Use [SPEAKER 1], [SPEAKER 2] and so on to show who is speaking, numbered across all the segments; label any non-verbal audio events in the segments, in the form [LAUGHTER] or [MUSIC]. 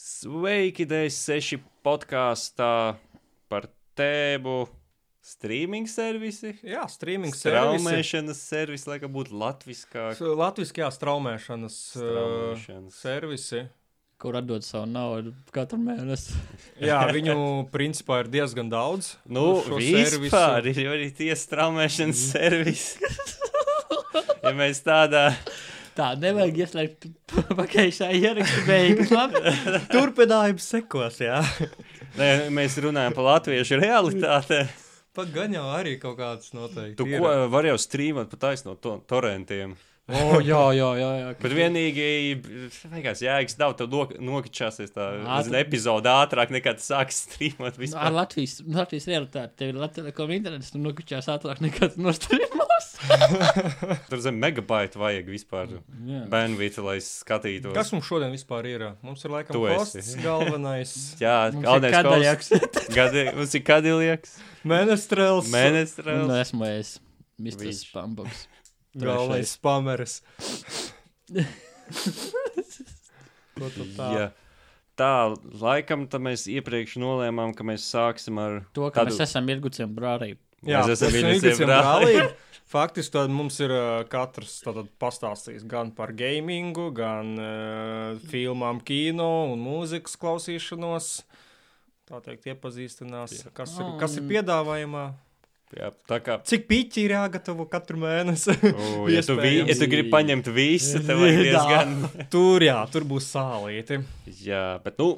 [SPEAKER 1] Sveiki, DS6 podkāstā par tēmu streaming servisi.
[SPEAKER 2] Jā, streaming servisi.
[SPEAKER 1] Straumēšanas servisi, laikam būtu latviskāk.
[SPEAKER 2] Latviskajā straumēšanas, straumēšanas. Uh, servisi.
[SPEAKER 3] kur atdod savu naudu katru mēnesi. [LAUGHS]
[SPEAKER 2] Jā, viņu principā ir diezgan daudz.
[SPEAKER 1] Nu,
[SPEAKER 2] šo
[SPEAKER 1] vispār ir jau arī tie straumēšanas [LAUGHS] servisi. ja mēs tādā
[SPEAKER 3] Tā nevajag ieslēgt pagājušā ieraksta beigas. [LAUGHS] Labi?
[SPEAKER 2] Turpinājums sekos, jā.
[SPEAKER 1] Nē, mēs runājam par latviešu realitāti.
[SPEAKER 2] Pat gan jau arī kaut kāds noteikti.
[SPEAKER 1] Tu
[SPEAKER 2] ir.
[SPEAKER 1] ko var jau strīmot pa taisno to, torrentiem.
[SPEAKER 3] O, jā, jā, jā. jā.
[SPEAKER 1] Bet vienīgi, vienkārši jēgas nav, tev nok nokačāsies tā zini, epizode ātrāk nekā tu sāksi strīmot
[SPEAKER 3] Ar
[SPEAKER 1] vispār.
[SPEAKER 3] Latvijas, Latvijas realitāti tev ir Latvijas internets, tu nokučās ātrāk nekā tu nostājumos. [LAUGHS]
[SPEAKER 1] Tur zem megabaitu vajag vispār
[SPEAKER 3] Jā.
[SPEAKER 1] bandvītu, lai skatītos.
[SPEAKER 2] Kas mums šodien vispār ir? Mums ir laikam hosts galvenais. [LAUGHS]
[SPEAKER 1] Jā, galvenais kaut [LAUGHS] Gadi, mums ir kadiljaks,
[SPEAKER 2] Menestrels.
[SPEAKER 3] Nu,
[SPEAKER 1] menestrels.
[SPEAKER 3] esmu es. Mr. Spamboks.
[SPEAKER 2] Galvenais spameris. Ko tu tā?
[SPEAKER 1] Jā. Tā, laikam, tā mēs iepriekš nolēmām, ka mēs sāksim ar
[SPEAKER 3] To, ka
[SPEAKER 1] Kādu-
[SPEAKER 3] mēs esam ilguciem brāļi.
[SPEAKER 2] Jā,
[SPEAKER 1] Mēs esam
[SPEAKER 2] Ingūciem
[SPEAKER 1] brāli. [LAUGHS]
[SPEAKER 2] Faktiski tad mums ir katrs tātad pastāstījis gan par gamingu, gan uh, filmām, kino un mūzikas klausīšanos. Tā teikt, iepazīstinās, kas ir, kas ir piedāvājumā.
[SPEAKER 1] Jā, tā kā.
[SPEAKER 2] Cik piķi ir jāgatavo katru mēnesi? [LAUGHS]
[SPEAKER 1] O, ja, tu vi, ja tu gribi paņemt visu, tev vajag [LAUGHS] diezgan.
[SPEAKER 2] tur, jā, tur būs sālīti.
[SPEAKER 1] Jā, bet nu,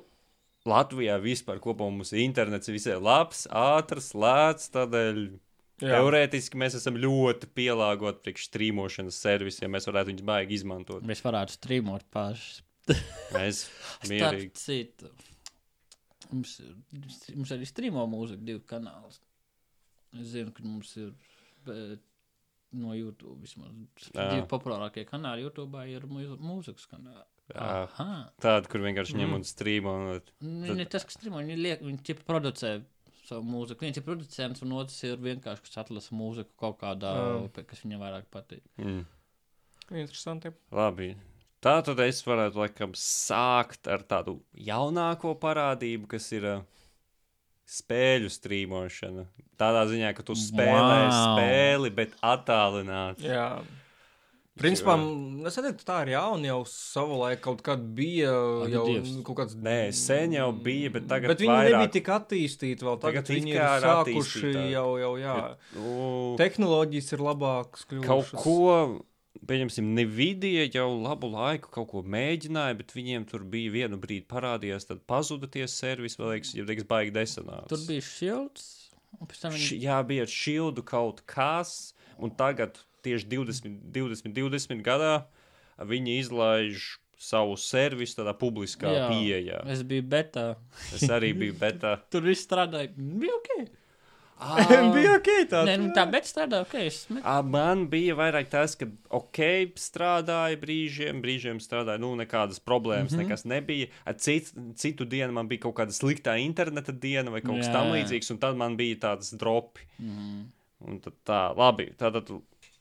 [SPEAKER 1] Latvijā vispār kopumā mums internets ir visai labs, ātrs, lēts. Tādēļ
[SPEAKER 2] Jā.
[SPEAKER 1] teorētiski mēs esam ļoti pielāgoti priekš strīmošanas servisiem. Mēs varētu viņus baigi izmantot.
[SPEAKER 3] Mēs varētu streamot paši. [LAUGHS]
[SPEAKER 1] Mēs mierīgi.
[SPEAKER 3] citu, mums, mums arī streamo mūziku divi kanāli. Es zinu, ka mums ir bet, no YouTube vismaz divi populārākie kanāli. YouTube ir mū- mūzikas kanāli.
[SPEAKER 1] Tāda, kur vienkārši ņem
[SPEAKER 2] Mm.
[SPEAKER 1] un strīmo. un-
[SPEAKER 3] Viņi ne tas, kas streamo, viņi liek, viņi tipa producē savu mūziku. Viens ir producents, un otrs ir vienkārši, kas atlasa mūziku kaut kādā,
[SPEAKER 2] Jā.
[SPEAKER 3] kas viņam vairāk patīk.
[SPEAKER 1] Mm.
[SPEAKER 2] Interesanti.
[SPEAKER 1] Labi. Tā tad es varētu laikam sākt ar tādu jaunāko parādību, kas ir uh, spēļu strīmošana. Tādā ziņā, ka tu spēlē
[SPEAKER 3] Wow.
[SPEAKER 1] spēli, bet attālināti.
[SPEAKER 2] Jā. Principā, m, es teiktu, tā ir jauna. Jau savulaik kaut kad bija
[SPEAKER 3] Ak,
[SPEAKER 2] jau
[SPEAKER 3] Dievs.
[SPEAKER 2] nu, kaut kāds.
[SPEAKER 1] Nē, sen jau bija, bet tagad
[SPEAKER 2] Bet viņi
[SPEAKER 1] vairāk.
[SPEAKER 2] nebija tik attīstīti vēl. Tagad,
[SPEAKER 1] Tagad
[SPEAKER 2] viņi ir sākuši jau, jau jā.
[SPEAKER 1] Nu,
[SPEAKER 2] Tehnoloģijas ir labākas. Kļuvušas.
[SPEAKER 1] kaut ko, pieņemsim, Nvidia jau labu laiku kaut ko mēģināja, bet viņiem tur bija vienu brīdi parādījās, tad pazuda tie servisi, vēl liekas, ja teiks, baigi desanāts.
[SPEAKER 3] Tur bija šilds, un pēc tam
[SPEAKER 1] Š,
[SPEAKER 3] viņi
[SPEAKER 1] jā, bija šildu kaut kas, un tagad tieši 20, 20, 20 gadā viņi izlaiž savu servisu tādā publiskā
[SPEAKER 3] Jā.
[SPEAKER 1] pieejā.
[SPEAKER 3] Es biju betā.
[SPEAKER 1] Es arī biju, bet tā. [LAUGHS]
[SPEAKER 3] Tur viss strādāja. Bija ok. [LAUGHS]
[SPEAKER 2] bija ok. Tā,
[SPEAKER 3] Nē, nu tā, bet strādāja ok. Met...
[SPEAKER 1] Ā, Man bija vairāk tas, ka ok, strādāja brīžiem, brīžiem strādāja, nu, nekādas problēmas, mm. -hmm. nekas nebija. Cit, citu dienu man bija kaut kāda sliktā interneta diena vai kaut kas
[SPEAKER 3] Jā,
[SPEAKER 1] tam
[SPEAKER 3] jā.
[SPEAKER 1] līdzīgs, un tad man bija tāds dropi.
[SPEAKER 3] Mm.
[SPEAKER 1] Un tad tā, labi, tātad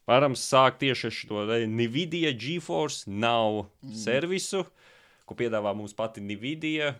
[SPEAKER 1] varam sākt tieši ar šo te Nvidia GeForce nav mm. servisu, ko piedāvā mums pati Nvidia,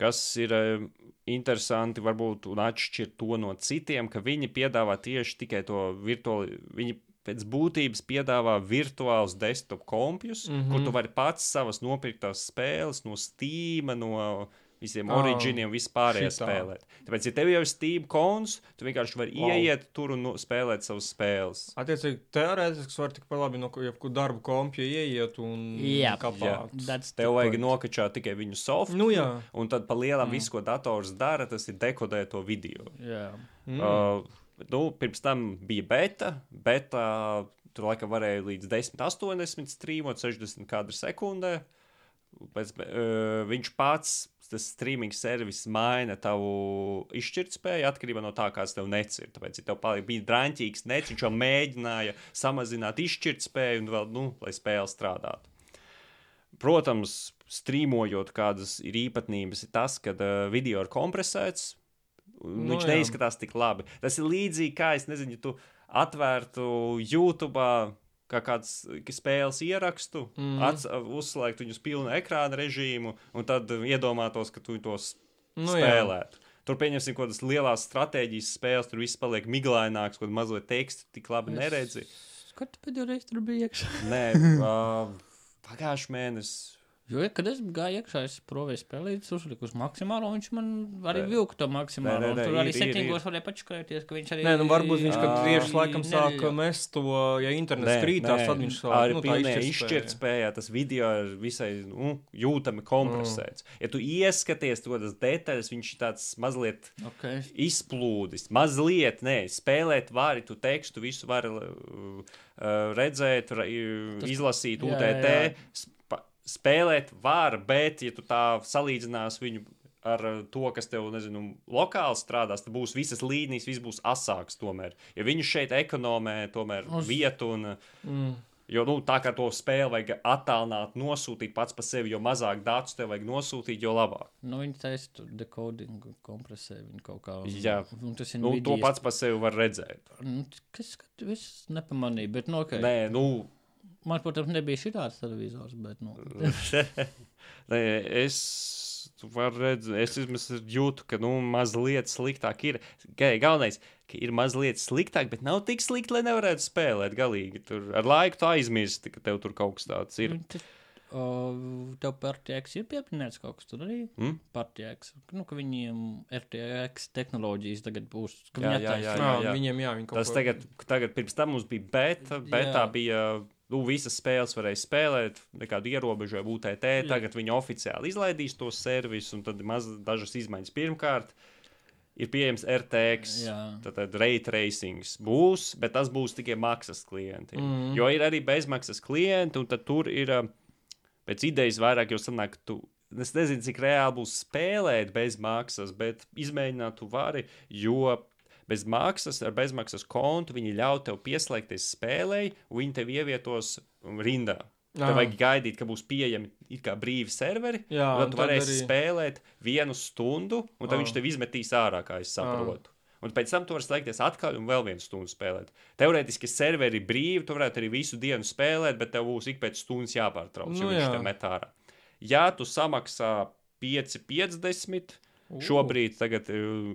[SPEAKER 1] kas ir eh, interesanti varbūt un atšķir to no citiem, ka viņi piedāvā tieši tikai to virtuāli, viņi pēc būtības piedāvā virtuālus desktop kompjus, mm
[SPEAKER 2] Mhm.
[SPEAKER 1] -hmm. kur tu vari pats savas nopirktās spēles no Steam, no visiem oh, oriģiniem, vispārējā
[SPEAKER 2] šitā.
[SPEAKER 1] spēlēt. Tāpēc, ja tev jau ir Steam konts, tu vienkārši vari
[SPEAKER 2] Wow.
[SPEAKER 1] ieiet tur un no, spēlēt savas spēles.
[SPEAKER 2] Attiecīgi, teorētiski var tikpat labi no jebkura darba kompja ieiet un
[SPEAKER 3] Jā.
[SPEAKER 2] kāpāt.
[SPEAKER 3] That's
[SPEAKER 1] Tev vajag
[SPEAKER 3] point.
[SPEAKER 1] nokačāt tikai viņu softu,
[SPEAKER 2] Nu jā.
[SPEAKER 1] un tad pa lielam
[SPEAKER 3] Mm.
[SPEAKER 1] visu, ko dators dara, tas ir dekodēt to video.
[SPEAKER 3] Jā.
[SPEAKER 2] Mm.
[SPEAKER 1] Uh, nu, pirms tam bija beta, bet uh, tur laikam varēja līdz 10, 80 strīmot, 60 kadru sekundē. Pēc, uh, viņš pats, tas streaming servis, maina tavu izšķirtspēju atkarībā no tā, kāds tev nets ir. Tāpēc, ja tev pali- bija drāmīgs nets, viņš jau mēģināja samazināt izšķirtspēju un vēl, nu, lai spēle strādātu. Protams, strīmojot, kādas ir īpatnības, ir tas, ka uh, video ir kompresēts. Nu, viņš
[SPEAKER 2] jā.
[SPEAKER 1] neizskatās tik labi. Tas ir līdzīgi kā, es nezinu, ja tu atvērtu YouTube kā kāds spēles ierakstu, mm. uzslēgt viņu uz pilnu ekrāna režīmu, un tad iedomātos, ka tu tos
[SPEAKER 2] Nu,
[SPEAKER 1] spēlētu. Tur pieņemsim, kaut kādas lielas stratēģijas spēles, tur viss paliek miglaināks, kaut mazliet tekstu tik labi neredzi.
[SPEAKER 3] Kad tu pēdējo reizi tur biji iekšā?
[SPEAKER 1] Nē, [LAUGHS] uh, pagājušajā mēnesī.
[SPEAKER 3] Jo, ja, kad es gāju iekšā, es provēju spēlēt, uzliku uz maksimālo, un viņš man arī vilka to maksimālo.
[SPEAKER 1] Nē, nē,
[SPEAKER 3] un
[SPEAKER 1] nē,
[SPEAKER 3] Tur
[SPEAKER 1] ir,
[SPEAKER 3] arī
[SPEAKER 1] ir,
[SPEAKER 3] settingos varēja pačakarēties, ka viņš arī.
[SPEAKER 2] Nē, nu varbūt viņš kad tieši laikam sāk mest to, ja internets krītās, tad viņš sāk
[SPEAKER 1] arī
[SPEAKER 2] nu, tā
[SPEAKER 1] pilnīgi
[SPEAKER 2] izšķirt
[SPEAKER 1] izšķirt
[SPEAKER 2] spēju.
[SPEAKER 1] spējā. Tas video ir visai nu, jūtami kompresēts.
[SPEAKER 2] Mm.
[SPEAKER 1] Ja tu ieskaties to tas detaļas, viņš ir tāds mazliet
[SPEAKER 3] Okay.
[SPEAKER 1] izplūdis. Mazliet, nē, spēlēt vari, tu tekstu visu vari uh, redzēt, ra,
[SPEAKER 3] Tas-
[SPEAKER 1] izlasīt
[SPEAKER 3] jā,
[SPEAKER 1] UTT.
[SPEAKER 3] jā.
[SPEAKER 1] Spēlēt var, bet, ja tu tā salīdzinās viņu ar uh, to, kas tev, nezinu, lokāli strādās, tad būs visas līnijas, viss būs asāks tomēr. Ja viņi šeit ekonomē tomēr
[SPEAKER 3] Uz-
[SPEAKER 1] vietu un.
[SPEAKER 2] Mm.
[SPEAKER 1] Jo nu, tā kā to spēli vajag attālināt, nosūtīt pats par sevi, jo mazāk datus tev vajag nosūtīt, jo labāk.
[SPEAKER 3] Nu, viņi taisa tur decodingu, kompresē viņu kaut kā. Un,
[SPEAKER 1] Jā.
[SPEAKER 3] un tas ir
[SPEAKER 1] Nu, to pats par sevi var redzēt.
[SPEAKER 3] Nu, kas skat, es nepamanīju, bet, nu, okay.
[SPEAKER 1] Nē, nu,
[SPEAKER 3] Man, protams, nebija šitāds televizors, bet, nu, [LAUGHS]
[SPEAKER 1] Nē, es redzēt, es jūtu, ka nu, mazliet sliktāk ir. Galvenais, ka ir mazliet sliktāk, bet nav tik slikti, lai nevarētu spēlēt galīgi. Tur ar laiku tu aizmirsti, ka tev tur kaut kas tāds ir.
[SPEAKER 3] Nu, tas- O, tev partijāks ir pieminēts kaut kas tur arī?
[SPEAKER 1] Mm?
[SPEAKER 3] Partijāks. Nu, ka viņiem RTX tehnoloģijas tagad būs. Ka
[SPEAKER 1] Jā,
[SPEAKER 3] viņi
[SPEAKER 1] jā, jā,
[SPEAKER 2] Jā,
[SPEAKER 1] jā.
[SPEAKER 2] viņiem jā, viņi kaut
[SPEAKER 1] Tas
[SPEAKER 2] ko-
[SPEAKER 1] tagad, tagad pirms tam mums bija beta. Betā
[SPEAKER 3] Jā.
[SPEAKER 1] bija, nu, visas spēles varēja spēlēt, nekādu ierobežojumu UTT. Tagad viņi oficiāli izlaidīs to servisu, un tad maz dažas izmaiņas. Pirmkārt, ir pieejams RTX. Tātad rate racings būs, bet tas būs tikai maksas klientiem. Mm. Jo ir arī bezmaksas klienti, un tur ir ā, pēc idejas vairāk, jo sanāk, tu. Es nezinu, cik reāli būs spēlēt bez maksas, bet izmēģināt tu vari, jo bez maksas, ar bezmaksas kontu viņi ļauj tev pieslēgties spēlei, un viņi tev ievietos rindā. Tev
[SPEAKER 2] Ā.
[SPEAKER 1] vajag gaidīt, ka būs pieejami brīvi serveri,
[SPEAKER 2] Jā,
[SPEAKER 1] tad tu varēsi
[SPEAKER 2] arī-
[SPEAKER 1] spēlēt vienu stundu, un tad viņš tev izmetīs ārā, kā es saprotu. Un pēc tam tu vari slēgties atpakaļ un vēl vienu stundu spēlēt. Teorētiski serveri ir brīvi, tu varētu arī visu dienu spēlēt, bet tev būs ik pēc stundas jāpārtrauc,
[SPEAKER 2] Nu
[SPEAKER 1] jo viņš
[SPEAKER 2] jā.
[SPEAKER 1] tev met ārā. Ja tu samaksā 5,50, šobrīd tagad, uh,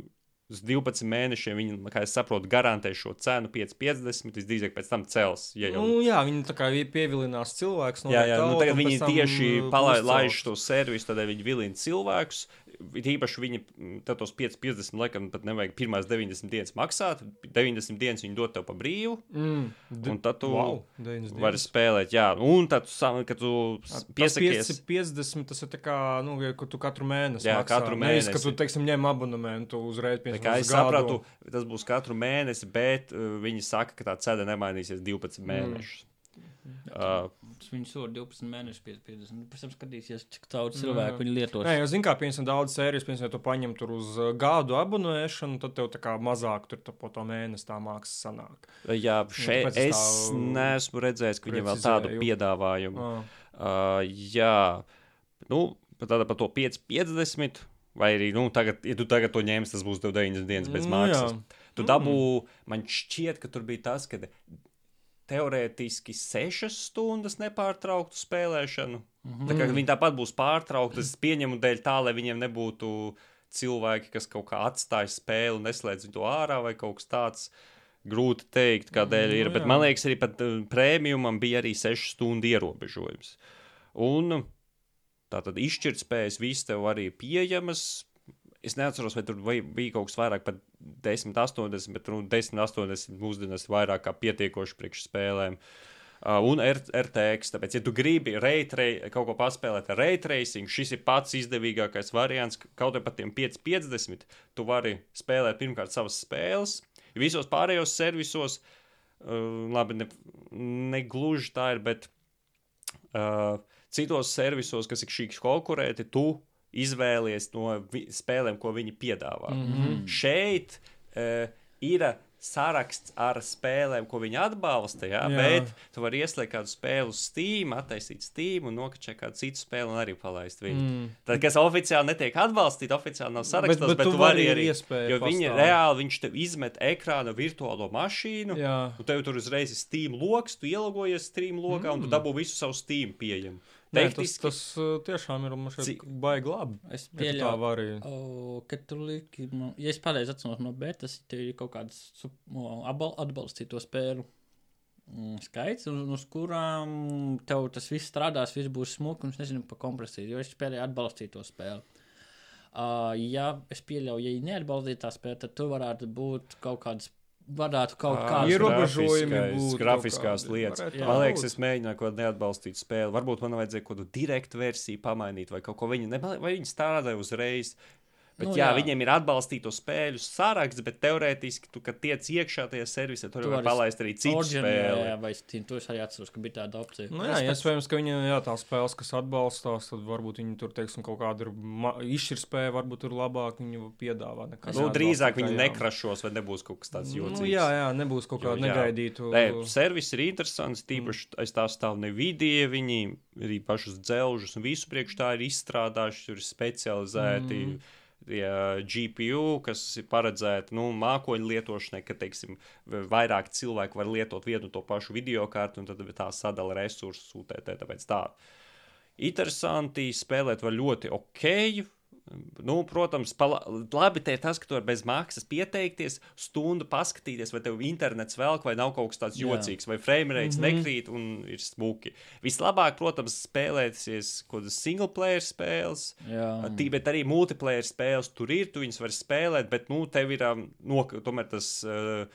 [SPEAKER 1] uz 12 mēnešiem viņi, kā es saprotu, garantē šo cenu 5,50, visdrīzāk pēc tam cels. Ja jau
[SPEAKER 2] Nu, jā, viņi tā kā pievilinās cilvēkus.
[SPEAKER 1] Jā, jā, nu, tagad viņi tieši
[SPEAKER 2] uh,
[SPEAKER 1] palaiž to servisu, tad viņi vilina cilvēkus. Īpaši viņi mm, tos 5,50 laikam pat nevajag pirmās 90 dienas maksāt. 90 dienas viņi dod tev pa brīvu,
[SPEAKER 2] Mm,
[SPEAKER 1] un tad tu
[SPEAKER 2] wow, 90
[SPEAKER 1] vari spēlēt. Jā, un tad, tu kad tu s-
[SPEAKER 2] Tas
[SPEAKER 1] piesakies.
[SPEAKER 2] 5,50 tas ir tā kā, nu, ka tu katru mēnesi
[SPEAKER 1] Jā,
[SPEAKER 2] maksā.
[SPEAKER 1] katru
[SPEAKER 2] Nevis, ka
[SPEAKER 1] mēnesi.
[SPEAKER 2] tu, teiksim, ņem abonementu uzreiz
[SPEAKER 1] Tā
[SPEAKER 2] pēc
[SPEAKER 1] kā es sapratu, tas būs katru mēnesi, bet uh, viņi saka, ka tā cena nemainīsies 12 mēnešus. Uh,
[SPEAKER 3] Viņi sūta 12 mēnešus, 50. Pēc tam skatīsies, cik daudz cilvēku viņi lietos.
[SPEAKER 2] Nē, jau zinu, kā piemēram, daudz sērijas, piemēram, ja tu paņem tur uz uh, gadu abonēšanu, tad tev tā kā mazāk tur po to mēnesi tā māksla sanāk.
[SPEAKER 1] jā, šeit
[SPEAKER 2] tāpēc es tā
[SPEAKER 1] neesmu redzējis, ka viņiem vēl tādu piedāvājumu.
[SPEAKER 2] Ah.
[SPEAKER 1] Uh, jā, nu, tāda par to 5,50. Vai arī, nu, tagad, ja tu tagad to ņemsi, tas būs tev 90 dienas bez
[SPEAKER 2] Nu,
[SPEAKER 1] maksas.
[SPEAKER 2] jā.
[SPEAKER 1] Tu dabū, man šķiet, ka tur bija tas, ka teorētiski 6 stundas nepārtrauktu spēlēšanu. Mm -hmm. Tā kā viņi tāpat būs pārtraukti, es pieņemu dēļ tā, lai viņiem nebūtu cilvēki, kas kaut kā atstāja spēli un neslēdz to ārā vai kaut kas tāds. Grūti teikt, kādēļ ir,
[SPEAKER 2] Nu,
[SPEAKER 1] bet man liekas, arī pat uh, prēmijumam bija arī 6 stundu ierobežojums. Un tā tad izšķirtspējas viss tev arī pieejamas. Es neatceros, vai tur bija kaut kas vairāk par 10, 80, bet nu, 10, 80 mūsdienās ir vairāk kā pietiekoši priekš spēlēm. Uh, un RTX. Tāpēc, ja tu gribi reitrei, kaut ko paspēlēt ar raytracing, šis ir pats izdevīgākais variants. Kaut arī par tiem 550, tu vari spēlēt pirmkārt savas spēles. Visos pārējos servisos, uh, labi, ne, ne gluži tā ir, bet uh, citos servisos, kas ir šīs konkurēti, tu izvēlies no spēlēm, ko viņi piedāvā. Mm -hmm. Šeit uh, ir saraksts ar spēlēm, ko viņi atbalsta. Jā,
[SPEAKER 2] Jā.
[SPEAKER 1] bet tu vari ieslēgt kādu spēli uz Steam, attaisīt Steam un nokačēt kādu citu spēli un arī palaist viņu.
[SPEAKER 2] Mm.
[SPEAKER 1] Tad, kas oficiāli netiek atbalstīta, oficiāli nav sarakstīts,
[SPEAKER 2] bet
[SPEAKER 1] bet, bet
[SPEAKER 2] tu
[SPEAKER 1] vari arī
[SPEAKER 2] iespēju
[SPEAKER 1] Jo viņi reāli viņš tev izmet ekrāna virtuālo mašīnu.
[SPEAKER 2] Jā.
[SPEAKER 1] Un tev tur uzreiz ir Steam lokus, tu ielogojies Steam lokā mm. un tu dabū visu savu Steam pieejamu.
[SPEAKER 2] Nē, tas,
[SPEAKER 1] Tehniski-
[SPEAKER 2] tas uh, tiešām ir baigi labi.
[SPEAKER 3] Es
[SPEAKER 2] tā
[SPEAKER 3] pieļauju,
[SPEAKER 2] vari.
[SPEAKER 3] o, ka tu liki, nu, ja es pareizi atceros no betas, tev ir kaut kāds atbalstīto spēļu mm, skaits, un uz kurām tev tas viss strādās, viss būs smuki, un es nezinu par kompresiju, jo es spēlēju atbalstīto spēli. Uh, ja es pieļauju, ja ir neatbalstītā spēle, tad tu varētu būt kaut kāds, varētu kaut
[SPEAKER 2] ierobežojumi
[SPEAKER 1] grafiskais-
[SPEAKER 2] būtu kaut
[SPEAKER 1] Grafiskās lietas.
[SPEAKER 3] Tā
[SPEAKER 1] Man liekas,
[SPEAKER 2] būt.
[SPEAKER 1] es mēģināju kaut kādu neatbalstītu spēli. Varbūt man vajadzēja kaut kādu direktu versiju pamainīt, vai kaut ko viņi, ne, vai viņi strādāja uzreiz. Bet,
[SPEAKER 3] Nu,
[SPEAKER 1] nu, jā,
[SPEAKER 3] jā.
[SPEAKER 1] viņiem ir atbalstīto spēļu saraksts, bet teorētiski, tu, kad tiec iekšā tajā servisā, tur
[SPEAKER 3] Tu
[SPEAKER 1] var palaist arī citu
[SPEAKER 3] Origin, jā, vai Steam, to es arī atceros, ka bija tāda opcija.
[SPEAKER 2] Nu, jā, iespējams, ka viņiem jā, tās spēles, kas atbalstās, tad varbūt viņi tur, teiksim, kaut ma- izšķirtspēja, varbūt tur labāk viņi piedāvā. nekā
[SPEAKER 1] Nu,
[SPEAKER 2] neatbalstītā,
[SPEAKER 1] drīzāk viņi
[SPEAKER 2] jā.
[SPEAKER 1] nekrašos, vai nebūs kaut kas tāds
[SPEAKER 2] Nu,
[SPEAKER 1] jocīgs.
[SPEAKER 2] jā, jā, nebūs kaut kāda negaidīta.
[SPEAKER 1] Nē, servis ir interesants. Tīpaši aiz tā stāv Nvidia. Viņi arī pašus dzelžus un visu priekš tā ir izstrādājuši. Tur ir specializēti mm. GPU, kas ir paredzēti nu, mākoņu lietošanai, ka teiksim, vairāk cilvēku var lietot vienu un to pašu video kartu, un tad tā sadala resursus UTT. Tāpēc tā interesanti spēlēt var ļoti ok. Nu, protams, pala... labi ir tas, ka tu vari bez maksas pieteikties, stundu paskatīties, vai tev internets velk, vai nav kaut kas tāds
[SPEAKER 3] Jā.
[SPEAKER 1] jocīgs, vai frame rates mm. -hmm. nekrīt un ir smuki. Vislabāk, protams, spēlēties kaut kādas single player spēles,
[SPEAKER 3] Jā.
[SPEAKER 1] Tī, bet arī multiplayer spēles tur ir, tu viņus vari spēlēt, bet, nu, tev ir um, nok tomēr tas. Uh,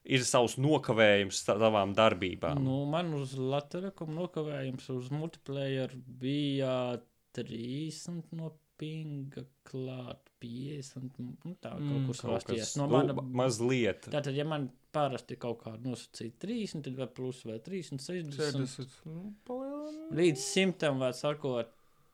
[SPEAKER 1] Ir savs nokavējums tavām darbībām.
[SPEAKER 3] Nu, man uz Latvijas nokavējums uz multiplayer bija 30 no pinga klāt 50. Nu, tā kaut
[SPEAKER 2] Mm,
[SPEAKER 3] kur
[SPEAKER 1] Kaut
[SPEAKER 3] savasties.
[SPEAKER 1] kas
[SPEAKER 3] No
[SPEAKER 1] nu,
[SPEAKER 3] mana,
[SPEAKER 1] ma- mazliet.
[SPEAKER 3] tātad, ja man parasti kaut kāda nosacīta 30, tad vai plus vai 30, 60.
[SPEAKER 2] 60. Nu, palielināt.
[SPEAKER 3] Līdz simtam, var sakot,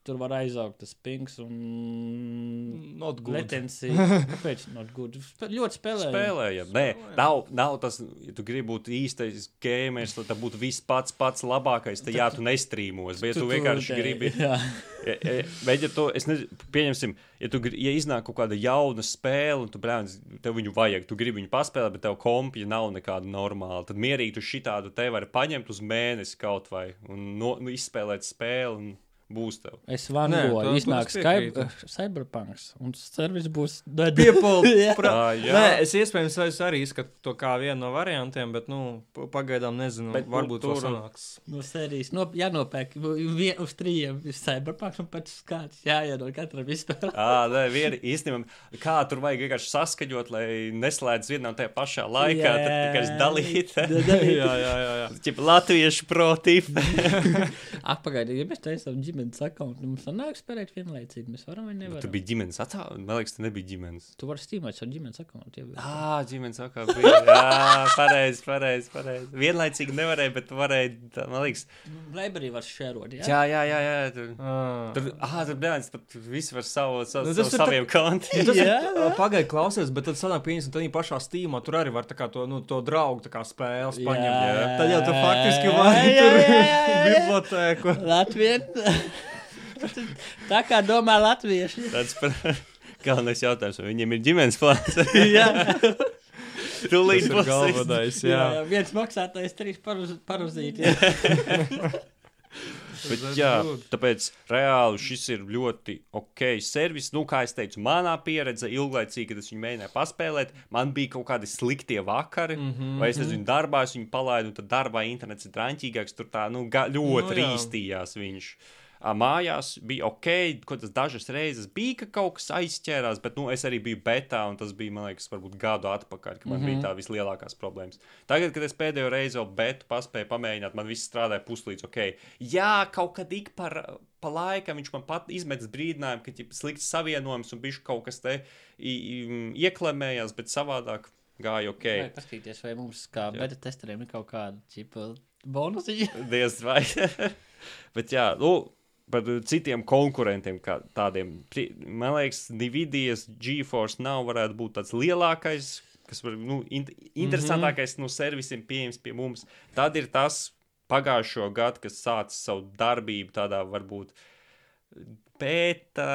[SPEAKER 3] tur var aizaugt tas pings un
[SPEAKER 2] Not good.
[SPEAKER 3] latencija. [LAUGHS] Kāpēc? Not good. Spe ļoti spēlējami.
[SPEAKER 1] Spēlējam. Nē, nav, nav tas, ja tu gribi būt īstais gamers, tad tā būtu viss pats pats labākais. Tad, jā, tu nestrīmos, bet ja tu vienkārši gribi. [LAUGHS]
[SPEAKER 3] Jā.
[SPEAKER 1] Ja, ja, bet, ja tu, es nezinu, pieņemsim, ja tu gri- ja iznāk kaut kāda jauna spēle, un tu brālis, tev viņu vajag, tu gribi viņu paspēlēt, bet tev kompija nav nekāda normāla, tad mierīgi tu šitādu te vari paņemt uz mēnesi kaut vai un no, nu, izspēlēt spēli. Un, Būs tev.
[SPEAKER 3] Es vangoju, iznāk. [LAUGHS] Cyberpunks, un servis būs [LAUGHS]
[SPEAKER 2] Piepildīt.
[SPEAKER 3] Jā.
[SPEAKER 2] Pra...
[SPEAKER 1] Ā, jā.
[SPEAKER 2] Nē, es iespējams es arī izskatu to kā vienu no variantiem, bet, nu, pagaidām nezinu,
[SPEAKER 1] Bet,
[SPEAKER 2] varbūt tur sanāks.
[SPEAKER 3] no sērijas. No, jānopērk vien, uz trījiem Cyberpunks, un pēc kāds jāiedod katram izspēlēt.
[SPEAKER 1] À, [LAUGHS] nē, viena īstenībā, kā tur vajag vienkārši saskaņot, lai neslēdz vienā tajā pašā laikā. Tad tikai dalīt.
[SPEAKER 2] jā, jā, jā. jā.
[SPEAKER 1] Latviešu protīvi.
[SPEAKER 3] Apagaidi, ja mēs taisām ģimenes akkontu, mums sanāk spēlēt vienlaicīgi. Mēs varam vai
[SPEAKER 1] Tu
[SPEAKER 3] nevaram.
[SPEAKER 1] biji ģimenes atstāvā? Man liekas, tu nebija ģimenes.
[SPEAKER 3] Tu vari stīmēt savu ģimenes. Ja
[SPEAKER 1] Ah, ģimenes bija. Jā, pareizi, pareizi. Pareiz. Vienlaicīgi nevarēja, bet varēja. tā, Man liekas,
[SPEAKER 3] Library var šērot, jā?
[SPEAKER 1] jā, jā, jā. jā tur,
[SPEAKER 2] Ah.
[SPEAKER 1] tur, ah, tur bērns pat visi var savu, savu,
[SPEAKER 2] Nu,
[SPEAKER 1] nu, savu
[SPEAKER 2] ir tā-
[SPEAKER 1] saviem kontiem.
[SPEAKER 3] Jā,
[SPEAKER 2] ir pagaidi, klausies, bet tad sanāk, pieņemsim, tad pašā stīmā tur arī var tā kā to, nu, to draugu tā kā spēles
[SPEAKER 3] Jā,
[SPEAKER 2] paņemt.
[SPEAKER 3] jā,
[SPEAKER 2] Tad jau tu
[SPEAKER 3] jā,
[SPEAKER 2] faktiski
[SPEAKER 3] jā,
[SPEAKER 2] vari
[SPEAKER 3] jā,
[SPEAKER 2] tur
[SPEAKER 3] jā, jā, jā. [LAUGHS]
[SPEAKER 2] bibliotēku.
[SPEAKER 3] Latvija. [LAUGHS] Tā kā domā latvieši.
[SPEAKER 1] Tas par [LAUGHS] galvenais jautājums, vai viņiem ir ģimenes plāns. [LAUGHS]
[SPEAKER 3] jā,
[SPEAKER 1] Tūlīt būs
[SPEAKER 2] galvenais,
[SPEAKER 3] jā.
[SPEAKER 2] jā.
[SPEAKER 3] viens maksātājs, trīs paruz, paruzīti.
[SPEAKER 1] Bet, jā, tāpēc reāli šis ir ļoti ok servis. Nu, kā jau teicu, manā pieredzē, ilglaicīgi, kad es viņu mēģināju paspēlēt, man bija kaut kādi sliktie vakari. Mm -hmm. Vai es nezinu, darbā es viņu palaidu, un tad darbā internets ir drāmīgāks. Tur tā nu, ļoti
[SPEAKER 2] Nu,
[SPEAKER 1] nu,
[SPEAKER 2] jā.
[SPEAKER 1] rīstījās viņš. Mājās bija ok, kaut kas dažas reizes bija, ka kaut kas aizķērās, bet nu, es arī biju betā, un tas bija, man liekas, varbūt gadu atpakaļ, kad man mm -hmm. bija tā vislielākās problēmas. Tagad, kad es pēdējo reizi vēl betu paspēju pamēģināt, man viss strādāja puslīdz ok. Jā, kaut kad ik par, pa laikam viņš man pat izmetas brīdinājumu, ka ir slikts savienojums un bija kaut kas te ieklemējās, bet savādāk gāja ok.
[SPEAKER 3] Vai paskatīties, vai mums kā beta testeriem ir kaut kāda čipa bonusi.
[SPEAKER 1] Diez vai. [LAUGHS] Bet jā, nu, par citiem konkurentiem, kā tādiem, man liekas, Nvidias GeForce nav varētu būt tāds lielākais kas var nu, in interesantākais no servisiem pieejams pie mums. Tad ir tas pagājušo gadu, kas sācis savu darbību tādā varbūt. Beta,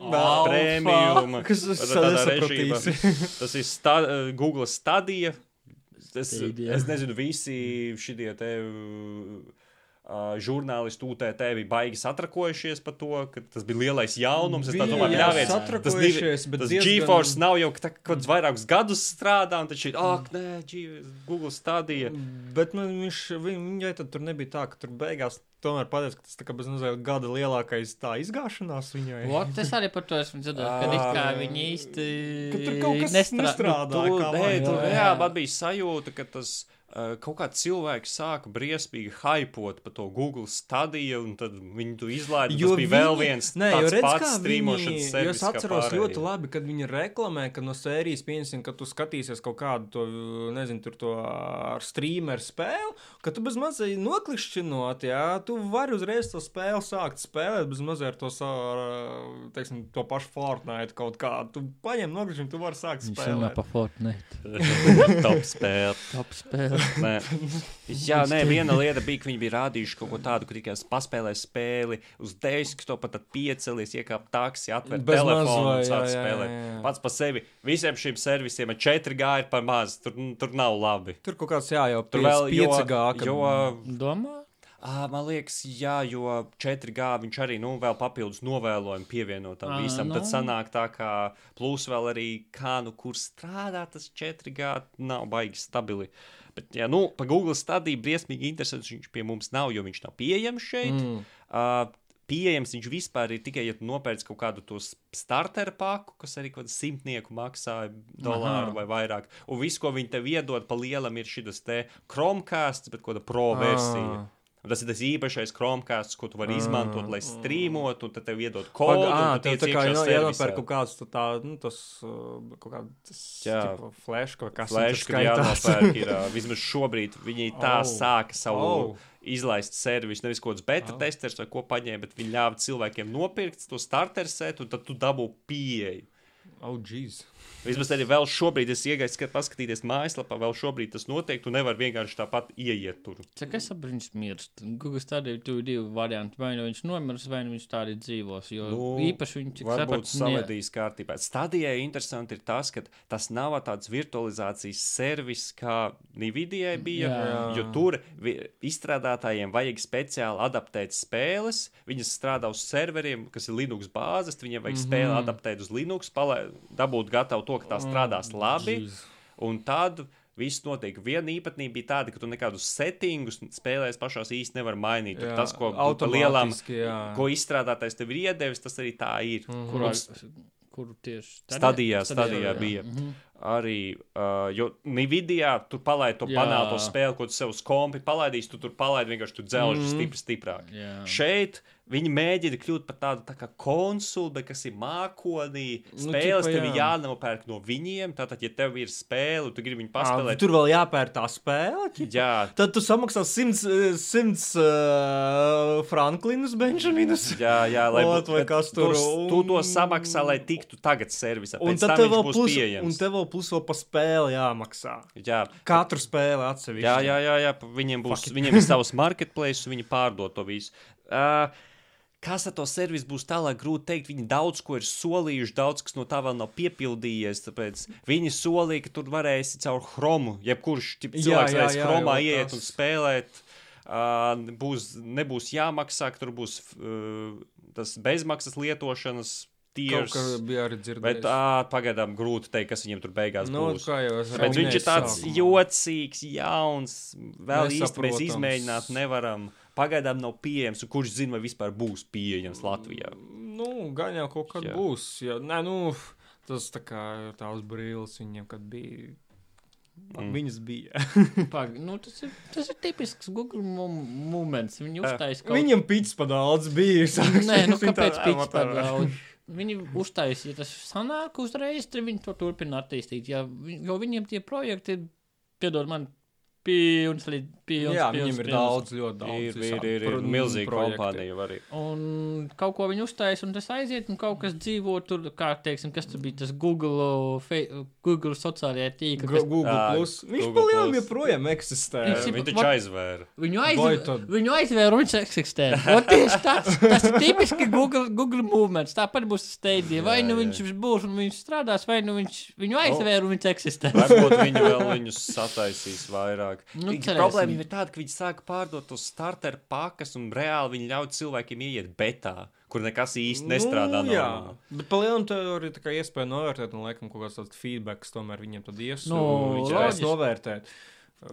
[SPEAKER 3] Alfa.
[SPEAKER 1] prēmijuma,
[SPEAKER 2] Kas.
[SPEAKER 1] Tas ir sta Google Stadia. Es,
[SPEAKER 3] Stadia.
[SPEAKER 1] es nezinu, visi šie te uh, žurnālisti UTT bija baigi satrakojušies par to, ka tas bija lielais jaunums. Es tā
[SPEAKER 2] Bija,
[SPEAKER 1] domāju, bļāviens, tas,
[SPEAKER 2] satrakojušies,
[SPEAKER 1] divi-
[SPEAKER 2] bet
[SPEAKER 1] tas
[SPEAKER 2] diezgan-
[SPEAKER 1] GeForce nav jau tā, kaut kāds vairākus gadus strādā, un šī, ak, nē, G Google Stadia.
[SPEAKER 2] Bet man viņš, viņ, viņai tad tur nebija tā, ka tur beigās tomēr pateica, ka tas tā kā bez mazliet gada lielākais tā izgāšanās viņai.
[SPEAKER 3] What? Es arī par to esmu dzirdējis, ka
[SPEAKER 1] Ah.
[SPEAKER 3] viņi īsti
[SPEAKER 2] Ka tur kaut kas
[SPEAKER 3] nestrā-
[SPEAKER 2] nestrādā.
[SPEAKER 1] Tu,
[SPEAKER 2] kā
[SPEAKER 1] nē,
[SPEAKER 3] jā,
[SPEAKER 1] jā,
[SPEAKER 3] jā.
[SPEAKER 1] man bija sajūta, ka tas uh, kaut kāds cilvēks sāka briesmīgi hypot par to Google stadiju, un tad viņi to izlaiž.
[SPEAKER 2] Jo
[SPEAKER 1] Tas bija vēl
[SPEAKER 2] viņi-
[SPEAKER 1] viens
[SPEAKER 2] Nē,
[SPEAKER 1] tāds
[SPEAKER 2] redz,
[SPEAKER 1] pats
[SPEAKER 2] jo
[SPEAKER 1] servis.
[SPEAKER 2] es atceros
[SPEAKER 1] pārējie.
[SPEAKER 2] ļoti labi, kad viņi reklamē, ka no sērijas, pieņemsim, ka tu skatīsies kaut kādu to, nezinu, tur to ar streameru spēli, ka tu bez mazliet noklikšķinot, jā, tu vari uzreiz to spēli sākt spēlēt, bez mazliet ar to, sa- teiksim, to pašu Fortnite kaut kā. Tu paņem noklikšķinu, tu vari sākt
[SPEAKER 3] Viņš runā
[SPEAKER 2] spēlēt.
[SPEAKER 3] par Fortnite. [LAUGHS] [LAUGHS]
[SPEAKER 1] Top spēle.
[SPEAKER 3] Top spēle. [LAUGHS]
[SPEAKER 1] Nē. Jā, nē, viena lieta bija, ka viņi bija rādījuši kaut ko tādu, ka tikai paspēlē spēli uz desktopa, tad piecelies, iekāp taksi, atver
[SPEAKER 2] Bez
[SPEAKER 1] telefonu un sāk spēlēt.
[SPEAKER 2] jā, jā.
[SPEAKER 1] Pats par sevi visiem šiem servisiem ar 4G ir par maz. Tur, tur nav labi.
[SPEAKER 2] Tur kaut kāds jā, jau
[SPEAKER 1] Tur vēl jo,
[SPEAKER 2] 5G, kad-
[SPEAKER 1] jo
[SPEAKER 3] Domā?
[SPEAKER 1] Man liekas, jā, jo 4G viņš arī nu, vēl papildus novēlojumu pievienot tam visam. Tad
[SPEAKER 3] nu.
[SPEAKER 1] sanāk tā, ka plus vēl arī kā nu kur strādā tas 4G nav baigi stabili. Bet, jā, nu, pa Google stadiju briesmīgi interesants viņš pie mums nav, jo viņš nav pieejams šeit. Mm. Uh, Pieejams viņš vispār ir tikai, ja tu nopērci kaut kādu to starteru paku, kas arī kaut kādu simtnieku maksā dolāru
[SPEAKER 3] Aha.
[SPEAKER 1] vai vairāk. Un viss, ko viņi tev iedod pa lielam, ir šis te Chromecast, bet kāda pro versija.
[SPEAKER 2] Ah.
[SPEAKER 1] Un Tas ir tas īpašais Chromecast, ko tu vari izmantot, lai streamotu, un tad tev iedod kodu.
[SPEAKER 2] ā,
[SPEAKER 1] un tu
[SPEAKER 2] tev
[SPEAKER 1] tiec
[SPEAKER 2] tā kā jā-
[SPEAKER 1] servisā.
[SPEAKER 2] jānopērk kaut kāds tā, nu, tas, uh, kaut kāds
[SPEAKER 1] Jā.
[SPEAKER 2] flash, kaut kas
[SPEAKER 1] Flash, kad jānopērk, ir [LAUGHS] vismaz šobrīd viņi tā
[SPEAKER 2] Oh.
[SPEAKER 1] sāka savu
[SPEAKER 2] Oh.
[SPEAKER 1] izlaist servisu. Nevis kaut kāds beta
[SPEAKER 2] Oh.
[SPEAKER 1] testers vai ko paņēma, bet viņi ļāva cilvēkiem nopirkt to starter setu, un tad tu dabū pieeju.
[SPEAKER 2] Oh, jeez.
[SPEAKER 1] Vismaz arī vēl šobrīd es iegāju, skat, paskatīties mājaslapā, vēl šobrīd tas notiek. Tu nevari vienkārši tāpat ieiet tur.
[SPEAKER 3] Cik es saprotu, viņš mirst. Google stādīja tu divi varianti. Vai nu viņš nomirs, vai nu viņš tā arī dzīvos. Jo
[SPEAKER 1] Nu,
[SPEAKER 3] īpaši
[SPEAKER 1] Varbūt
[SPEAKER 3] sapratu, ne-
[SPEAKER 1] savedīs kārtībā. Stadijai interesanti ir tas, ka tas nav tāds virtualizācijas servis, kā Nvidia bija.
[SPEAKER 3] Jā.
[SPEAKER 1] Jo tur izstrādātājiem vajag speciāli adaptēt spēles. Viņas strādā uz serveriem, kas ir Linux bāzes. Viņiem vajag
[SPEAKER 3] Mhm.
[SPEAKER 1] spēli adaptēt uz Linux, palē, dabūt gatavu to, ka tā strādās labi.
[SPEAKER 2] Jeez.
[SPEAKER 1] Un tad viss notiek. Viena īpatnība bija tāda, ka tu nekādus settingus spēlēs pašās īsti nevar mainīt. Tur
[SPEAKER 2] Jā,
[SPEAKER 1] tas, ko
[SPEAKER 2] automātiski, jā.
[SPEAKER 1] ko izstrādātājs tev ir iedevis, tas arī tā ir.
[SPEAKER 3] Kurā, kur tieši
[SPEAKER 1] Stadijā, stadijā bija.
[SPEAKER 3] Mhm.
[SPEAKER 1] Arī, uh, jo Nvidia tur palaid to
[SPEAKER 3] Jā.
[SPEAKER 1] panāto spēli, ko tu sev uz kompi palaidīsi, tu tur palaidi vienkārši tu dzelži
[SPEAKER 2] Mhm.
[SPEAKER 1] stipri stiprāk.
[SPEAKER 3] Jā.
[SPEAKER 1] Šeit viņi mēģina kļūt par tādu tā kā konsuli, kas ir mākonī.
[SPEAKER 2] Nu,
[SPEAKER 1] Spēles
[SPEAKER 2] ķipa,
[SPEAKER 1] tev ir
[SPEAKER 2] jā.
[SPEAKER 1] jānopērk no viņiem. Tātad, ja tev ir spēle, tu gribi viņu
[SPEAKER 2] Ā,
[SPEAKER 1] paspēlēt.
[SPEAKER 2] Tur vēl jāpērk tā spēle. ķipa?
[SPEAKER 1] Jā,
[SPEAKER 2] Tad tu samaksā 100, 100 uh, Franklinus, Benžaminus. [LAUGHS]
[SPEAKER 1] jā, jā, lai
[SPEAKER 2] Ot, vai kas tur,
[SPEAKER 1] Tu, tu to
[SPEAKER 2] un-
[SPEAKER 1] samaksā, lai tiktu tagad servisā.
[SPEAKER 2] Un tad tev vēl plus, un
[SPEAKER 1] pieejams.
[SPEAKER 2] tev vēl plus vēl pa spēli jāmaksā.
[SPEAKER 1] Jā,
[SPEAKER 2] Katru spēli atsevišķi.
[SPEAKER 1] Jā, jā, jā, jā. Viņiem būs viņiem ir [LAUGHS] savs marketplace, un viņi pārdod to visu. Uh, Kas ar to servisu būs tālāk, grūti pateikt. Viņi daudz ko ir solījuši, daudz kas no tā vēl nav piepildījies. Tāpēc viņi solīja, ka tur varēsi caur chromu, jebkurš cilvēks varēs chromā
[SPEAKER 2] jo
[SPEAKER 1] iet
[SPEAKER 2] tas-
[SPEAKER 1] un spēlēt. Uh, būs, nebūs jāmaksā, tur būs uh, tas bezmaksas lietošanas tiers.
[SPEAKER 2] kā bija arī dzirdēts.
[SPEAKER 1] Bet ā, pagaidām grūti pateikt, kas viņiem tur beigās
[SPEAKER 2] nu,
[SPEAKER 1] būs. Bet viņš ir tāds
[SPEAKER 2] sākumā.
[SPEAKER 1] jocīgs, jauns. Vēl īsti mēs izmēģināt nevaram. Pagaidām nav pieejams, un kurš zina, vai vispār būs pieejams Latvijā.
[SPEAKER 2] Nu, gan jau kaut kad
[SPEAKER 1] Jā.
[SPEAKER 2] būs. Jā, nē, nu, tas tā kā ir tās brīvs viņiem, kad bija.
[SPEAKER 1] Mm.
[SPEAKER 2] Viņas bija. [LAUGHS]
[SPEAKER 3] Pag, nu, tas, ir, tas ir tipisks Google mom- moments. Viņi
[SPEAKER 1] Jā.
[SPEAKER 3] uztaisīja kaut
[SPEAKER 2] Viņam pits pa daudz bija. [LAUGHS]
[SPEAKER 3] Nē, nu kāpēc
[SPEAKER 2] "Ā,
[SPEAKER 3] pīķis
[SPEAKER 2] vat
[SPEAKER 3] par
[SPEAKER 2] tā."
[SPEAKER 3] daudz? [LAUGHS] Viņi uztaisīja, tas sanāk uzreiz, tad viņi to turpina attīstīt. Ja, jo viņiem tie projekti, piedod man, pilns, līdz pilns.
[SPEAKER 2] Jā,
[SPEAKER 3] pilns,
[SPEAKER 2] viņiem ir
[SPEAKER 3] pilns.
[SPEAKER 2] daudz, ļoti daudz.
[SPEAKER 1] Ir, ir, ir, ir
[SPEAKER 2] pro-
[SPEAKER 1] milzīga kompānija arī.
[SPEAKER 3] Un kaut ko viņi uztaisīja, un tas aiziet, un kaut kas dzīvo tur, kā teiksim, kas tur bija tas Google, fe, Google sociālajā tīklā.
[SPEAKER 2] Gu- Google Plus. Viņš
[SPEAKER 1] Google
[SPEAKER 2] palielam joprojām eksistē.
[SPEAKER 3] Viņš ir-
[SPEAKER 1] Viņi taču aizvēra.
[SPEAKER 3] Viņu,
[SPEAKER 2] tad?
[SPEAKER 3] viņu aizvēra un viņš eksistē. O, tieši tas, tas ir tipiski Google, Google movements. Tāpat būs stēdija. Vai nu viņš būs un viņš strādās, vai nu viņš viņu aizvēra un viņš eksistē.
[SPEAKER 1] Varbūt viņi vēl viņus sataisīs vairāk.
[SPEAKER 3] Nu,
[SPEAKER 1] Nu,
[SPEAKER 3] cerēsim.
[SPEAKER 1] problēma ir tāda, ka viņi sāk pārdot tos starter pakas un reāli viņi ļauj cilvēkiem ieiet betā, kur nekas īsti nestrādā.
[SPEAKER 2] Nu, jā,
[SPEAKER 1] normāli.
[SPEAKER 2] bet palielam tā arī tā kā iespēja novērtēt, un laikam kaut kāds tāds feedbacks tomēr viņiem tad ies.
[SPEAKER 3] Nu,
[SPEAKER 2] un viņi varēs novērtēt,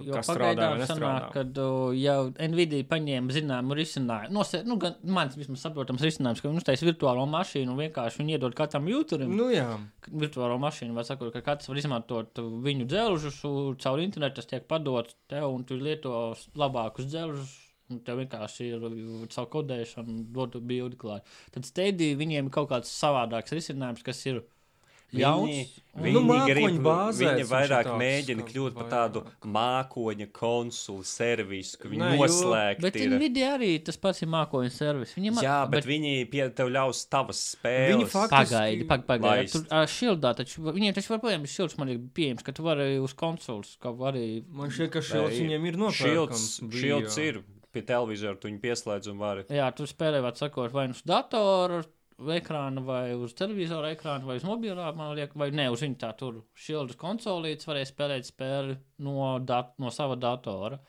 [SPEAKER 3] Jo pagaidām sanāk, kad jau Nvidia paņēma zināmu risinājumu. Nose, nu, gan mans vismaz saprotams risinājums, ka viņi uztaisa virtuālo mašīnu un vienkārši viņi iedod katram jūturim.
[SPEAKER 2] Nu, jā.
[SPEAKER 3] virtuālo mašīnu, vai sakot, ka katrs var izmantot viņu dzelžus, caur internetu tas tiek padots tev, un tu lieto labākus dzelžus. un Tev vienkārši ir caur kodēšanu, dotu bildi klāt. Tad steidī viņiem ir kaut kāds savādāks risinājums, kas ir jauns.
[SPEAKER 1] viņi,
[SPEAKER 2] Nu,
[SPEAKER 1] grib,
[SPEAKER 2] bāzēts
[SPEAKER 1] viņi
[SPEAKER 2] viņš
[SPEAKER 1] vairāk
[SPEAKER 2] ir tāds,
[SPEAKER 1] mēģina kļūt par tādu mākoņa konsuli servisu, ka viņi noslēgti
[SPEAKER 3] Bet
[SPEAKER 1] ir.
[SPEAKER 3] Nvidia arī tas pats ir mākoņu servis. Viņiem
[SPEAKER 1] Jā, bet, bet viņi pie tev ļaus tavas spēles.
[SPEAKER 2] Viņi faktiski-
[SPEAKER 3] Pagaidi, pag, pagaidi. Tur uh, šildā, taču viņiem taču joprojām ir šilds, man ir pieejams, ka tu vari uz konsoles, ka vari.
[SPEAKER 2] Man šķiet, ka šilds
[SPEAKER 1] ir.
[SPEAKER 2] viņiem ir
[SPEAKER 1] Šilds,
[SPEAKER 2] nopērkams. bija.
[SPEAKER 1] šilds ir pie televizora, tu viņu pieslēdz un vari.
[SPEAKER 3] Jā, tu spēlē, var sakot, vai nu uz datora ekrāna, vai uz televizora ekrāna, vai uz mobilā, man liekas, vai ne, uz viņa tā tur šildas konsolītes varēja spēlēt spēli no, dat no sava datora.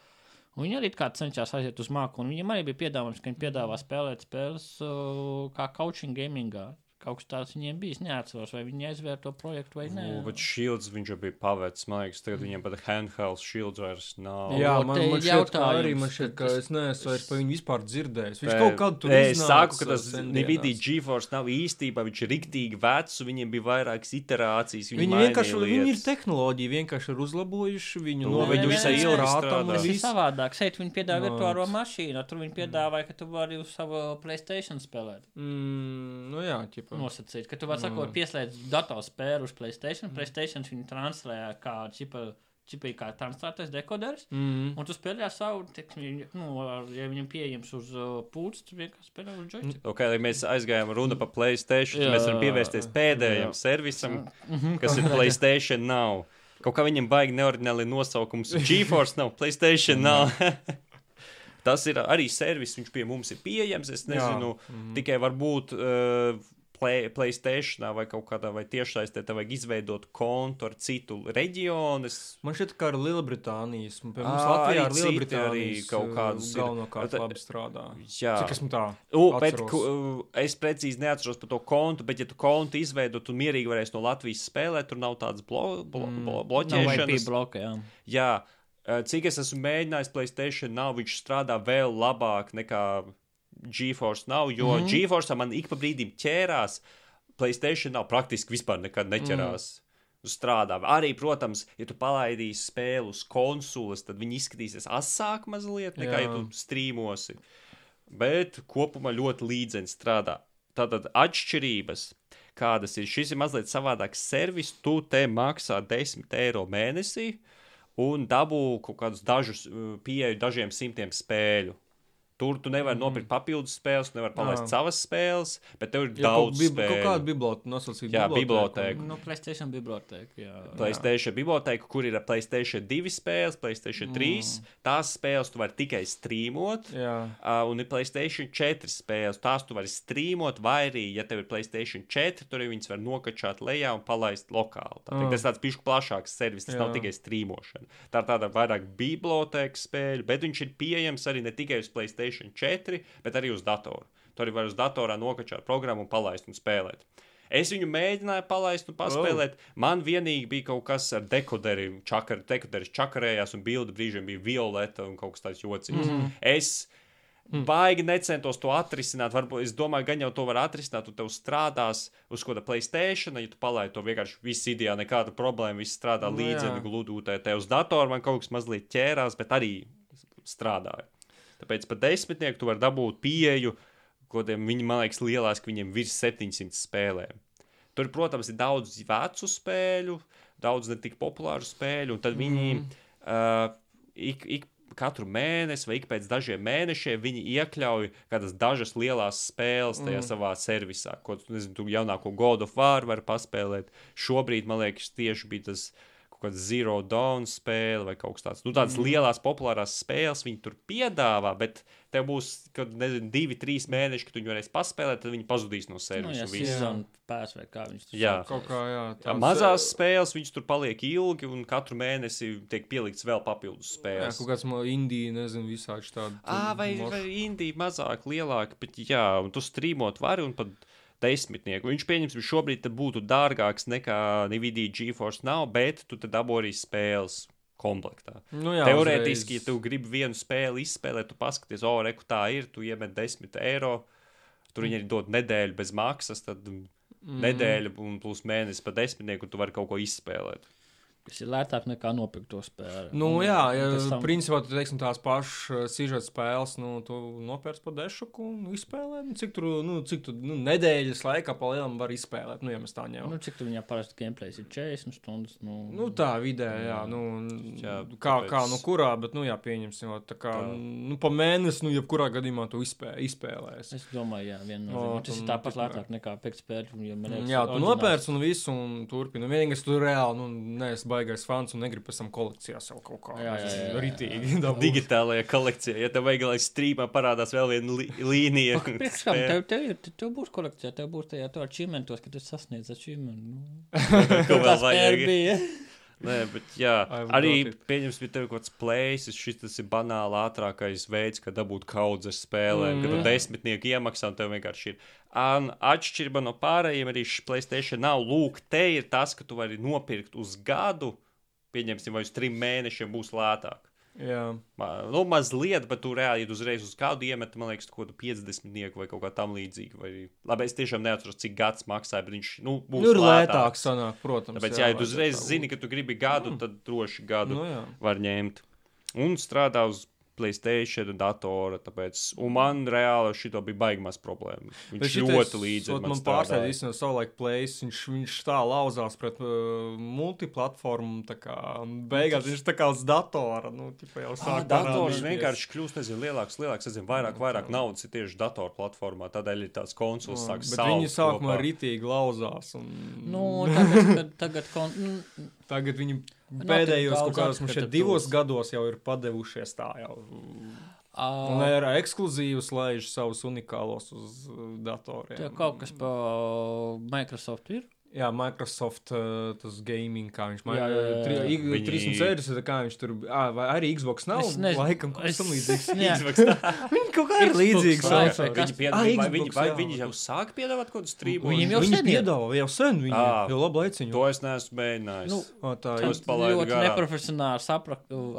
[SPEAKER 3] Un viņi arī kā cenšas aiziet uz māku, un viņiem arī bija piedāvājums, ka viņi piedāvā spēlēt spēles uh, kā coaching gamingā. Kaut kas tāds viņiem bija, es neatceros, vai viņi aizvēr to projektu vai nē.
[SPEAKER 1] Nu, bet šilds viņš jau bija pavērts, man liekas, tagad viņiem pat handheld šilds vairs nav.
[SPEAKER 2] Jā, man, man
[SPEAKER 3] ir
[SPEAKER 2] šķiet, ka arī man šķiet,
[SPEAKER 3] ka
[SPEAKER 2] es neesmu vairs par viņu vispār dzirdējis. Viņš kaut kādu tur
[SPEAKER 1] Es
[SPEAKER 2] iznāca
[SPEAKER 1] saku, ka tas. Nvidia GeForce nav īstībā, viņš ir riktīgi vecs, viņiem bija vairākas iterācijas. Viņi,
[SPEAKER 2] Viņi vienkārši viņi ir tehnoloģija, vienkārši ir uzlabojuši viņu
[SPEAKER 1] Nu,
[SPEAKER 2] noveļu
[SPEAKER 3] viņi visai
[SPEAKER 2] un
[SPEAKER 3] Tas ir savādāk. Šeit viņi piedāvā
[SPEAKER 2] Nu,
[SPEAKER 3] virtuālo mašīnu, tur viņi piedāvāja, ka tu vari uz savu Playstation spēlēt.
[SPEAKER 2] Mm, nu jā, ķipa.
[SPEAKER 3] Nosacīt, ka tu vari sakot, pieslēdz datorspēru uz Playstation. Playstation viņu translē kā čipa, čipa kā translētais dekoderis.
[SPEAKER 2] Mm.
[SPEAKER 3] Un tu spēlē savu, teiksim, nu, ja viņam pieejams uz uh, pults, tu vienkārši spēlē uz joystick.
[SPEAKER 1] Okay, lai mēs aizgājām runa par Playstation, tad mēs varam
[SPEAKER 3] Jā.
[SPEAKER 1] pievērsties pēdējiem
[SPEAKER 3] Jā.
[SPEAKER 1] servisam,
[SPEAKER 3] Mhm.
[SPEAKER 1] kas ir Playstation Now. Kaut kā viņam baigi neordināli nosaukums. [LAUGHS] GeForce nav, Playstation nav. [LAUGHS] Tas ir arī servis, viņš pie mums ir pieejams. Es nezinu,
[SPEAKER 2] Mhm.
[SPEAKER 1] tikai varbūt uh, play, Playstation vai kaut kādā vai tiešsaistē tev vajag izveidot kontu ar citu reģionu.
[SPEAKER 2] Man šķiet, ka ar Lielbritānijas, pie mums
[SPEAKER 1] Ā,
[SPEAKER 2] Latvijā
[SPEAKER 1] arī
[SPEAKER 2] ar Lielbritānijas
[SPEAKER 1] arī kaut kādus ir.
[SPEAKER 2] galvenokārt
[SPEAKER 1] Bet,
[SPEAKER 2] labi strādā.
[SPEAKER 1] Jā,
[SPEAKER 2] Cik esmu tā?
[SPEAKER 1] U, bet, ku, es precīzi neatceros par to kontu, bet, ja tu kontu izveido, tu mierīgi varēsi no Latvijas spēlēt, tur nav tādas blo, blo,
[SPEAKER 2] Mm.
[SPEAKER 1] blo, bloķēšanas.
[SPEAKER 3] Bloka, jā.
[SPEAKER 1] Jā, cik es esmu mēģinājis, Playstation nav, viņš strādā vēl labāk nekā GeForce nav, jo mm. -hmm. GeForce man ik pa brīdim ķērās, Playstation nav praktiski vispār nekad neķerās. Mm. Strādā. Arī, protams, ja tu palaidīsi spēli uz konsoles, tad viņi izskatīsies asāk mazliet nekā,
[SPEAKER 2] Jā.
[SPEAKER 1] ja tu strīmosi. Bet kopumā ļoti līdzeni strādā. Tātad atšķirības, kādas ir, šis ir mazliet savādāks servis, tu te maksā 10 eiro mēnesī un dabū kaut kādus dažus pieeju dažiem simtiem spēļu. Tur tu nevari mm. nopirkt papildus spēles, tu nevari palaist
[SPEAKER 2] Jā.
[SPEAKER 1] savas spēles, bet tev ir
[SPEAKER 2] Jā,
[SPEAKER 1] daudz
[SPEAKER 2] bib,
[SPEAKER 1] spēļu.
[SPEAKER 2] kādu bibliotēku nosacīt.
[SPEAKER 1] Jā, bibliotēku.
[SPEAKER 3] Nu, Playstation biblioteka, jā.
[SPEAKER 1] Playstation biblioteka, kur ir Playstation 2 spēles, Playstation 3. Mm. Tās spēles tu vari tikai strīmot.
[SPEAKER 2] Jā.
[SPEAKER 1] Uh, un ir Playstation 4 spēles. Tās tu vari strīmot, vai arī, ja tev ir Playstation 4, tur viņas var nokačāt lejā un palaist lokāli. Tā, mm. Tas ir tāds pišķi plašāks servis, tas Jā. nav
[SPEAKER 2] Jā.
[SPEAKER 1] tikai strīmošana. Tā ir tāda vairāk bibliotēkas spēļu, bet viņš ir pieejams arī ne tikai uz Playstation 4, bet arī uz datoru. Tur arī var uz datorā nokačāt programmu un palaist un spēlēt. Es viņu mēģināju palaist un paspēlēt. Oh. Man vienīgi bija kaut kas ar dekoderi, čakar, dekoderis čakarējās, un bilde brīžiem bija violeta un kaut kas tāds jocīgs. Mm. Es baigi necentos to atrisināt. Varbūt es domāju, gan jau to var atrisināt, un tev strādās uz kāda Playstation, ja tu palaidi to vienkārši viss idejā, nekāda problēma, viss strādā
[SPEAKER 2] Nu,
[SPEAKER 1] līdzeni
[SPEAKER 2] jā.
[SPEAKER 1] gludūtē. Te uz datora man kaut kas mazliet ķērās, bet arī strādāja. Tāpēc par desmitnieku tu vari dabūt pieeju, kodiem viņi, man liekas, lielās, ka viņiem virs 700 spēlēm. Tur, protams, ir daudz vecu spēļu, daudz ne tik populāru spēļu, un tad viņi mm. uh, ik, ik katru mēnesi vai ik pēc dažiem mēnešiem viņi iekļauj kādas dažas lielas spēles tajā mm. savā servisā. Ko tu, nezinu, tu jaunāko God of War vari paspēlēt. Šobrīd, man liekas, tieši bija tas kaut kāds Zero Dawn spēle vai kaut kas tāds. Nu, tādas mm. lielas, populāras spēles viņi tur piedāvā, bet tev būs, kad, nezinu, divi, trīs mēneši, kad viņi varēs paspēlēt, tad viņi pazudīs no
[SPEAKER 3] Nu,
[SPEAKER 1] servisa.
[SPEAKER 3] jā, pēc vai kā viņš tur
[SPEAKER 1] Jā.
[SPEAKER 2] Kaut kā, jā.
[SPEAKER 1] Jā, mazās spēles viņas tur paliek ilgi, un katru mēnesi tiek pielikts vēl papildus
[SPEAKER 2] Jā,
[SPEAKER 1] spēles.
[SPEAKER 2] kaut kāds no Indijas, nezinu, visādi tādi.
[SPEAKER 1] À, vai,
[SPEAKER 2] moš-
[SPEAKER 1] vai Indija mazāk, lielāka, bet jā, un tu strīmot vari un pat desmitnieku. Viņš pieņems, ka šobrīd būtu dārgāks nekā Nvidia GeForce nav, bet tu tad dabū arī spēles komplektā.
[SPEAKER 2] Nu, jā,
[SPEAKER 1] Teorētiski, ja
[SPEAKER 2] uzreiz-
[SPEAKER 1] tu gribi vienu spēli izspēlēt, tu paskaties, o, reku tā ir, tu iemet 10 eiro. Tur viņi arī dod nedēļu bez maksas, tad mm. nedēļa un plus mēnesis pa desmitnieku, tu vari kaut ko izspēlēt.
[SPEAKER 3] Tas ir lētāk nekā nopirkt to spēli.
[SPEAKER 2] Nu,
[SPEAKER 3] Un-
[SPEAKER 2] jā, ja,
[SPEAKER 3] tam-
[SPEAKER 2] principā tu teiksim, tās pašas sižeta spēles, nu, tu nopērci par dešuku un izspēlē. Nu, cik tur, nu, cik tu nu, nedēļas laikā pa lielam var izspēlēt, nu, ja mēs tā ņemam.
[SPEAKER 3] Nu, cik tu viņā parasti gameplays ir 40 stundas? Nu,
[SPEAKER 2] Nu, tā vidē, jā, nu,
[SPEAKER 1] Jā,
[SPEAKER 2] kā,
[SPEAKER 1] tāpēc-
[SPEAKER 2] kā, nu, kurā, bet, nu, jā, pieņemsim, tā kā,
[SPEAKER 1] Tā.
[SPEAKER 2] nu, pa mēnesi, nu, jebkurā gadījumā tu izspē, izspēlēsi.
[SPEAKER 3] Es domāju, jā, tām. Tas ir tāpat lētāk nekā pēc spēļu.
[SPEAKER 2] Jā, tu nopērci un visu, un turpini. Vienīgais, tu reāli, nu, neesi baigais fans un negribi pēc tam kolekcijā sev kaut kā ritīgi [LAUGHS] dabūt.
[SPEAKER 1] Digitālajā kolekcijā, ja tev vajag, lai strīmā parādās vēl viena li līnija.
[SPEAKER 3] Priekš kam tev, tev, ir, tev būs kolekcijā, tev būs tajā to achievementos, ka tu sasniedz achievementu. Nu, [LAUGHS]
[SPEAKER 1] Ko vēl vajag? Nē, bet jā, arī
[SPEAKER 2] got it.
[SPEAKER 1] pieņems, ka tev kaut kāds plēsis, šis tas ir banāli ātrākais veids, kā dabūt kaudzes spēlēm, mm. kad tu
[SPEAKER 2] Mm.
[SPEAKER 1] desmitnieku iemaksā un tev vienkārši ir. Un atšķirība no pārējiem arī šis Playstation nav. Lūk, te ir tas, ka tu vari nopirkt uz gadu, pieņemsim, vai uz trim mēnešiem būs lētāk.
[SPEAKER 2] Jā.
[SPEAKER 1] Nu, mazliet, bet tu reāli, uzreiz uz kādu iemet, man liekas, kaut kādu 50 vai kaut kā tam līdzīga. Vai... Labi, es tiešām neatceros, cik gads maksāja, bet viņš nu, būs
[SPEAKER 2] Nu, ir lētāk
[SPEAKER 1] lētāks.
[SPEAKER 2] sanāk, protams.
[SPEAKER 1] Tāpēc, jā, ja tu uzreiz zini, ka tu gribi gadu, tad droši gadu
[SPEAKER 2] Nu, jā.
[SPEAKER 1] var ņemt. Un strādā uz Playstation datora. Tāpēc, un man reāli šito bija baigmas problēma. Viņš ļoti līdzi
[SPEAKER 2] ot,
[SPEAKER 1] man
[SPEAKER 2] man pārsteidz, ka savulaik plēs, viņš, viņš tā lauzās pret uh, multiplatformu, tā kā beigās viņš tā kā uz datora, nu, tipa jau
[SPEAKER 1] Ah,
[SPEAKER 2] sāk
[SPEAKER 1] dators
[SPEAKER 2] parādīties.
[SPEAKER 1] vienkārši kļūst nezinu, lielāks, lielāks, nezinu, vairāk, vairāk naudas ir tieši datorplatformā. Tādēļ ir tās konsoles
[SPEAKER 2] Jā,
[SPEAKER 1] sāk
[SPEAKER 2] Bet
[SPEAKER 1] saukt
[SPEAKER 2] viņi sākumā
[SPEAKER 1] kopā.
[SPEAKER 2] ritīgi lauzās. Un...
[SPEAKER 3] Nu, tagad, kad, tagad kon... [LAUGHS] nu,
[SPEAKER 2] Tagad viņi pēdējos kaut kādos mums šeit divos gados jau ir padevušies tā jau.
[SPEAKER 3] ā,
[SPEAKER 2] Un ar ekskluzīvus laiž savus unikālos uz uh, datoriem.
[SPEAKER 3] Tev kaut kas pa Microsoft ir?
[SPEAKER 2] Jā, Microsoft uh, tas gaming, kā viņš. Viņi...
[SPEAKER 1] Viņi-
[SPEAKER 2] 360, kā viņš tur, vai arī Xbox nav,
[SPEAKER 3] Es nezinu.
[SPEAKER 2] laikam, kaut kas tam līdzīgs. [LAUGHS] [LAUGHS] Viņi kaut kā ir
[SPEAKER 3] kas-
[SPEAKER 1] Viņi, pied...
[SPEAKER 2] Ah,
[SPEAKER 1] vai,
[SPEAKER 2] Xbox,
[SPEAKER 1] viņi, vai viņi jau sāk piedāvāt kaut kādu strīmu?
[SPEAKER 3] Viņiem jau
[SPEAKER 2] Viņi
[SPEAKER 3] sen
[SPEAKER 2] piedāvā jau sen, viņi
[SPEAKER 1] Ā.
[SPEAKER 2] jau labu laiciņu.
[SPEAKER 1] To es neesmu mēģinājis.
[SPEAKER 3] Nu,
[SPEAKER 2] O, tā ir.
[SPEAKER 3] ļoti neprofesionāls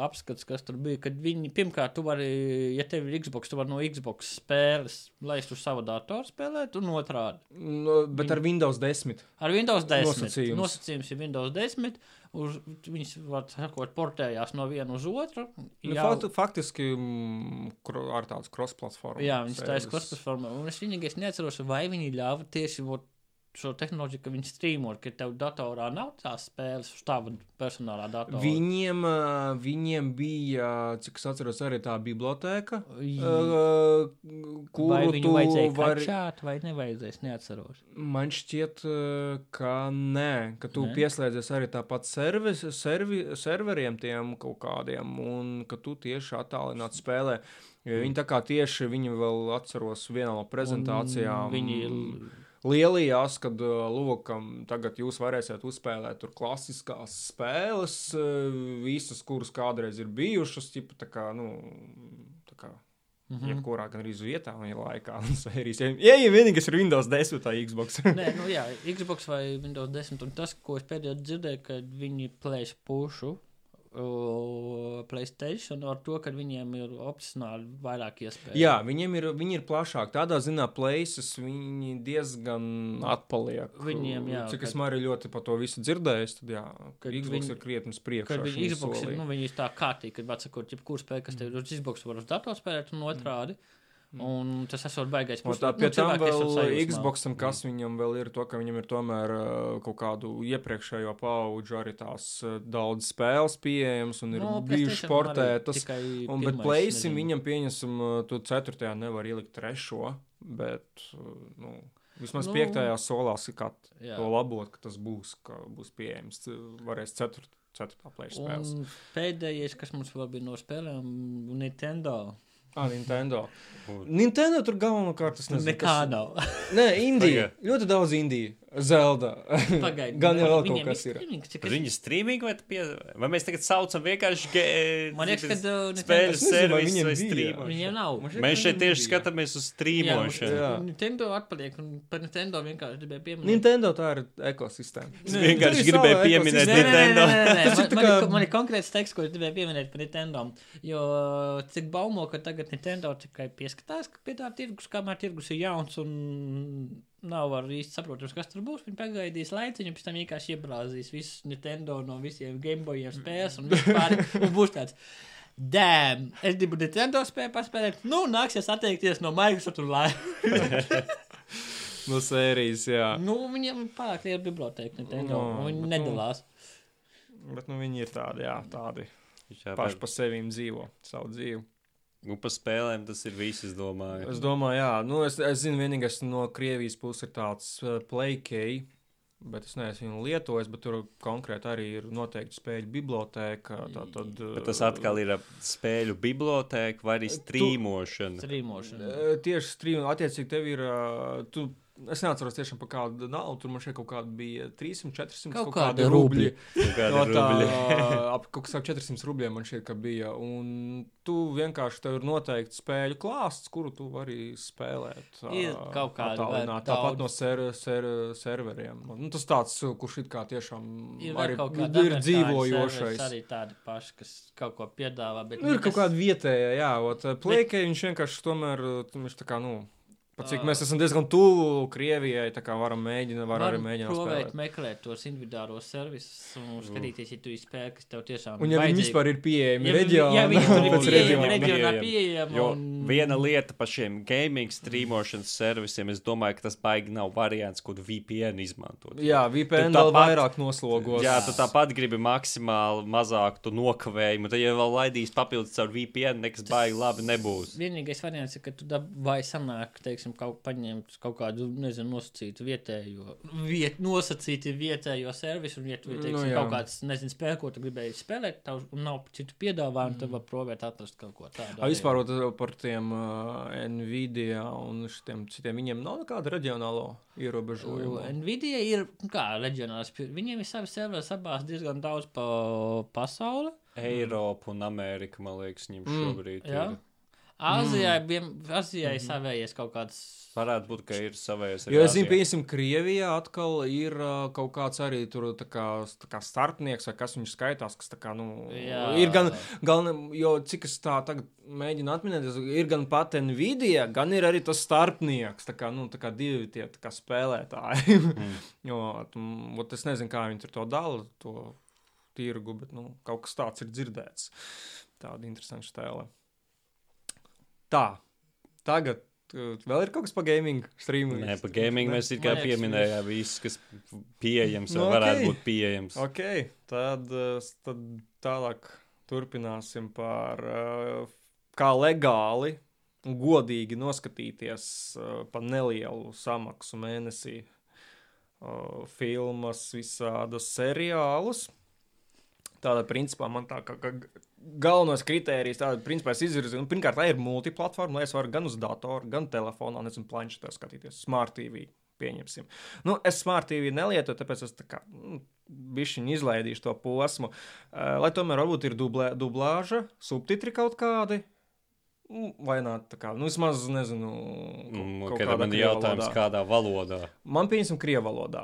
[SPEAKER 3] apskats, kas tur bija. Kad viņi, pirmkārt, tu vari, ja tev ir Xbox, tu vari no Xbox spēles laist uz savu datoru spēlēt, un otrādi.
[SPEAKER 2] Nu, bet ar Windows 10.
[SPEAKER 3] Ar Windows 10.
[SPEAKER 2] Nosacījums.
[SPEAKER 3] Nosacījums ir Windows 10. Uz, viņas, var sakot, portējās no viena uz otru.
[SPEAKER 2] Nu,
[SPEAKER 3] jau-
[SPEAKER 2] faktu, faktiski mm, ar tādu cross-platformu.
[SPEAKER 3] Jā, viņas taisa kosmosformā. Un es vienīgais neatceros, vai viņi ļāva tieši vot, šo tehnoloģiju, ka viņi strīmot, ka tev datorā nav tās spēles uz tava personālā datora.
[SPEAKER 2] Viņiem, viņiem bija, cik es atceros, arī tā biblioteka,
[SPEAKER 3] vai
[SPEAKER 2] kuru
[SPEAKER 3] viņu
[SPEAKER 2] tu vari.
[SPEAKER 3] kačāt, vai nevajadzēja, es neatceros.
[SPEAKER 2] Man šķiet, ka nē, ka tu
[SPEAKER 3] Nē?
[SPEAKER 2] pieslēdzies arī tāpat servis, servi, serveriem tiem kaut kādiem, un ka tu tieši attālināti spēlē. Viņi tā kā tieši, viņi vēl atceros vienā no prezentācijām.
[SPEAKER 3] Un Viņi
[SPEAKER 2] Lielījās, kad uh, lūkam, tagad jūs varēsiet uzspēlēt tur klasiskās spēles, uh, visas, kuras kādreiz ir bijušas, tipa, tā kā, nu, tā kā, mm. -hmm. jebkurā gan arī uz vietām, ja laikā, [LAUGHS] sērijas. Ja ir vienīgais ir Windows 10 vai Xbox. [LAUGHS]
[SPEAKER 3] Nē, nu jā, Xbox vai Windows 10. Un tas, ko es pēdējā dzirdēju, ka viņi plēš pušu uh, Playstation ar to, ka viņiem ir opcionāli vairāk iespēju.
[SPEAKER 2] Jā, viņiem ir, viņi ir plašāki. Tādā ziņā places viņi diezgan atpaliek.
[SPEAKER 3] Viņiem, jā,
[SPEAKER 2] Cik
[SPEAKER 3] kad-
[SPEAKER 2] es arī ļoti par to visu dzirdēju, tad jā, Xbox
[SPEAKER 3] viņi-
[SPEAKER 2] ir krietni priekšā.
[SPEAKER 3] Kad viņi Xbox ir, nu, viņi ir tā kārtīgi, kad, var sakot, jebkuru spēju, kas tev ir uz Xbox, var uz datoru spēlēt, un otrādi. Un tas esot baigais. Pus-
[SPEAKER 2] tā
[SPEAKER 3] nu,
[SPEAKER 2] pie tam
[SPEAKER 3] cilvēki esot
[SPEAKER 2] vēl. Xboxam, kas viņam vēl ir, to, ka viņam ir tomēr uh, kaut kādu iepriekšējo pauģu arī tās uh, daudz spēles pieejamas un ir
[SPEAKER 3] Nu,
[SPEAKER 2] bijušas
[SPEAKER 3] PlayStation arī
[SPEAKER 2] portētas.
[SPEAKER 3] tikai
[SPEAKER 2] Un, bet plēsim viņam pieņemsim, uh, tu ceturtajā nevar ielikt trešo, bet, nu, vismaz
[SPEAKER 3] Nu,
[SPEAKER 2] piektajā kā
[SPEAKER 3] Jā.
[SPEAKER 2] to labot, ka tas būs, ka būs pieejams, varēs ceturt, ceturtā plēšu spēles.
[SPEAKER 3] Un pēdējais, kas mums vēl bija no spēlēm, Nintendo.
[SPEAKER 2] Ah, Nintendo. Nintendo tur galvenokārt tas nezinu.
[SPEAKER 3] Nekā
[SPEAKER 2] kas-
[SPEAKER 3] nav.
[SPEAKER 2] Nē, [LAUGHS] Indija. Ļoti daudz Indija. Zelda.
[SPEAKER 3] Pagaidi.
[SPEAKER 2] Gan jau vēl kaut kas ir.
[SPEAKER 3] cik
[SPEAKER 1] Viņi streaming vai, pie... vai mēs tagad saucam vienkārši ge...
[SPEAKER 3] Man liekas, ka uh,
[SPEAKER 1] spēļu
[SPEAKER 2] Es nezinu, vai
[SPEAKER 1] servisu
[SPEAKER 2] viņiem
[SPEAKER 3] nav.
[SPEAKER 2] Šķiet,
[SPEAKER 1] Mēs šeit tieši
[SPEAKER 2] bija.
[SPEAKER 1] skatāmies uz streamošanu.
[SPEAKER 2] Jā.
[SPEAKER 3] Nintendo atpaliek, un par Nintendo vienkārši gribēju pieminēt.
[SPEAKER 2] Nintendo tā ir ekosistēma.
[SPEAKER 1] Es vienkārši
[SPEAKER 2] Tur ir
[SPEAKER 1] gribēju pieminēt
[SPEAKER 3] Nē, nē, nē,
[SPEAKER 1] Nintendo.
[SPEAKER 3] nē, nē, nē.
[SPEAKER 2] Ir
[SPEAKER 3] Man, man, ir, konkrēts teksts, ko es gribēju pieminēt par Nintendo. Jo cik baumo, ka tagad Nintendo tikai pieskatās, ka pie tā tirgus, kamēr tirgus ir jauns un nav var īsti saprotams, kas tur būs. Viņi pagaidīs laiciņu, pēc tam vienkārši iebrāzīs visus Nintendo no visiem Gameboyiem spēles un vispār un būs tāds. Dēm, es gribu Nintendo spēli paspēlēt. Nu, nāksies atteikties no Microsoft un Live. [LAUGHS]
[SPEAKER 2] No sērijas, jā.
[SPEAKER 3] nu, viņiem pārāk liela biblioteka Nintendo.
[SPEAKER 2] No,
[SPEAKER 3] No, viņi
[SPEAKER 2] nu-
[SPEAKER 3] nedalās.
[SPEAKER 2] Bet nu, viņi ir tādi, jā, tādi
[SPEAKER 1] Jā,
[SPEAKER 2] paši
[SPEAKER 1] bet-
[SPEAKER 2] pa sevīm dzīvo savu dzīvi.
[SPEAKER 1] Nu, pa spēlēm tas ir viss, es domāju.
[SPEAKER 2] Es domāju, jā, nu, es, es zinu, vienīgais no Krievijas puses ir tāds uh, playkey. Bet es neesmu viņu lietojis, bet tur konkrēti arī ir noteikti spēļu biblioteka. Tā, tad,
[SPEAKER 1] Bet tas atkal ir spēļu bibliotēka vai arī strīmošana.
[SPEAKER 3] Strīmošana.
[SPEAKER 2] Uh, Tieši strīmā, attiecīgi, tev ir. Tu, es neatceros tiešām par kādu naudu. Tur man šeit kaut kāda bija 300, 400
[SPEAKER 3] Kaut
[SPEAKER 2] kaut kādi
[SPEAKER 3] kādi
[SPEAKER 2] rubļi.
[SPEAKER 1] Nu, kādi
[SPEAKER 2] No tā, [LAUGHS] ap kaut kā 400 rubļiem man ka bija. Un tu vienkārši tev ir noteikti spēļu klāsts, kuru tu vari spēlēt.
[SPEAKER 3] Ir
[SPEAKER 2] ā,
[SPEAKER 3] kaut kādi
[SPEAKER 2] attālināt.
[SPEAKER 3] vēl
[SPEAKER 2] Tāpat no ser, ser, serveriem. Nu, tas tāds, kurš it kā tiešām
[SPEAKER 3] Ir
[SPEAKER 2] arī
[SPEAKER 3] kādi
[SPEAKER 2] ir dzīvojošais.
[SPEAKER 3] Arī tādi paši, kas kaut ko piedāvā. Bet
[SPEAKER 2] Nu, ir kaut kāda vietējā, jā, ot, plēkē viņš vienkārši tomēr, viņš tā kā, nu, pat cik mēs esam diezgan tuvu Krievijai, tā kā varam mēģināt, var arī mēģināt
[SPEAKER 3] provēt,
[SPEAKER 2] spēlēt.
[SPEAKER 3] meklēt tos individuālos servisus un skatīties, ja tu ir spēle, kas tev tiešām
[SPEAKER 2] Un ja viņi vispār ir pieejami
[SPEAKER 3] Ja
[SPEAKER 2] reģionā,
[SPEAKER 3] Ja viņi ir [LAUGHS] pieejami, reģionā
[SPEAKER 1] Pieejami. Jo
[SPEAKER 3] un...
[SPEAKER 1] viena lieta par šiem gaming streamošanas servisiem, es domāju, ka tas baigi nav variants, tu VPN izmantot.
[SPEAKER 2] Jā, VPN
[SPEAKER 1] Tu
[SPEAKER 2] vēl
[SPEAKER 1] tāpat-
[SPEAKER 2] vairāk noslogos.
[SPEAKER 1] Jā, tu tāpat gribi maksimāli mazāk tu nokavējumu. Tad, ja vēl laidīs papildus caur VPN, nekas baigi labi nebūs.
[SPEAKER 3] Vienīgais variants ir, ka tu dab- vai sanāk, teiksim, kaut, paņemt kaut kādu, nezinu, nosacītu vietējo, viet, nosacītu vietējo servisu, un, ja tu, teiksim,
[SPEAKER 2] Nu, jā.
[SPEAKER 3] kaut kāds, nezinu, spēle, ko tu gribēji spēlēt, tev nav citu piedāvājumu, tad var provēt atrast kaut ko tādu.
[SPEAKER 2] A, vispār par tiem uh, Nvidia un šitiem citiem, viņiem nav nekāda reģionālo ierobežojumu.
[SPEAKER 3] Nvidia ir, nu kā, reģionāls, viņiem ir savi serveri sabās diezgan daudz pa pasauli.
[SPEAKER 1] Eiropa un Amerika, man liekas, viņam
[SPEAKER 2] Mm,
[SPEAKER 1] šobrīd
[SPEAKER 3] Jā.
[SPEAKER 1] Ir.
[SPEAKER 3] Āzijai, mm. Azijai savējies kaut kāds.
[SPEAKER 1] Varētu būt, ka ir savējais.
[SPEAKER 2] Jo es zinu, piemēram, Krievijā atkal ir kaut kāds arī tur tā kā, tā kā starpnieks, vai kas viņš skaitās, kas tā kā, nu,
[SPEAKER 3] Jā.
[SPEAKER 2] ir gan, gan, jo cik es tā tagad mēģinu atminēties, ir gan pat Nvidia, gan ir arī tas starpnieks, tā kā, nu, tā kā divi tie tā kā spēlētāji. mm. [LAUGHS] jo, ot es nezinu, kā viņi tur to dala, to tirgu, bet, nu, kaut kas tāds ir dzirdēts. Tāda interesanta stēle. Tā, tagad uh, vēl ir kaut kas par gaming streamu.
[SPEAKER 1] Nē, par gaming mēs tikai
[SPEAKER 3] Man liekas,
[SPEAKER 1] pieminējām visu, kas pieejams,
[SPEAKER 2] Nu,
[SPEAKER 1] vai varētu būt pieejams.
[SPEAKER 2] Ok, tad, uh, tad tālāk turpināsim par uh, kā legāli un godīgi noskatīties par nelielu samaksu mēnesī filmas, visādas seriālus. Tāda principā man tā kā, kā galvenais kritērijs, tāda principā es izvirzīju. Nu, pirmkārt, lai ir multiplatforma, lai es varu gan uz datora, gan telefonā, nezinu, planšetē skatīties, smart TV. Pieņemsim. Nu, es smart TV nelietoju, tāpēc es tā kā nu, bišķiņu izlaidīšu to posmu. Uh, lai tomēr varbūt ir dublē, dublāža, subtitri kaut kādi. Nu, Vai nē, tā kā, nu, vismaz nezinu,
[SPEAKER 1] Mm,
[SPEAKER 2] kaut kādā
[SPEAKER 1] man ir jautājums,
[SPEAKER 2] valodā.
[SPEAKER 1] kādā valodā.
[SPEAKER 2] Man pieņemsim krievu valodā.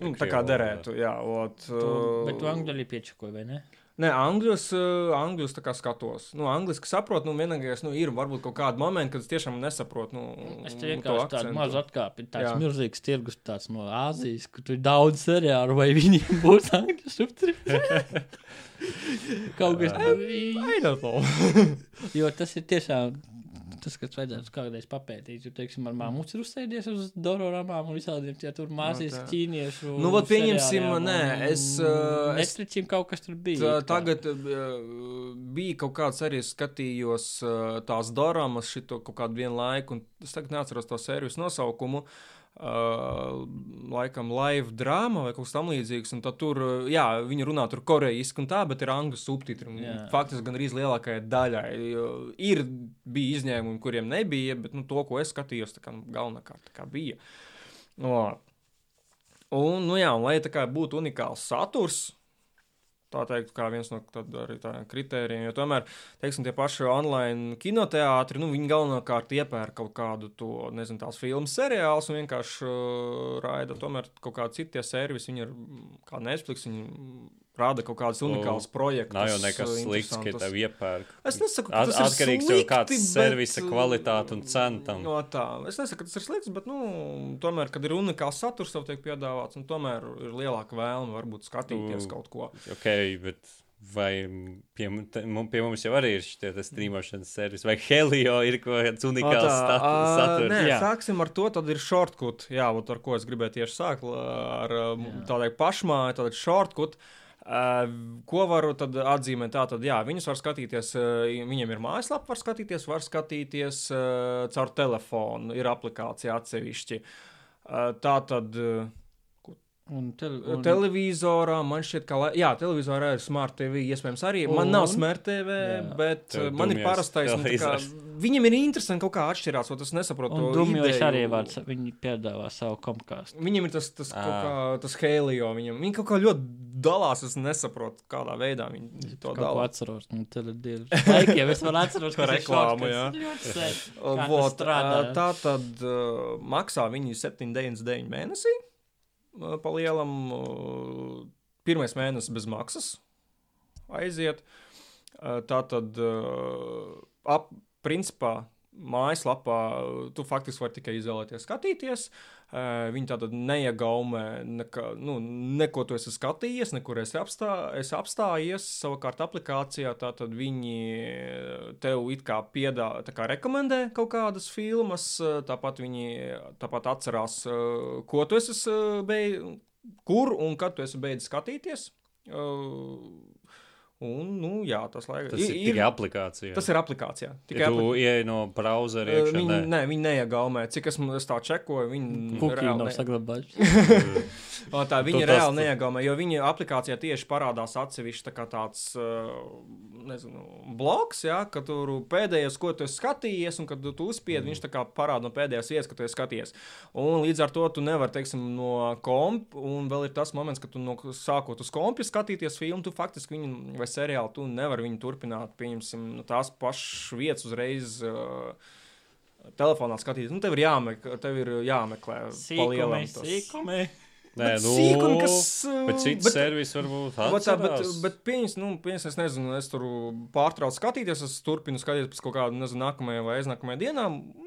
[SPEAKER 2] Nu, tā kā
[SPEAKER 1] valodā.
[SPEAKER 2] derētu, jā. Ot,
[SPEAKER 3] Tu,
[SPEAKER 2] uh,
[SPEAKER 3] bet tu angļu arī piečakoji, vai ne?
[SPEAKER 2] Nē, angļus, uh, angļus tā kā skatos. Nu, angliski saprotu, nu, vienīgais, nu, ir varbūt kaut kādi momenti, kad es tiešām nesaprotu, nu,
[SPEAKER 3] Es vienkārši tādu
[SPEAKER 2] akcentu.
[SPEAKER 3] mazu atkāpi. Tāds
[SPEAKER 2] Jā.
[SPEAKER 3] milzīgs tirgus tāds no Āzijas, kur tur ir daudz seriālu, vai viņiem [LAUGHS] būs angļu subtitri. [LAUGHS] Kaut kas tāds
[SPEAKER 2] know.
[SPEAKER 3] - jo tas ir tiešām tas, kas vajadzētu kādreiz papētīt. Jo, teiksim, ar māmu ir uzsēdies uz dororamām un visādiem tie tur māsīs
[SPEAKER 2] tā.
[SPEAKER 3] ķīniešu.
[SPEAKER 2] Nu, vot pieņemsim, nē, es, uh, es-
[SPEAKER 3] Netflixim kaut kas tur bija.
[SPEAKER 2] Tā, tagad uh, bija kaut kāds arī skatījos uh, tās doramas šito kaut kādu vienu laiku, un es tagad neatceros to sērijas nosaukumu. Uh, laikam, live drāma vai kaut kas tamlīdzīgs. un tad Tur, uh, jā, viņi runā tur korejiski un tā, bet ir angļu subtitri. Faktiski gan arī lielākajai daļai. Ir bija izņēmumi, kuriem nebija, bet nu, to, ko es skatījos, tā kā nu, galvenokārt kā bija. No. Un, nu jā, un lai tā kā būtu unikāls saturs, tā teikt, kā viens no tādiem kritērijiem. Jo tomēr, teiksim, tie paši online kinoteātri, nu, viņi galvenokārt iepērk kaut kādu to, nezinu, tās filmas seriālus un vienkārši uh, raida. Tomēr kaut kādi citi servisi, viņi ir kā Netflix, viņi rāda kaut kādas unikālas projektus.
[SPEAKER 1] Nav jau nekas
[SPEAKER 2] uh,
[SPEAKER 1] slikts, ka tev iepērk.
[SPEAKER 2] Es nesaku, ka
[SPEAKER 1] At,
[SPEAKER 2] tas ir
[SPEAKER 1] atkarīgs no
[SPEAKER 2] slikti,
[SPEAKER 1] kāds
[SPEAKER 2] bet,
[SPEAKER 1] servisa
[SPEAKER 2] uh,
[SPEAKER 1] kvalitāte un cena tam.
[SPEAKER 2] No tā. Es nesaku, ka tas ir slikts, bet, nu, tomēr, kad ir unikāls saturs, tev tiek piedāvāts, un tomēr ir lielāka vēlme varbūt skatīties
[SPEAKER 1] Nu,
[SPEAKER 2] kaut ko.
[SPEAKER 1] Ok, bet vai pie, te- pie mums jau arī ir šie strīmošanas servis, vai Helio ir kaut kāds unikāls
[SPEAKER 2] tā,
[SPEAKER 1] stat-
[SPEAKER 2] ā,
[SPEAKER 1] saturs?
[SPEAKER 2] Nē,
[SPEAKER 3] Jā.
[SPEAKER 2] sāksim ar to. Tad ir shortcut. Jā, ar ko es gribēju tieši sākt. Ar
[SPEAKER 3] Jā.
[SPEAKER 2] tādai pašmāju, tādai shortcut. Uh, ko varu atzīmēt? Tā tad, jā, viņus var skatīties, uh, viņiem ir mājaslapa, var skatīties, var skatīties uh, caur telefonu, ir aplikācija atsevišķi. Uh, tā tad.
[SPEAKER 3] Un, tel,
[SPEAKER 2] Un... Televizorā man šķiet, ka. Jā, televizorā ir smart TV. Iespējams, arī. Man
[SPEAKER 3] Un?
[SPEAKER 2] nav smart TV,
[SPEAKER 3] Jā.
[SPEAKER 2] bet
[SPEAKER 1] Tev
[SPEAKER 2] man ir parastais. nu, Kā, viņam ir interesanti kaut kā atšķirās, un es nesaprotu. ideju.
[SPEAKER 3] arī var, viņi piedāvā savu komkāstu.
[SPEAKER 2] Viņam ir tas, tas, kaut
[SPEAKER 1] Ā.
[SPEAKER 2] kā, tas helio. Viņam. Viņi kaut kā ļoti dalās. Es nesaprotu, kādā veidā viņi to
[SPEAKER 3] Kaut ko
[SPEAKER 2] dala.
[SPEAKER 3] atceros no televīzijas. Laikiem es vēl atceros, ka
[SPEAKER 2] Reklāmu, jā.
[SPEAKER 3] Kā tas
[SPEAKER 2] Vot, tā tad uh, maksā viņi 7,99 mēnesī. Pa lielam, pirmais mēnesis bez maksas aiziet. Tā tad, ap, principā, mājaslapā tu faktiski vari tikai izvēlēties skatīties. Viņi tātad neiagaumē, neka, nu, neko tu esi skatījies, nekur esi, apstā, esi apstājies. Savukārt, aplikācijā tātad viņi tev it kā piedāvā, kā rekomendē kaut kādas filmas, tāpat viņi tāpat atcerās, ko tu esi beidzis, kur un kad tu esi beidzis skatīties. Uh, Un, nu, jā, tas laikam
[SPEAKER 1] Tas ir tikai aplikācija.
[SPEAKER 2] Tas ir aplikācijā.
[SPEAKER 1] ja tu ieej no brauzera iekšā.
[SPEAKER 2] Viņi,
[SPEAKER 1] nē.
[SPEAKER 2] nē, viņi neiegāmē. Cik es, es tā čekoju, viņi reāli
[SPEAKER 3] nav
[SPEAKER 2] ne-
[SPEAKER 3] saglabājuši. [LAUGHS]
[SPEAKER 2] Tā, viņi
[SPEAKER 1] Tu tas
[SPEAKER 2] reāli
[SPEAKER 1] tu-
[SPEAKER 2] neiegāmē, jo viņa aplikācijā tieši parādās atsevišķi tā kā tāds uh, nezinu, bloks, ja, ka tur pēdējais, ko tu skatījies, un kad tu uzspied, mm. viņš tā kā parāda no pēdējās vietas, ka tu esi skatījies. Un līdz ar to tu nevari, teiksim, no kompa, un vēl ir tas moments, ka tu no sākot uz kompa skatīties filmu, tu faktiski viņu vai seriālu, tu nevari viņu turpināt, pieņemsim, no tās pašas vietas uzreiz. Uh, Telefonā skatīties, nu, tev ir jāmeklē, tev ir jāmeklē
[SPEAKER 3] Sīkumi,
[SPEAKER 2] tas-
[SPEAKER 3] sīkumi.
[SPEAKER 1] Nē,
[SPEAKER 2] Bet
[SPEAKER 1] nu,
[SPEAKER 2] sīkumi, kas, uh,
[SPEAKER 1] Bet cits
[SPEAKER 2] bet-
[SPEAKER 1] servis varbūt
[SPEAKER 2] tā, bet,
[SPEAKER 1] atcerās.
[SPEAKER 2] bet pieņems, nu, pieņems, es nezinu, es tur pārtraucu skatīties, es turpinu skatīties pēc kaut kāda, nezinu, nākamajā vai aiznākamajā dienā.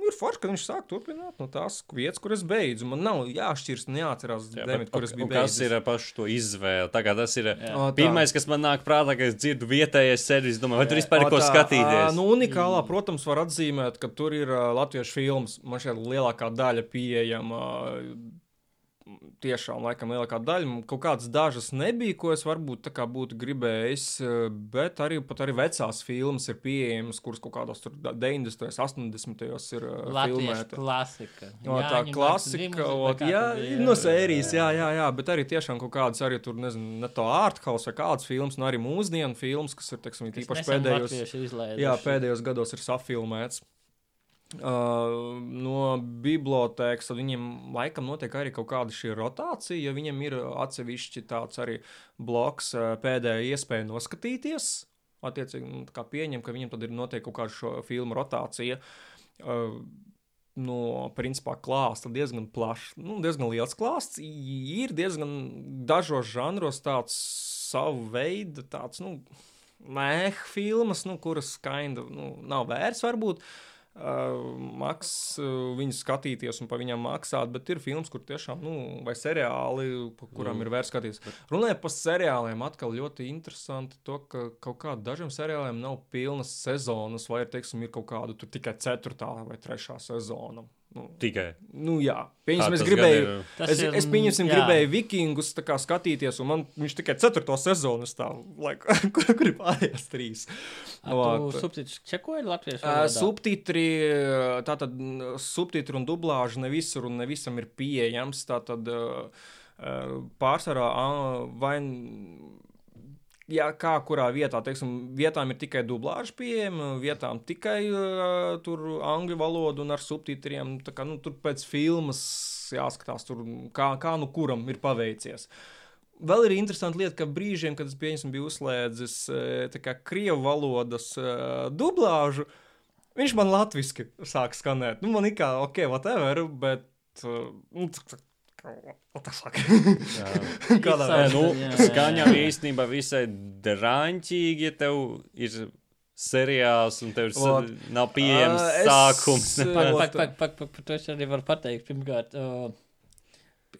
[SPEAKER 2] Ir forši, ka viņš sāk turpināt no tās vietas, kur es beidzu. Man nav jāšķirs un jāatcerās,
[SPEAKER 1] Jā,
[SPEAKER 2] demit,
[SPEAKER 1] bet
[SPEAKER 2] kur es biju
[SPEAKER 1] Kas
[SPEAKER 2] beidzis.
[SPEAKER 1] ir ar pašu to izvēli? Tagad tas ir
[SPEAKER 3] Jā.
[SPEAKER 1] Pirmais, kas man nāk prātā, kad es dzirdu vietējais servis. Domāju, vai tur vispār ir ko skatīties?
[SPEAKER 2] ā, Nu, unikālā, protams, var atzīmēt, ka tur ir uh, latviešu filmas. Man šeit lielākā daļa pieejama. Uh, Tiešām, laikam, lielākā daļa. Kaut kādas dažas nebija, ko es varbūt tā kā būtu gribējis, uh, bet arī, pat arī vecās filmas ir pieejamas, kuras kaut kādos tur 90. un 80. ir
[SPEAKER 3] Latviešu
[SPEAKER 2] filmētas.
[SPEAKER 3] klasika.
[SPEAKER 2] O, tā
[SPEAKER 3] Jāņem
[SPEAKER 2] klasika, ot, jā, no sērijas, jā, jā, jā, bet arī tiešām kaut kādas arī tur, nezinu, ne to ārthaus vai kādas filmas, no arī mūsdienu filmas, kas ir, teiksim, īpaši pēdējos. Jā, pēdējos gados ir safilmēts. Uh, no bibliotekas tad viņiem laikam notiek arī kaut kāda šī rotācija, jo viņiem ir atsevišķi tāds arī bloks pēdējā iespēja noskatīties. Attiecīgi, nu, kā pieņem, ka viņiem tad ir notiek kaut kāda šo filmu rotācija. Uh, no principā klāsta diezgan plašs, nu, diezgan liels klāsts. Ir diezgan dažos žanros tāds savu veidu, tāds, nu, mēh filmas, nu, kuras kinda, nu, nav vērts varbūt. uh, maks, viņus skatīties un par viņiem maksāt, bet ir filmas, kur tiešām, nu, vai seriāli, kurām
[SPEAKER 1] Mm.
[SPEAKER 2] ir vērts skatīties. Runājot par seriāliem, atkal ļoti interesanti to, ka kaut kādiem dažiem seriāliem nav pilnas sezonas, vai, teiksim, ir kaut kāda tikai ceturtā vai trešā sezona. Nu,
[SPEAKER 1] Tikai.
[SPEAKER 2] nu jā, pieņemsim, es gribēju.
[SPEAKER 1] ir?
[SPEAKER 2] Es,
[SPEAKER 3] ir,
[SPEAKER 2] es pieņemsim,
[SPEAKER 3] jā.
[SPEAKER 2] gribēju vikingus tā kā skatīties, un man viņš tikai ceturto sezonu stāv. Lai, kur, kur ir pārējās trīs?
[SPEAKER 3] Subtitrus čekoji latviešu valodā?
[SPEAKER 2] Subtitri, tātad subtitri un dublāža ne visur un ne visam ir pieejams. Tātad ā, pārsvarā ā, vai. Jā, kā kurā vietā, teiksim, vietām ir tikai dublāža pieejama, vietām tikai uh, tur angļu valoda un ar subtitriem. Kā, nu, tur pēc filmas jāskatās, tur, kā, kā nu kuram ir paveicies. Vēl ir interesanti lieta, ka brīžiem, kad es pieņemsim, biju uzslēdzis kā krievu valodas uh, dublāžu, viņš man latviešu sāk skanēt. Nu, man ir kā, ok, whatever, bet. Uh, nu, tas saka?
[SPEAKER 1] Jā. [LAUGHS]
[SPEAKER 2] Kādā
[SPEAKER 3] Nē,
[SPEAKER 1] nu, skaņa īstenībā visai drāmķīgi, ja tev ir seriāls un tev ir nav pieejams
[SPEAKER 2] es-
[SPEAKER 1] sākums.
[SPEAKER 3] Pak, pak, pak, pak, pak, par to es arī varu pateikt. Pirmkārt, uh,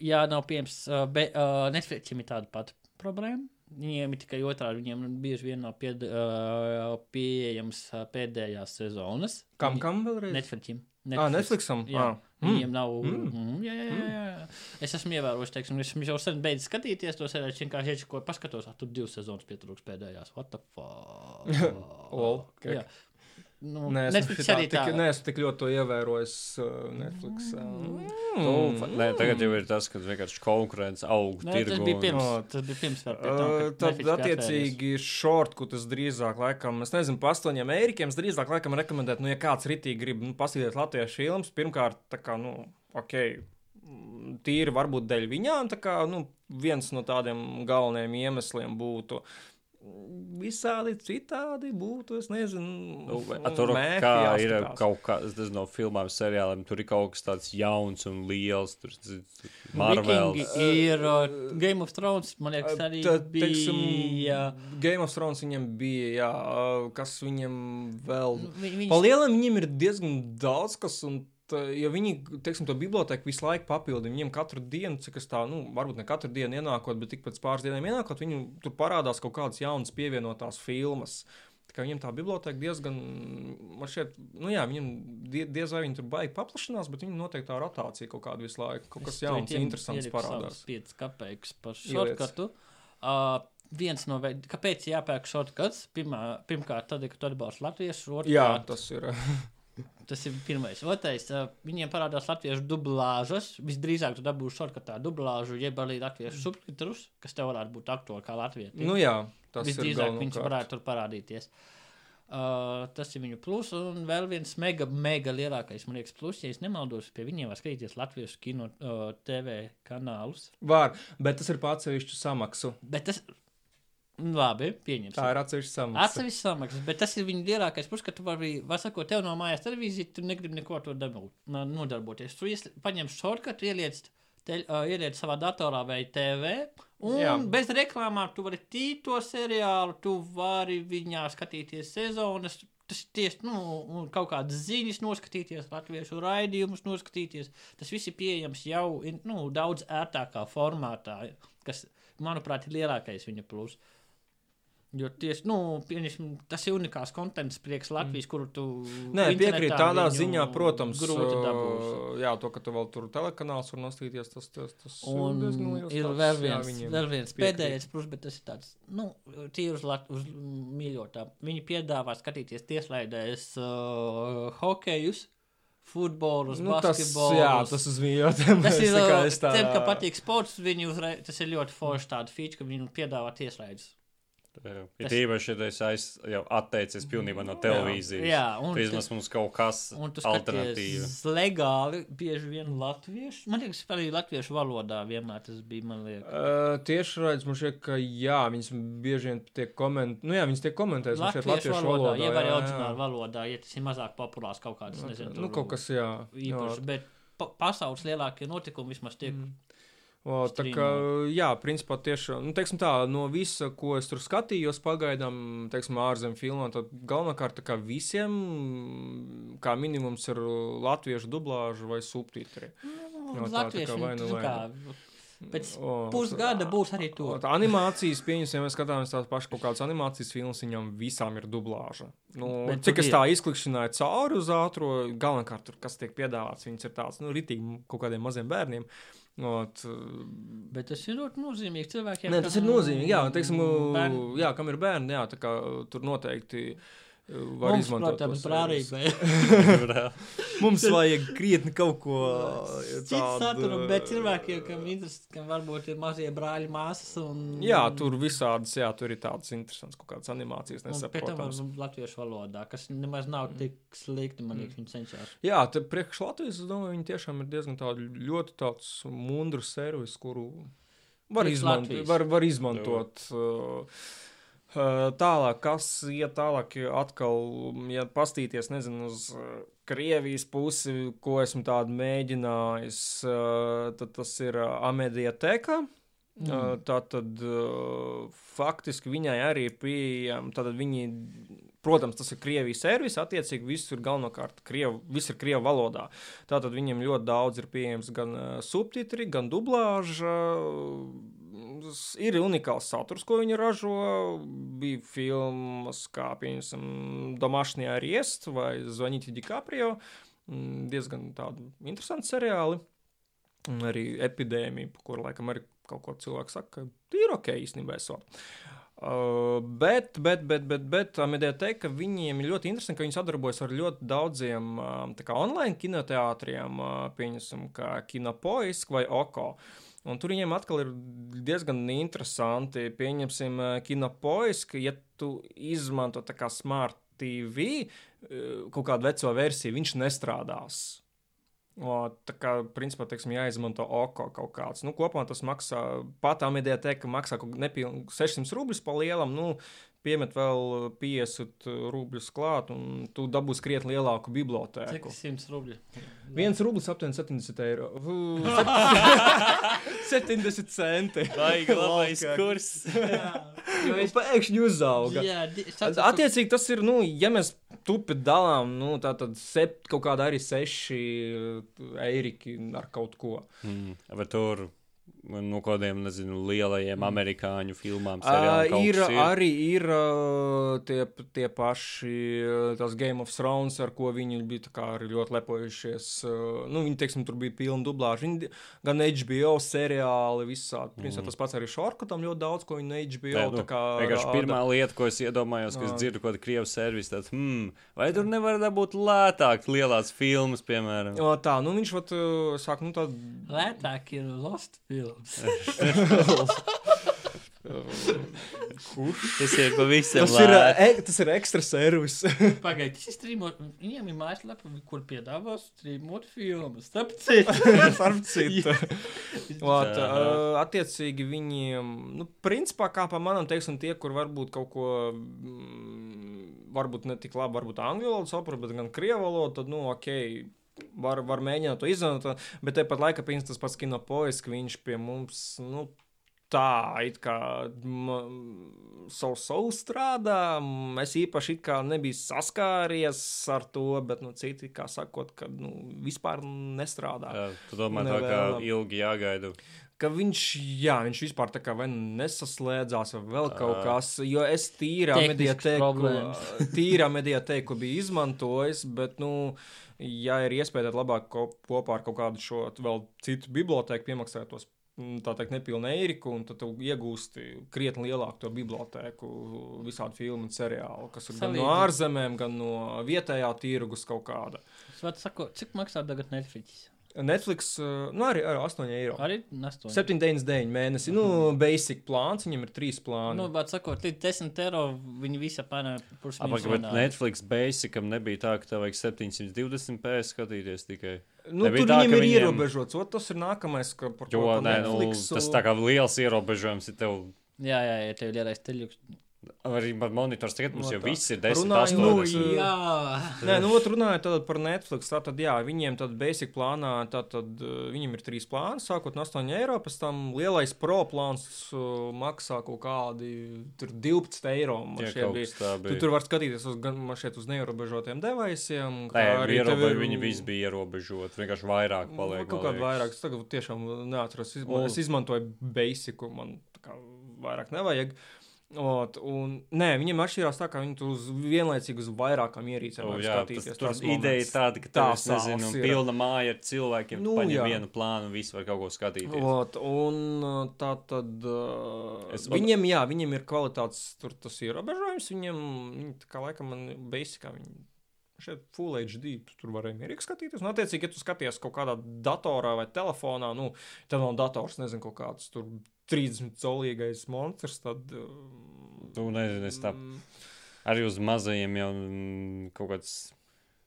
[SPEAKER 3] jā, nav pieejams, uh, bet uh, Netflixim ir tāda pati problēma. Viņiem ir tikai otrādi, viņiem bieži vien nav pied, uh, pieejams uh, pēdējās sezonas.
[SPEAKER 2] Kam, kam vēlreiz?
[SPEAKER 3] Netflixim.
[SPEAKER 2] Ah, Netflixam.
[SPEAKER 3] Jā,
[SPEAKER 2] Ah.
[SPEAKER 3] Viņiem nav.
[SPEAKER 2] Mm.
[SPEAKER 3] Mm. Jā, jā, jā, jā. Es esmu ievērojis, teiksim, es jau sen beidzu skatīties to seriālu. Es vienkārši iečakoju, paskatos, ah, tur divas sezonas pietrūks pēdējās. What the fuck? [LAUGHS]
[SPEAKER 2] Lol, ok.
[SPEAKER 3] Jā. Nu,
[SPEAKER 2] Nē, es
[SPEAKER 3] Netflix arī tā.
[SPEAKER 2] Tik, neesmu tik ļoti to ievērojis uh, Netflix.
[SPEAKER 1] Nu, fa- Nē, tagad jau ir tas, ka vienkārši konkurence aug.
[SPEAKER 3] Nē, tas bija pirms.
[SPEAKER 2] Ot.
[SPEAKER 3] Tas bija pirms vēl pie tam,
[SPEAKER 2] Uh, tad,
[SPEAKER 3] Netflix
[SPEAKER 2] attiecīgi, šortkutus drīzāk, laikam, es nezinu, pa astoņiem eirikiem, es drīzāk, laikam, rekomendētu, nu, ja kāds ritīgi grib nu, paskatīties latviešu filmas, pirmkārt, tā kā, nu, ok, mm, tīri varbūt dēļ viņām, tā kā, nu, viens no tādiem galvenajiem iemesliem būtu. mm, Visādi citādi būtu, es nezinu,
[SPEAKER 1] Nu, vai- Tur kā ir
[SPEAKER 2] jāskatās.
[SPEAKER 1] kaut kas tāds no filmām, seriāliem, tur ir kaut kas tāds jauns un liels. Tur ir Marvel.
[SPEAKER 3] Vikingi ir uh, Game of Thrones, man liekas, arī
[SPEAKER 2] Tad,
[SPEAKER 3] bija.
[SPEAKER 2] teiksim, Game of Thrones viņam bija, jā, uh, kas viņam vēl.
[SPEAKER 3] Vi- Viņš,
[SPEAKER 2] Pa lielam viņiem ir diezgan daudz kas, un tā, ja viņi, teiksim, to biblioteku visu laiku papildi, viņiem katru dienu, cik es tā, nu, varbūt ne katru dienu ienākot, bet tik pēc pāris dienām ienākot, viņu tur parādās kaut kādas jaunas pievienotās filmas. Tā viņiem tā biblioteka diezgan, man šķiet, nu jā, viņiem die, diez vai viņi tur baigi paplašinās, bet viņi noteikti tā rotācija kaut kādu visu laiku, kaut kas jauns, interesants parādās.
[SPEAKER 3] 5 kapeikas par šortkatu. Uh, viens no veidiem, kāpēc jāpērk šortkats? Pirmā, pirmkārt, tad, kad tu atbalsti latviešu,
[SPEAKER 2] Jā,
[SPEAKER 3] otrkārt,
[SPEAKER 2] tas ir. [LAUGHS]
[SPEAKER 3] Tas ir pirmais. Otrais, viņiem parādās latviešu dublāžas. Visdrīzāk, tu dabūsi šortkatā dublāžu, jeb arī latviešu subtitrus, kas tev varētu būt aktuāli kā latviešu.
[SPEAKER 2] Nu jā, tas ir.
[SPEAKER 3] Visdrīzāk viņš varētu tur parādīties. Uh, tas ir viņu plus, un vēl viens mega, mega lielākais, man liekas, plus, ja es nemaldos, pie viņiem var skatīties latviešu kino uh, TV kanālus.
[SPEAKER 2] Var, bet tas ir pa atsevišķu samaksu.
[SPEAKER 3] Bet tas, labi, pieņemsim.
[SPEAKER 2] Tā ir atsevišķa samaksa.
[SPEAKER 3] Atsevišķi samaksas, bet tas ir viņa lielākais plus, ka tu vari, var sakot, tev no mājās televīzija, tu negribi neko to dabūt, nodarboties. Tu ies- paņem šortkatu, ieliec, te, uh, ieliec savā datorā vai TV, un Jā. Bez reklāmām tu vari tīt to seriālu, tu vari viņā skatīties sezonas. Tas tieši nu, kaut kādas ziņas, noskatīties, latviešu raidījumus, noskatīties. Tas viss ir pieejams jau nu, daudz ērtākā formātā, kas, manuprāt, ir lielākais viņa plus. Jo tieši nu, tas ir unikāls konteksts priekš Latvijas, kuru tu.
[SPEAKER 2] Nē,
[SPEAKER 3] internetā
[SPEAKER 2] piekrīt tādā
[SPEAKER 3] viņu
[SPEAKER 2] ziņā, protams,
[SPEAKER 3] Grūti dabūt.
[SPEAKER 2] jā, to, ka tu vēl tur telekanāls var nostīties, tas, tas, tas
[SPEAKER 3] Un
[SPEAKER 2] liels
[SPEAKER 3] ir
[SPEAKER 2] tāds,
[SPEAKER 3] vēl
[SPEAKER 2] jā,
[SPEAKER 3] viens,
[SPEAKER 2] viņiem
[SPEAKER 3] vēl viens pēdējais, plus, bet tas ir tāds, nu, tīri uz, lat, uz mīļotā. Viņi piedāvā skatīties tieslaidēs uh, hokejus, futbolus,
[SPEAKER 2] Nu, tas,
[SPEAKER 3] basketbolus.
[SPEAKER 2] jā, tas uz mīļotiem.
[SPEAKER 3] Tas [LAUGHS] ir
[SPEAKER 2] tā kā es tā-
[SPEAKER 3] tiem, kam [LAUGHS] patīk sports, viņi uzreiz, tas ir ļoti forši tāda feature, ka viņi piedāvā tieslaides.
[SPEAKER 1] Jā,
[SPEAKER 3] Tas-
[SPEAKER 1] Ir īpaši, ja es aiz, jau atteicies pilnībā no televīzijas.
[SPEAKER 3] Jā, un
[SPEAKER 1] vismaz mums kaut kas alternatīvs.
[SPEAKER 3] legāli, bieži vien latviešu. Man liekas, arī latviešu valodā vienmēr tas bija, man liekas.
[SPEAKER 2] Uh, tieši redzams, man šķiet, ka jā, viņas bieži vien tiek komentētas. Nu, jā, viņas tiek komentētas man šķiet,
[SPEAKER 3] Latviešu
[SPEAKER 2] latviešu
[SPEAKER 3] valodā,
[SPEAKER 2] valodā.
[SPEAKER 3] jeb arī
[SPEAKER 2] jā,
[SPEAKER 3] oriģinālu
[SPEAKER 2] jā.
[SPEAKER 3] valodā, ja tas ir mazāk populārs kaut kāds, nezinu,
[SPEAKER 2] Nu, kaut kas, jā.
[SPEAKER 3] īpašs, bet pa pasaules lielākie notikumi vismaz tiek. Mm.
[SPEAKER 2] O, tā kā, jā, principā tieši nu, tā, no visa, ko es tur skatījos, pagaidām, teiksim, ārzemju filmā, tad galvenokārt kā visiem, kā minimums, ir latviešu dublāža vai subtitri.
[SPEAKER 3] Nu,
[SPEAKER 2] No, tā, tā kā vai nu
[SPEAKER 3] nu,
[SPEAKER 2] vai
[SPEAKER 3] kā, pēc
[SPEAKER 2] O,
[SPEAKER 3] pusgada būs arī to.
[SPEAKER 2] Tā animācijas, pieņemsim, ja mēs skatāmies tās pašas kaut kādas animācijas filmas, viņām visām ir dublāža. Nu,
[SPEAKER 3] Bet
[SPEAKER 2] cik es tā izklikšķināju cauri uz ātro, galvenokārt tur, kas tiek piedāvāts, viņas ir tāds, nu, ritīgi kaut kādiem maziem bērniem. Ot,
[SPEAKER 3] Bet tas ir ļoti nozīmīgi cilvēkiem.
[SPEAKER 2] Nē, tas ir
[SPEAKER 3] kam,
[SPEAKER 2] nozīmīgi. Jā, teiksim,
[SPEAKER 3] bērni-
[SPEAKER 2] jā kam ir bērni, jā, kā tur noteikti var
[SPEAKER 3] Mums,
[SPEAKER 2] izmantot.
[SPEAKER 3] protams, brālīgi. [LAUGHS]
[SPEAKER 2] Mums vajag krietni kaut ko
[SPEAKER 3] Cits saturu, bet cilvēkiem, kam, interes, kam varbūt ir mazie brāļi, māsas un...
[SPEAKER 2] Jā, tur visādas, jā, tur ir tādas interesantas kaut kādas animācijas,
[SPEAKER 3] Un pēc tam
[SPEAKER 2] nesaprotams.
[SPEAKER 3] latviešu valodā, kas nemaz nav tik slikti, man liekas, viņi cenšas.
[SPEAKER 2] Jā, te priekš Latvijas, es domāju, viņi tiešām ir diezgan tādi ļoti tāds mundru servis, kuru var, izmant, var, var izmantot. Uh, uh, tālāk, kas iet tālāk, atkal, ja pastīties, nezinu, uz uh, Krievijas pusi, ko esmu tādu mēģinājis, uh, tad tas ir Amediateka. Mm. Tā tad faktiski viņai arī ir pieejama. Tātad viņi, protams, tas ir Krievijas servis, attiecīgi viss ir galvenokārt Krievu, viss ir Krievu valodā. Tātad viņiem ļoti daudz ir pieejams gan subtitri, gan dublāža. Ir unikāls saturs, ko viņi ražo. Bija filmas, kā piemēram, Domašņā Riest vai Zvanīti DiCaprio. Mm, Diezgan tādi interesanti seriāli. Un arī epidēmija, par kuru laikam arī kaut ko cilvēku saka, ka ir ok īstenībā. Esot. Uh, bet, bet, bet, bet, bet mediāteka viņiem ir ļoti interesanti, ka viņi sadarbojas ar ļoti daudziem um, tā kā online kinoteātriem, uh, pieņemsim, kā Kinopoisk vai Oko. Un tur viņiem atkal ir diezgan interesanti. Pieņemsim, uh, Kinopoisk, ja tu izmanto tā kā Smart TV, uh, kaut kādu veco versiju, viņš nestrādās. O, tā kā, principā, teiksim, jāizmanto oko kaut kāds. Nu, kopumā tas maksā, pat tā mediāteka maksā kaut nepilnīgi 600 rubļus pa lielam. Nu, Piemet vēl 50 rubļus klāt, un tu dabūsi krietni lielāku
[SPEAKER 3] Cik
[SPEAKER 2] bibliotēku.
[SPEAKER 3] 100 rubļi?
[SPEAKER 2] Viens rublis aptuveni 70 eiro. Fu, [LAUGHS] 70 centi.
[SPEAKER 1] Labais
[SPEAKER 2] Laka.
[SPEAKER 1] kurs.
[SPEAKER 3] Jo es...
[SPEAKER 2] Pēkšņi uzauga.
[SPEAKER 3] Jā,
[SPEAKER 2] Attiecīgi, tas ir, nu, ja mēs tupi dalām, nu, tā tad sept, kaut kāda arī seši eiriki ar kaut ko.
[SPEAKER 1] Mm. Vai tur no kādiem, nezinu, lielajiem amerikāņu filmām
[SPEAKER 2] Uh,
[SPEAKER 1] seriāliem kaut
[SPEAKER 2] ir,
[SPEAKER 1] ir?
[SPEAKER 2] arī ir uh, tie, tie paši uh, tas Game of Thrones, ar ko viņi bija tā kā arī ļoti lepojušies. Uh, nu, viņi, teiksim, tur bija pilna dublāža. Viņi, gan HBO seriāli, visādi. Principā
[SPEAKER 1] Mhm.
[SPEAKER 2] tas pats arī Šorkatam ļoti daudz, ko viņi no HBO
[SPEAKER 1] Nē,
[SPEAKER 2] tā kā
[SPEAKER 1] Vienkārši pirmā lieta, ko es iedomājos, kad dzirdu kaut kādu krievu servisu, tad, hmm, vai tur nevar dabūt lētāk lielās filmas, piemēram?
[SPEAKER 2] O, tā, nu viņš vat, uh, saka, nu tad.
[SPEAKER 3] Lētāk ir Lost films. [LAUGHS]
[SPEAKER 1] Tas ir pavisam
[SPEAKER 2] Tas ir, e, tas ir ekstra servis. [LAUGHS]
[SPEAKER 3] Pagaidiet, šis streamot, viņiem ir mājaslapa, kur piedāvā streamot filmas. Starp citu. [LAUGHS]
[SPEAKER 2] Starp citu.
[SPEAKER 1] Jā.
[SPEAKER 2] uh, attiecīgi viņiem, nu, principā, kā pa manam, teiksim, tie, kur varbūt kaut ko, mm, varbūt ne tik labi, varbūt angļu valodu saprot, bet gan krievu valodu, tad, nu, ok. Var, var mēģināt to izmantot, bet tāpat laikā pieņems tas pats kino poisk, viņš pie mums, nu, tā, it kā savu savu strādā. Es īpaši it kā nebiju saskāries ar to, bet, nu, citi, kā sakot, ka, nu, vispār nestrādā.
[SPEAKER 1] Jā, Tu domā, tā kā ilgi jāgaida.
[SPEAKER 2] ka viņš, jā, viņš vispār tā kā nu nesaslēdzās, vai vēl kaut kas. Jo es tīrā
[SPEAKER 3] problēmas.
[SPEAKER 2] tīrā mediatēku biju izmantojis, bet, nu, ja ir iespēja tad labāk ko, kopā ar kaut kādu šo vēl citu bibliotēku piemaksāt tos. Tā teikt, nepilnu eiriku, un tad iegūsti krietni lielāku to bibliotēku, visādi filmu un seriālu, kas ir gan no ārzemēm, gan no vietējā tirgus kaut kāda.
[SPEAKER 3] Sakot, cik maksā tagad Netflix?
[SPEAKER 2] Netflix, uh, nu arī ar 8 eiro.
[SPEAKER 3] Arī 8.
[SPEAKER 2] 7,99 mēnesi. Nu, basic plāns, viņam ir trīs plāni.
[SPEAKER 3] Nu, bet sakot, līdz 10 eiro viņi visi apmēram purs
[SPEAKER 1] Apakaļ, bet Netflix basicam nebija tā, ka tev vajag 720p skatīties tikai.
[SPEAKER 2] Nu,
[SPEAKER 1] Nebija
[SPEAKER 2] tur
[SPEAKER 1] tā,
[SPEAKER 2] viņam ir
[SPEAKER 1] viņiem-
[SPEAKER 2] ierobežots. Ot, tas ir nākamais, ka par
[SPEAKER 1] Jo,
[SPEAKER 2] ko
[SPEAKER 1] nē, nu,
[SPEAKER 2] Netflix.
[SPEAKER 1] tas tā kā liels ierobežojums ir tev.
[SPEAKER 3] Jā, jā, ja tev ir ierais teļuks.
[SPEAKER 1] Arī par monitors tagad mums
[SPEAKER 2] No
[SPEAKER 1] jau
[SPEAKER 2] tā.
[SPEAKER 1] viss ir 10,
[SPEAKER 2] Runājot,
[SPEAKER 1] 8.
[SPEAKER 3] Nu,
[SPEAKER 2] uh,
[SPEAKER 3] jā.
[SPEAKER 2] Nē, nu, ot, runājot tad par Netflix, tad, jā, viņiem tad basic plānā, tad, tad uh, viņiem ir trīs plāni, sākot no 8 eiro, pēc tam lielais pro plāns uh, maksā kaut kādi tur 12 eiro.
[SPEAKER 1] kaut
[SPEAKER 2] bija.
[SPEAKER 1] tā
[SPEAKER 2] Tu
[SPEAKER 1] bija.
[SPEAKER 2] tur var skatīties uz, gan šeit uz neierobežotiem devaisiem.
[SPEAKER 1] Nē,
[SPEAKER 2] arī tev
[SPEAKER 1] ierobe,
[SPEAKER 2] ir-
[SPEAKER 1] viņi visi bija ierobežoti. Vienkārši vairāk paliek.
[SPEAKER 2] Kaut
[SPEAKER 1] liekas.
[SPEAKER 2] vairāk, es tagad tiešām neatceros. Izma
[SPEAKER 1] Un-
[SPEAKER 2] es izmantoju basicu, man tā kā vairāk nevajag. Ot, un, nē, viņiem atšķirās tā, ka viņi tur uz vienlaicīgi uz vairākām ierīcēm
[SPEAKER 1] O,
[SPEAKER 2] var
[SPEAKER 1] jā,
[SPEAKER 2] skatīties.
[SPEAKER 1] tas, tur
[SPEAKER 2] Tas
[SPEAKER 1] ideja ir tāda, ka
[SPEAKER 2] Tā
[SPEAKER 1] es nezinu,
[SPEAKER 2] ir.
[SPEAKER 1] pilna māja ar cilvēkiem.
[SPEAKER 2] Nu,
[SPEAKER 1] paņem
[SPEAKER 2] jā.
[SPEAKER 1] vienu plānu un visi var kaut ko skatīties.
[SPEAKER 2] Ot, un uh, tā tad uh,
[SPEAKER 1] Es-
[SPEAKER 2] viņiem, jā, viņiem ir kvalitātes, tur tas ierobežojums. Viņiem, viņi tā kā laikam man basicā viņi. Šeit Full HD tu tur varēja mierīgi skatīties. Nu, attiecīgi, ja tu skaties kaut kādā datorā vai telefonā, nu, tad nav dators, nezinu, kaut kāds tur 30 colīgais monstrs, tad. Uh,
[SPEAKER 1] Nu, nezinu, es tā
[SPEAKER 2] mm,
[SPEAKER 1] arī uz mazajiem jau mm, kaut kāds.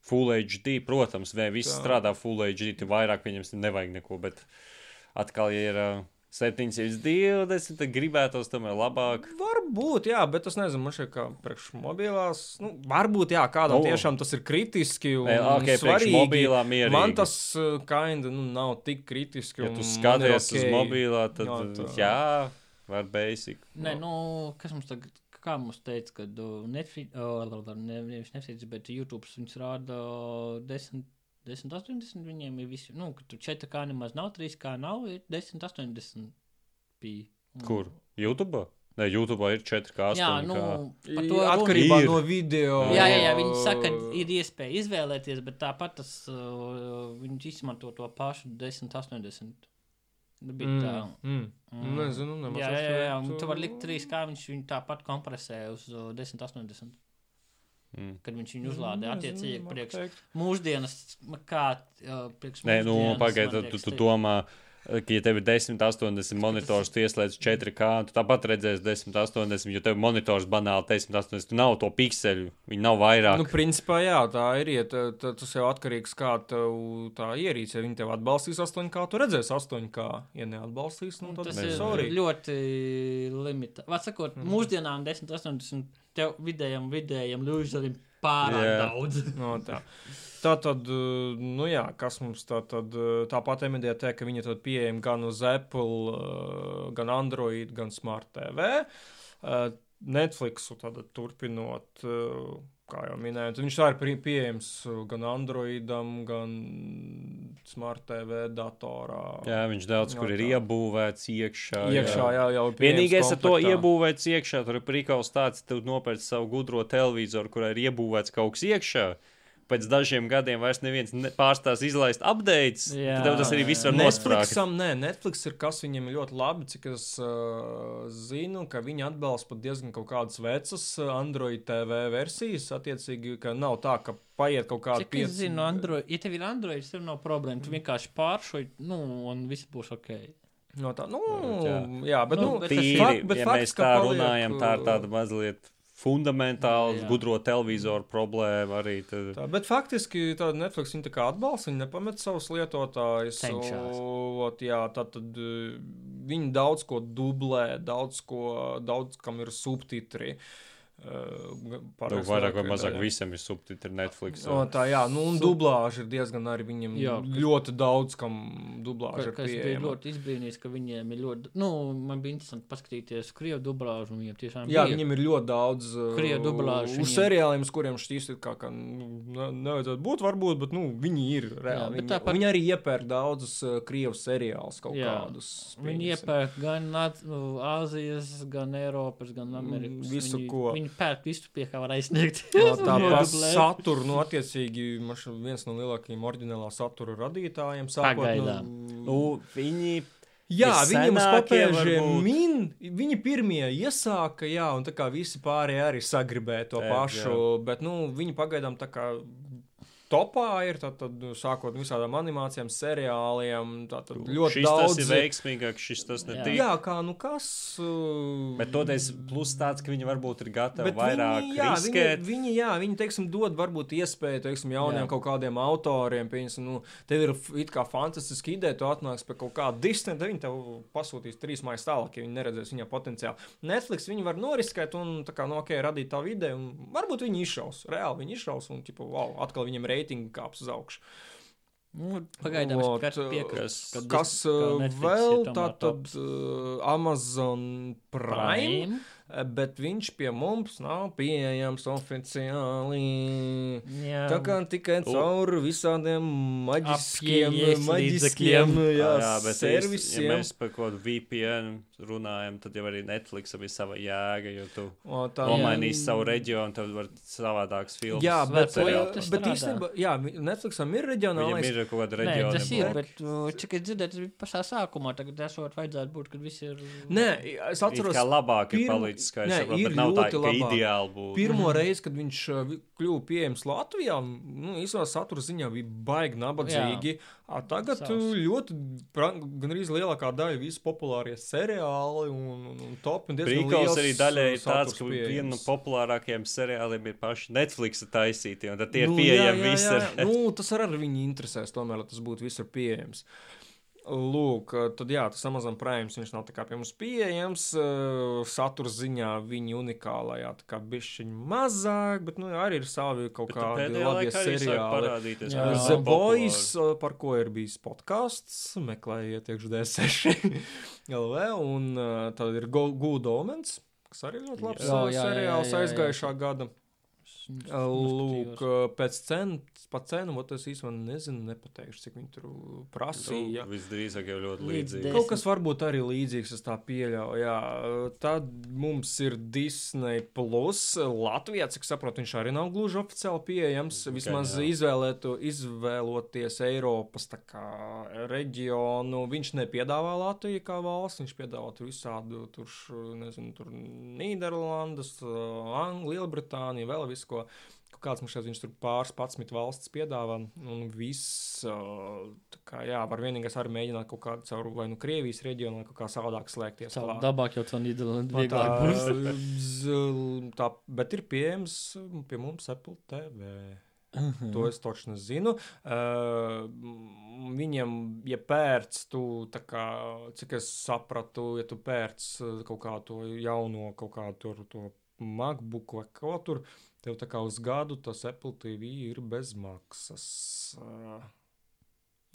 [SPEAKER 1] Full HD, protams, vai viss strādā Full HD, tu vairāk pieņemsim, nevajag neko, bet atkal, ja ir uh, 720, tad gribētos tomēr labāk.
[SPEAKER 2] Varbūt, jā, bet es nezinu, man šeit kā priekšmobilās. Nu, varbūt, jā, kādam oh. tiešām tas ir kritiski un
[SPEAKER 1] Nē, ok, priekš
[SPEAKER 2] svarīgi. Man tas uh, kinda nu, nav tik kritiski.
[SPEAKER 1] Ja
[SPEAKER 2] un
[SPEAKER 1] tu skaties
[SPEAKER 2] ok.
[SPEAKER 1] uz mobilā, tad
[SPEAKER 2] Jā, tā.
[SPEAKER 1] jā var basic.
[SPEAKER 3] Nē, nu, kas mums tagad, kā mums teica, kad uh, Netflix, ne, nevis Netflix, bet YouTube viņus rāda uh, 10, 10, 80, viņiem ir visi, nu, ka tur 4 kā nemaz nav, 3 kā nav, ir 10, 80 bija.
[SPEAKER 1] Kur? YouTube? Nē, YouTube ir 4K.
[SPEAKER 3] Jā,
[SPEAKER 1] 8K.
[SPEAKER 3] nu, par
[SPEAKER 2] I-
[SPEAKER 3] to
[SPEAKER 2] Atkarībā
[SPEAKER 1] Ir.
[SPEAKER 2] no video.
[SPEAKER 3] Jā, jā, jā, viņi saka, ka ir iespēja izvēlēties, bet tāpat tas, uh, viņi izmanto to pašu 10, 80. Nu, bija
[SPEAKER 2] Mm,
[SPEAKER 3] tā.
[SPEAKER 2] mm.
[SPEAKER 3] Mm.
[SPEAKER 2] Nezinu, nemaz
[SPEAKER 3] Jā, jā, jā, jā, tu vari likt trīs, kā viņš viņu tāpat kompresē uz uh, 10, 80.
[SPEAKER 1] Mm.
[SPEAKER 3] Kad viņš viņu uzlādē,
[SPEAKER 2] Nezinu,
[SPEAKER 3] attiecīgi priekš mūsdienas, kā uh, priekš
[SPEAKER 1] Nē, nu,
[SPEAKER 3] mūsdienas,
[SPEAKER 1] pagaidi,
[SPEAKER 3] man
[SPEAKER 1] tad tu, tu domā, ka, ja tev ir 10, 80 monitors, tu ieslēdz 4K, tu tāpat redzēsi 10, 80, jo tev monitors banāli 10, 80, tu nav to pikseļu, viņi nav vairāk.
[SPEAKER 2] Nu, principā, jā, tā ir. Ja tā, tā, tas jau atkarīgs no tā, tev tā ierīce. Ja viņi tev atbalstīs 8K, tu redzēsi 8K. Ja neatbalstīs, nu, tad
[SPEAKER 3] Tas ir
[SPEAKER 2] sorry.
[SPEAKER 3] ļoti limitēts. Vārds sakot,
[SPEAKER 2] Mhm.
[SPEAKER 3] mūsdienām 10, 80 tev vidējam, vidējam ļūžarim pārāk
[SPEAKER 1] Jā.
[SPEAKER 3] daudz. [LAUGHS]
[SPEAKER 2] No, tā. tā tad, uh, nu jā, kas mums tā tad, uh, tāpat mediateca, ka viņi tad pieejami gan uz Apple, uh, gan Android, gan Smart TV. Netflixu tad turpinot, kā jau minēju, viņš tā ir pie- pieejams uh, gan Androidam, gan Smart TV datorā.
[SPEAKER 1] Jā, viņš daudz
[SPEAKER 2] Jā,
[SPEAKER 1] kur ir iebūvēts iekšā.
[SPEAKER 2] Iekšā jā, jau ir pieejams
[SPEAKER 1] Vienīgais ar to iebūvēts iekšā, tur ir prikals tāds, ka tu nopērci savu gudro televizoru, kurā ir iebūvēts kaut kas iekšā. Pēc dažiem gadiem vairs neviens ne, pārstās izlaist updates.
[SPEAKER 3] Jā,
[SPEAKER 1] tad tas arī viss var
[SPEAKER 2] Netflix,
[SPEAKER 1] nostrādāt.
[SPEAKER 2] nē, Netflix ir kas viņam ir ļoti labi, cik es uh, zinu, ka viņi atbalsta pat diezgan kaut kādas vecas uh, Android TV versijas. Attiecīgi, ka nav tā, ka paiet kaut kāda
[SPEAKER 3] Cik es zinu, Android, ja tev ir Android, tev nav problēma. Tu vienkārši pāršoji, nu, un viss būs ok.
[SPEAKER 2] No tā, nu,
[SPEAKER 1] Jā.
[SPEAKER 2] jā, bet,
[SPEAKER 3] Nu,
[SPEAKER 2] nu,
[SPEAKER 3] bet
[SPEAKER 1] Tīri,
[SPEAKER 2] fakt- bet
[SPEAKER 1] ja
[SPEAKER 2] fakts,
[SPEAKER 1] mēs tā
[SPEAKER 2] paliek,
[SPEAKER 1] runājam, tā ir tāda mazliet fundamentāla
[SPEAKER 3] Jā.
[SPEAKER 1] gudro televizoru problēma arī. Tad...
[SPEAKER 2] Tā, bet faktiski tāda Netflix viņa tā kā atbalsta, viņa nepamet savus lietotājus. Ot, jā, tad, tad eh, viņi daudz ko dublē, daudz, ko, daudz kam ir subtitri. Uh,
[SPEAKER 1] Nu,
[SPEAKER 2] pārējais
[SPEAKER 1] vairāk vai mazāk
[SPEAKER 2] daļai.
[SPEAKER 1] visam ir subtitri Netflix.
[SPEAKER 2] O, tā, jā, nu, un dublāža ir diezgan arī viņam
[SPEAKER 3] Jā,
[SPEAKER 2] jā,
[SPEAKER 3] kas-
[SPEAKER 2] ļoti daudz, kam
[SPEAKER 3] Ka,
[SPEAKER 2] dublāža ir
[SPEAKER 3] kas bija
[SPEAKER 2] pieejama.
[SPEAKER 3] ļoti izbrīnījis, ka viņiem ir ļoti, nu, man bija interesanti paskatīties krievu dublāžu, un viņiem tiešām
[SPEAKER 2] Jā,
[SPEAKER 3] bija.
[SPEAKER 2] viņam ir ļoti daudz
[SPEAKER 3] Krievu dublāžu
[SPEAKER 2] Uz
[SPEAKER 3] viņiem.
[SPEAKER 2] seriāliem, uz kuriem šķīst, kā, ka nu, ne, nevajadzētu būt, varbūt, bet nu, viņi ir reāli.
[SPEAKER 3] Jā,
[SPEAKER 2] viņi,
[SPEAKER 3] tāpat-
[SPEAKER 2] viņi arī iepērk daudzus uh, krievu seriālus kaut
[SPEAKER 3] Jā.
[SPEAKER 2] kādus.
[SPEAKER 3] Viņi iepērk gan nu, Āzijas, gan Eiropas, gan Amerikas.
[SPEAKER 2] visu,
[SPEAKER 3] viņi,
[SPEAKER 2] ko.
[SPEAKER 3] Viņi pērk visu, pie kā var aizsniegt. [LAUGHS]
[SPEAKER 2] No, tā
[SPEAKER 3] Jā.
[SPEAKER 2] par
[SPEAKER 3] Dublē.
[SPEAKER 2] saturu, nu, attiecīgi, viens no lielākajiem oriģinālā satura radītājiem. Sākot,
[SPEAKER 3] Pagaidām.
[SPEAKER 1] Nu, viņi
[SPEAKER 2] Jā, viņiem uz papēžiem min, viņi pirmie iesāka, jā, un tā kā visi pārējie arī sagribēja to
[SPEAKER 1] Jā,
[SPEAKER 2] pašu,
[SPEAKER 1] jā.
[SPEAKER 2] bet, nu, viņi pagaidām tā kā topā ir, tad, tad sākot no visādām animācijām, seriāliem, tad ļoti
[SPEAKER 1] šis
[SPEAKER 2] daudz.
[SPEAKER 1] tas ir veiksmīgāks, šis tas
[SPEAKER 3] Jā.
[SPEAKER 1] netīk.
[SPEAKER 2] Jā, kā nu kas. uh,
[SPEAKER 1] Bet toties plus tāds, ka viņi varbūt ir gatavi
[SPEAKER 2] Bet
[SPEAKER 1] vairāk
[SPEAKER 2] viņi, jā,
[SPEAKER 1] riskēt.
[SPEAKER 2] Viņi, viņi, jā, viņi teiksim, dod varbūt iespēju teiksim, jauniem
[SPEAKER 3] Jā.
[SPEAKER 2] jā. kaut kādiem autoriem. Pieņemsim, nu, tev ir it kā fantastiski ideja, tu atnāksi pie kaut kāda Disneya, tad viņi tev pasūtīs trīs mājas tālāk, ja viņi neredzēs viņa potenciālu. Netflix viņi var noriskēt un tā kā, nu, okay, radīt tā ideju, un varbūt viņi izšaus. Reāli viņi izšaus, un tipo, wow, atkal viņam reitingi kāps uz augšu.
[SPEAKER 3] Nu, Pagaidām
[SPEAKER 2] uh,
[SPEAKER 3] piekrītu. ka
[SPEAKER 2] Kas
[SPEAKER 3] Netflix
[SPEAKER 2] vēl
[SPEAKER 3] ir tomēr
[SPEAKER 2] tā tad
[SPEAKER 3] tops.
[SPEAKER 2] uh, Amazon Prime,
[SPEAKER 3] Prime.
[SPEAKER 2] Bet viņš pie mums nav pieejams oficiāli.
[SPEAKER 3] Jā.
[SPEAKER 2] Tā kā tikai caur visādiem maģiskiem, maģiskiem jā,
[SPEAKER 1] jā, īsti, ja
[SPEAKER 2] servisiem.
[SPEAKER 1] mēs par kaut kādu VPN runājam, tad jau arī Netflixam ir sava jēga, jo tu
[SPEAKER 2] O, tā,
[SPEAKER 1] nomainīsi savu reģionu, tad var savādāks filmas.
[SPEAKER 2] jā, bet, bet, bet īstenībā, jā, Netflixam ir
[SPEAKER 1] Viņam
[SPEAKER 2] reģionālais.
[SPEAKER 1] ir kaut kāda
[SPEAKER 3] Nē,
[SPEAKER 1] reģiona.
[SPEAKER 3] tas ir, bet cik es dzirdēju, tas bija pašā sākumā. Tagad esot vajadzētu būt, kad viss ir.
[SPEAKER 2] Nē, es atceros,
[SPEAKER 1] kā labāk ir
[SPEAKER 2] pirmo-
[SPEAKER 1] palicis, kā es
[SPEAKER 2] Nē,
[SPEAKER 1] saprotu,
[SPEAKER 2] ir
[SPEAKER 1] bet nav tā,
[SPEAKER 2] ļoti
[SPEAKER 1] ka
[SPEAKER 2] labāk.
[SPEAKER 1] ideāli būtu.
[SPEAKER 2] Pirmo reizi, kad viņš uh, kļuva pieejams Latvijā, nu, īstenībā satura ziņā bija baigi nabadzīgi. A, tagad
[SPEAKER 3] Savs.
[SPEAKER 2] uh, ļoti, pra- gan arī lielākā daļa visu populārie seriāli un, un, un top. Un
[SPEAKER 1] Brīkals arī daļai ir
[SPEAKER 2] uh,
[SPEAKER 1] tāds, ka viena no populārākajiem seriāliem ir paši Netflix taisīti, un tad tie ir
[SPEAKER 2] Nu,
[SPEAKER 1] pieejami visur.
[SPEAKER 2] Nu, tas arī ar viņu interesēs, tomēr, lai tas būtu visur pieejams. Lūk, tad jā, tas Amazon Prime viņš nav pie mums pieejams. uh, Satura ziņā viņa unikālajā, tā kā bišķiņa mazāk, bet nu, arī ir savi kaut
[SPEAKER 1] Bet
[SPEAKER 2] kādi labi seriāli.
[SPEAKER 1] parādīties.
[SPEAKER 3] Jā.
[SPEAKER 2] The. Boys, uh, par ko ir bijis podkāsts, meklējiet, iekšā D6 LV, [LAUGHS] un tad ir Go- Good Omens, kas arī ļoti labs
[SPEAKER 3] Jā. Jā, jā, jā,
[SPEAKER 2] seriāls
[SPEAKER 3] jā, jā.
[SPEAKER 2] aizgājušā gada. Lūk, pēc cenas, pa cenu, ot es īstenībā nezinu, nepateikšu, cik viņi tur prasīja.
[SPEAKER 1] Nu, Visdrīzāk jau ļoti
[SPEAKER 3] Līdz
[SPEAKER 1] līdzīgi.
[SPEAKER 3] des-
[SPEAKER 2] Kaut kas varbūt arī līdzīgs, es tā pieļauju. Jā. Tad mums ir Disney Plus Latvijā, cik saprotu, viņš arī nav gluži oficiāli pieejams. Vismaz
[SPEAKER 1] jā.
[SPEAKER 2] izvēlētu, izvēloties Eiropas kā, reģionu. Viņš nepiedāvā Latviju kā valsts, viņš piedāvā tur visādu, tur, nezinu, tur Nīderlandes, Anglija, Lielbritānija, vēl visu ko. Kaut Kāds mums šeit tur pāris patsmit valsts piedāvā, un viss, tā kā, jā, var vienīgais arī mēģināt kaut kādu caur vai nu Krievijas reģionu, vai kaut kā savādāk slēgties. Klāt.
[SPEAKER 3] dabāk jau tā Nīderlanda vieglāk būs. [LAUGHS]
[SPEAKER 2] tā, tā, bet ir pieejams pie mums Apple TV.
[SPEAKER 3] Mhm.
[SPEAKER 2] To es toču nezinu. Uh, viņam, ja pērc, tu, tā kā, cik es sapratu, ja tu pērc uh, kaut kādu to jauno, kaut kādu tur, to MacBook vai ko tur, tev tā kā uz gadu tas Apple TV ir bez maksas. Uh,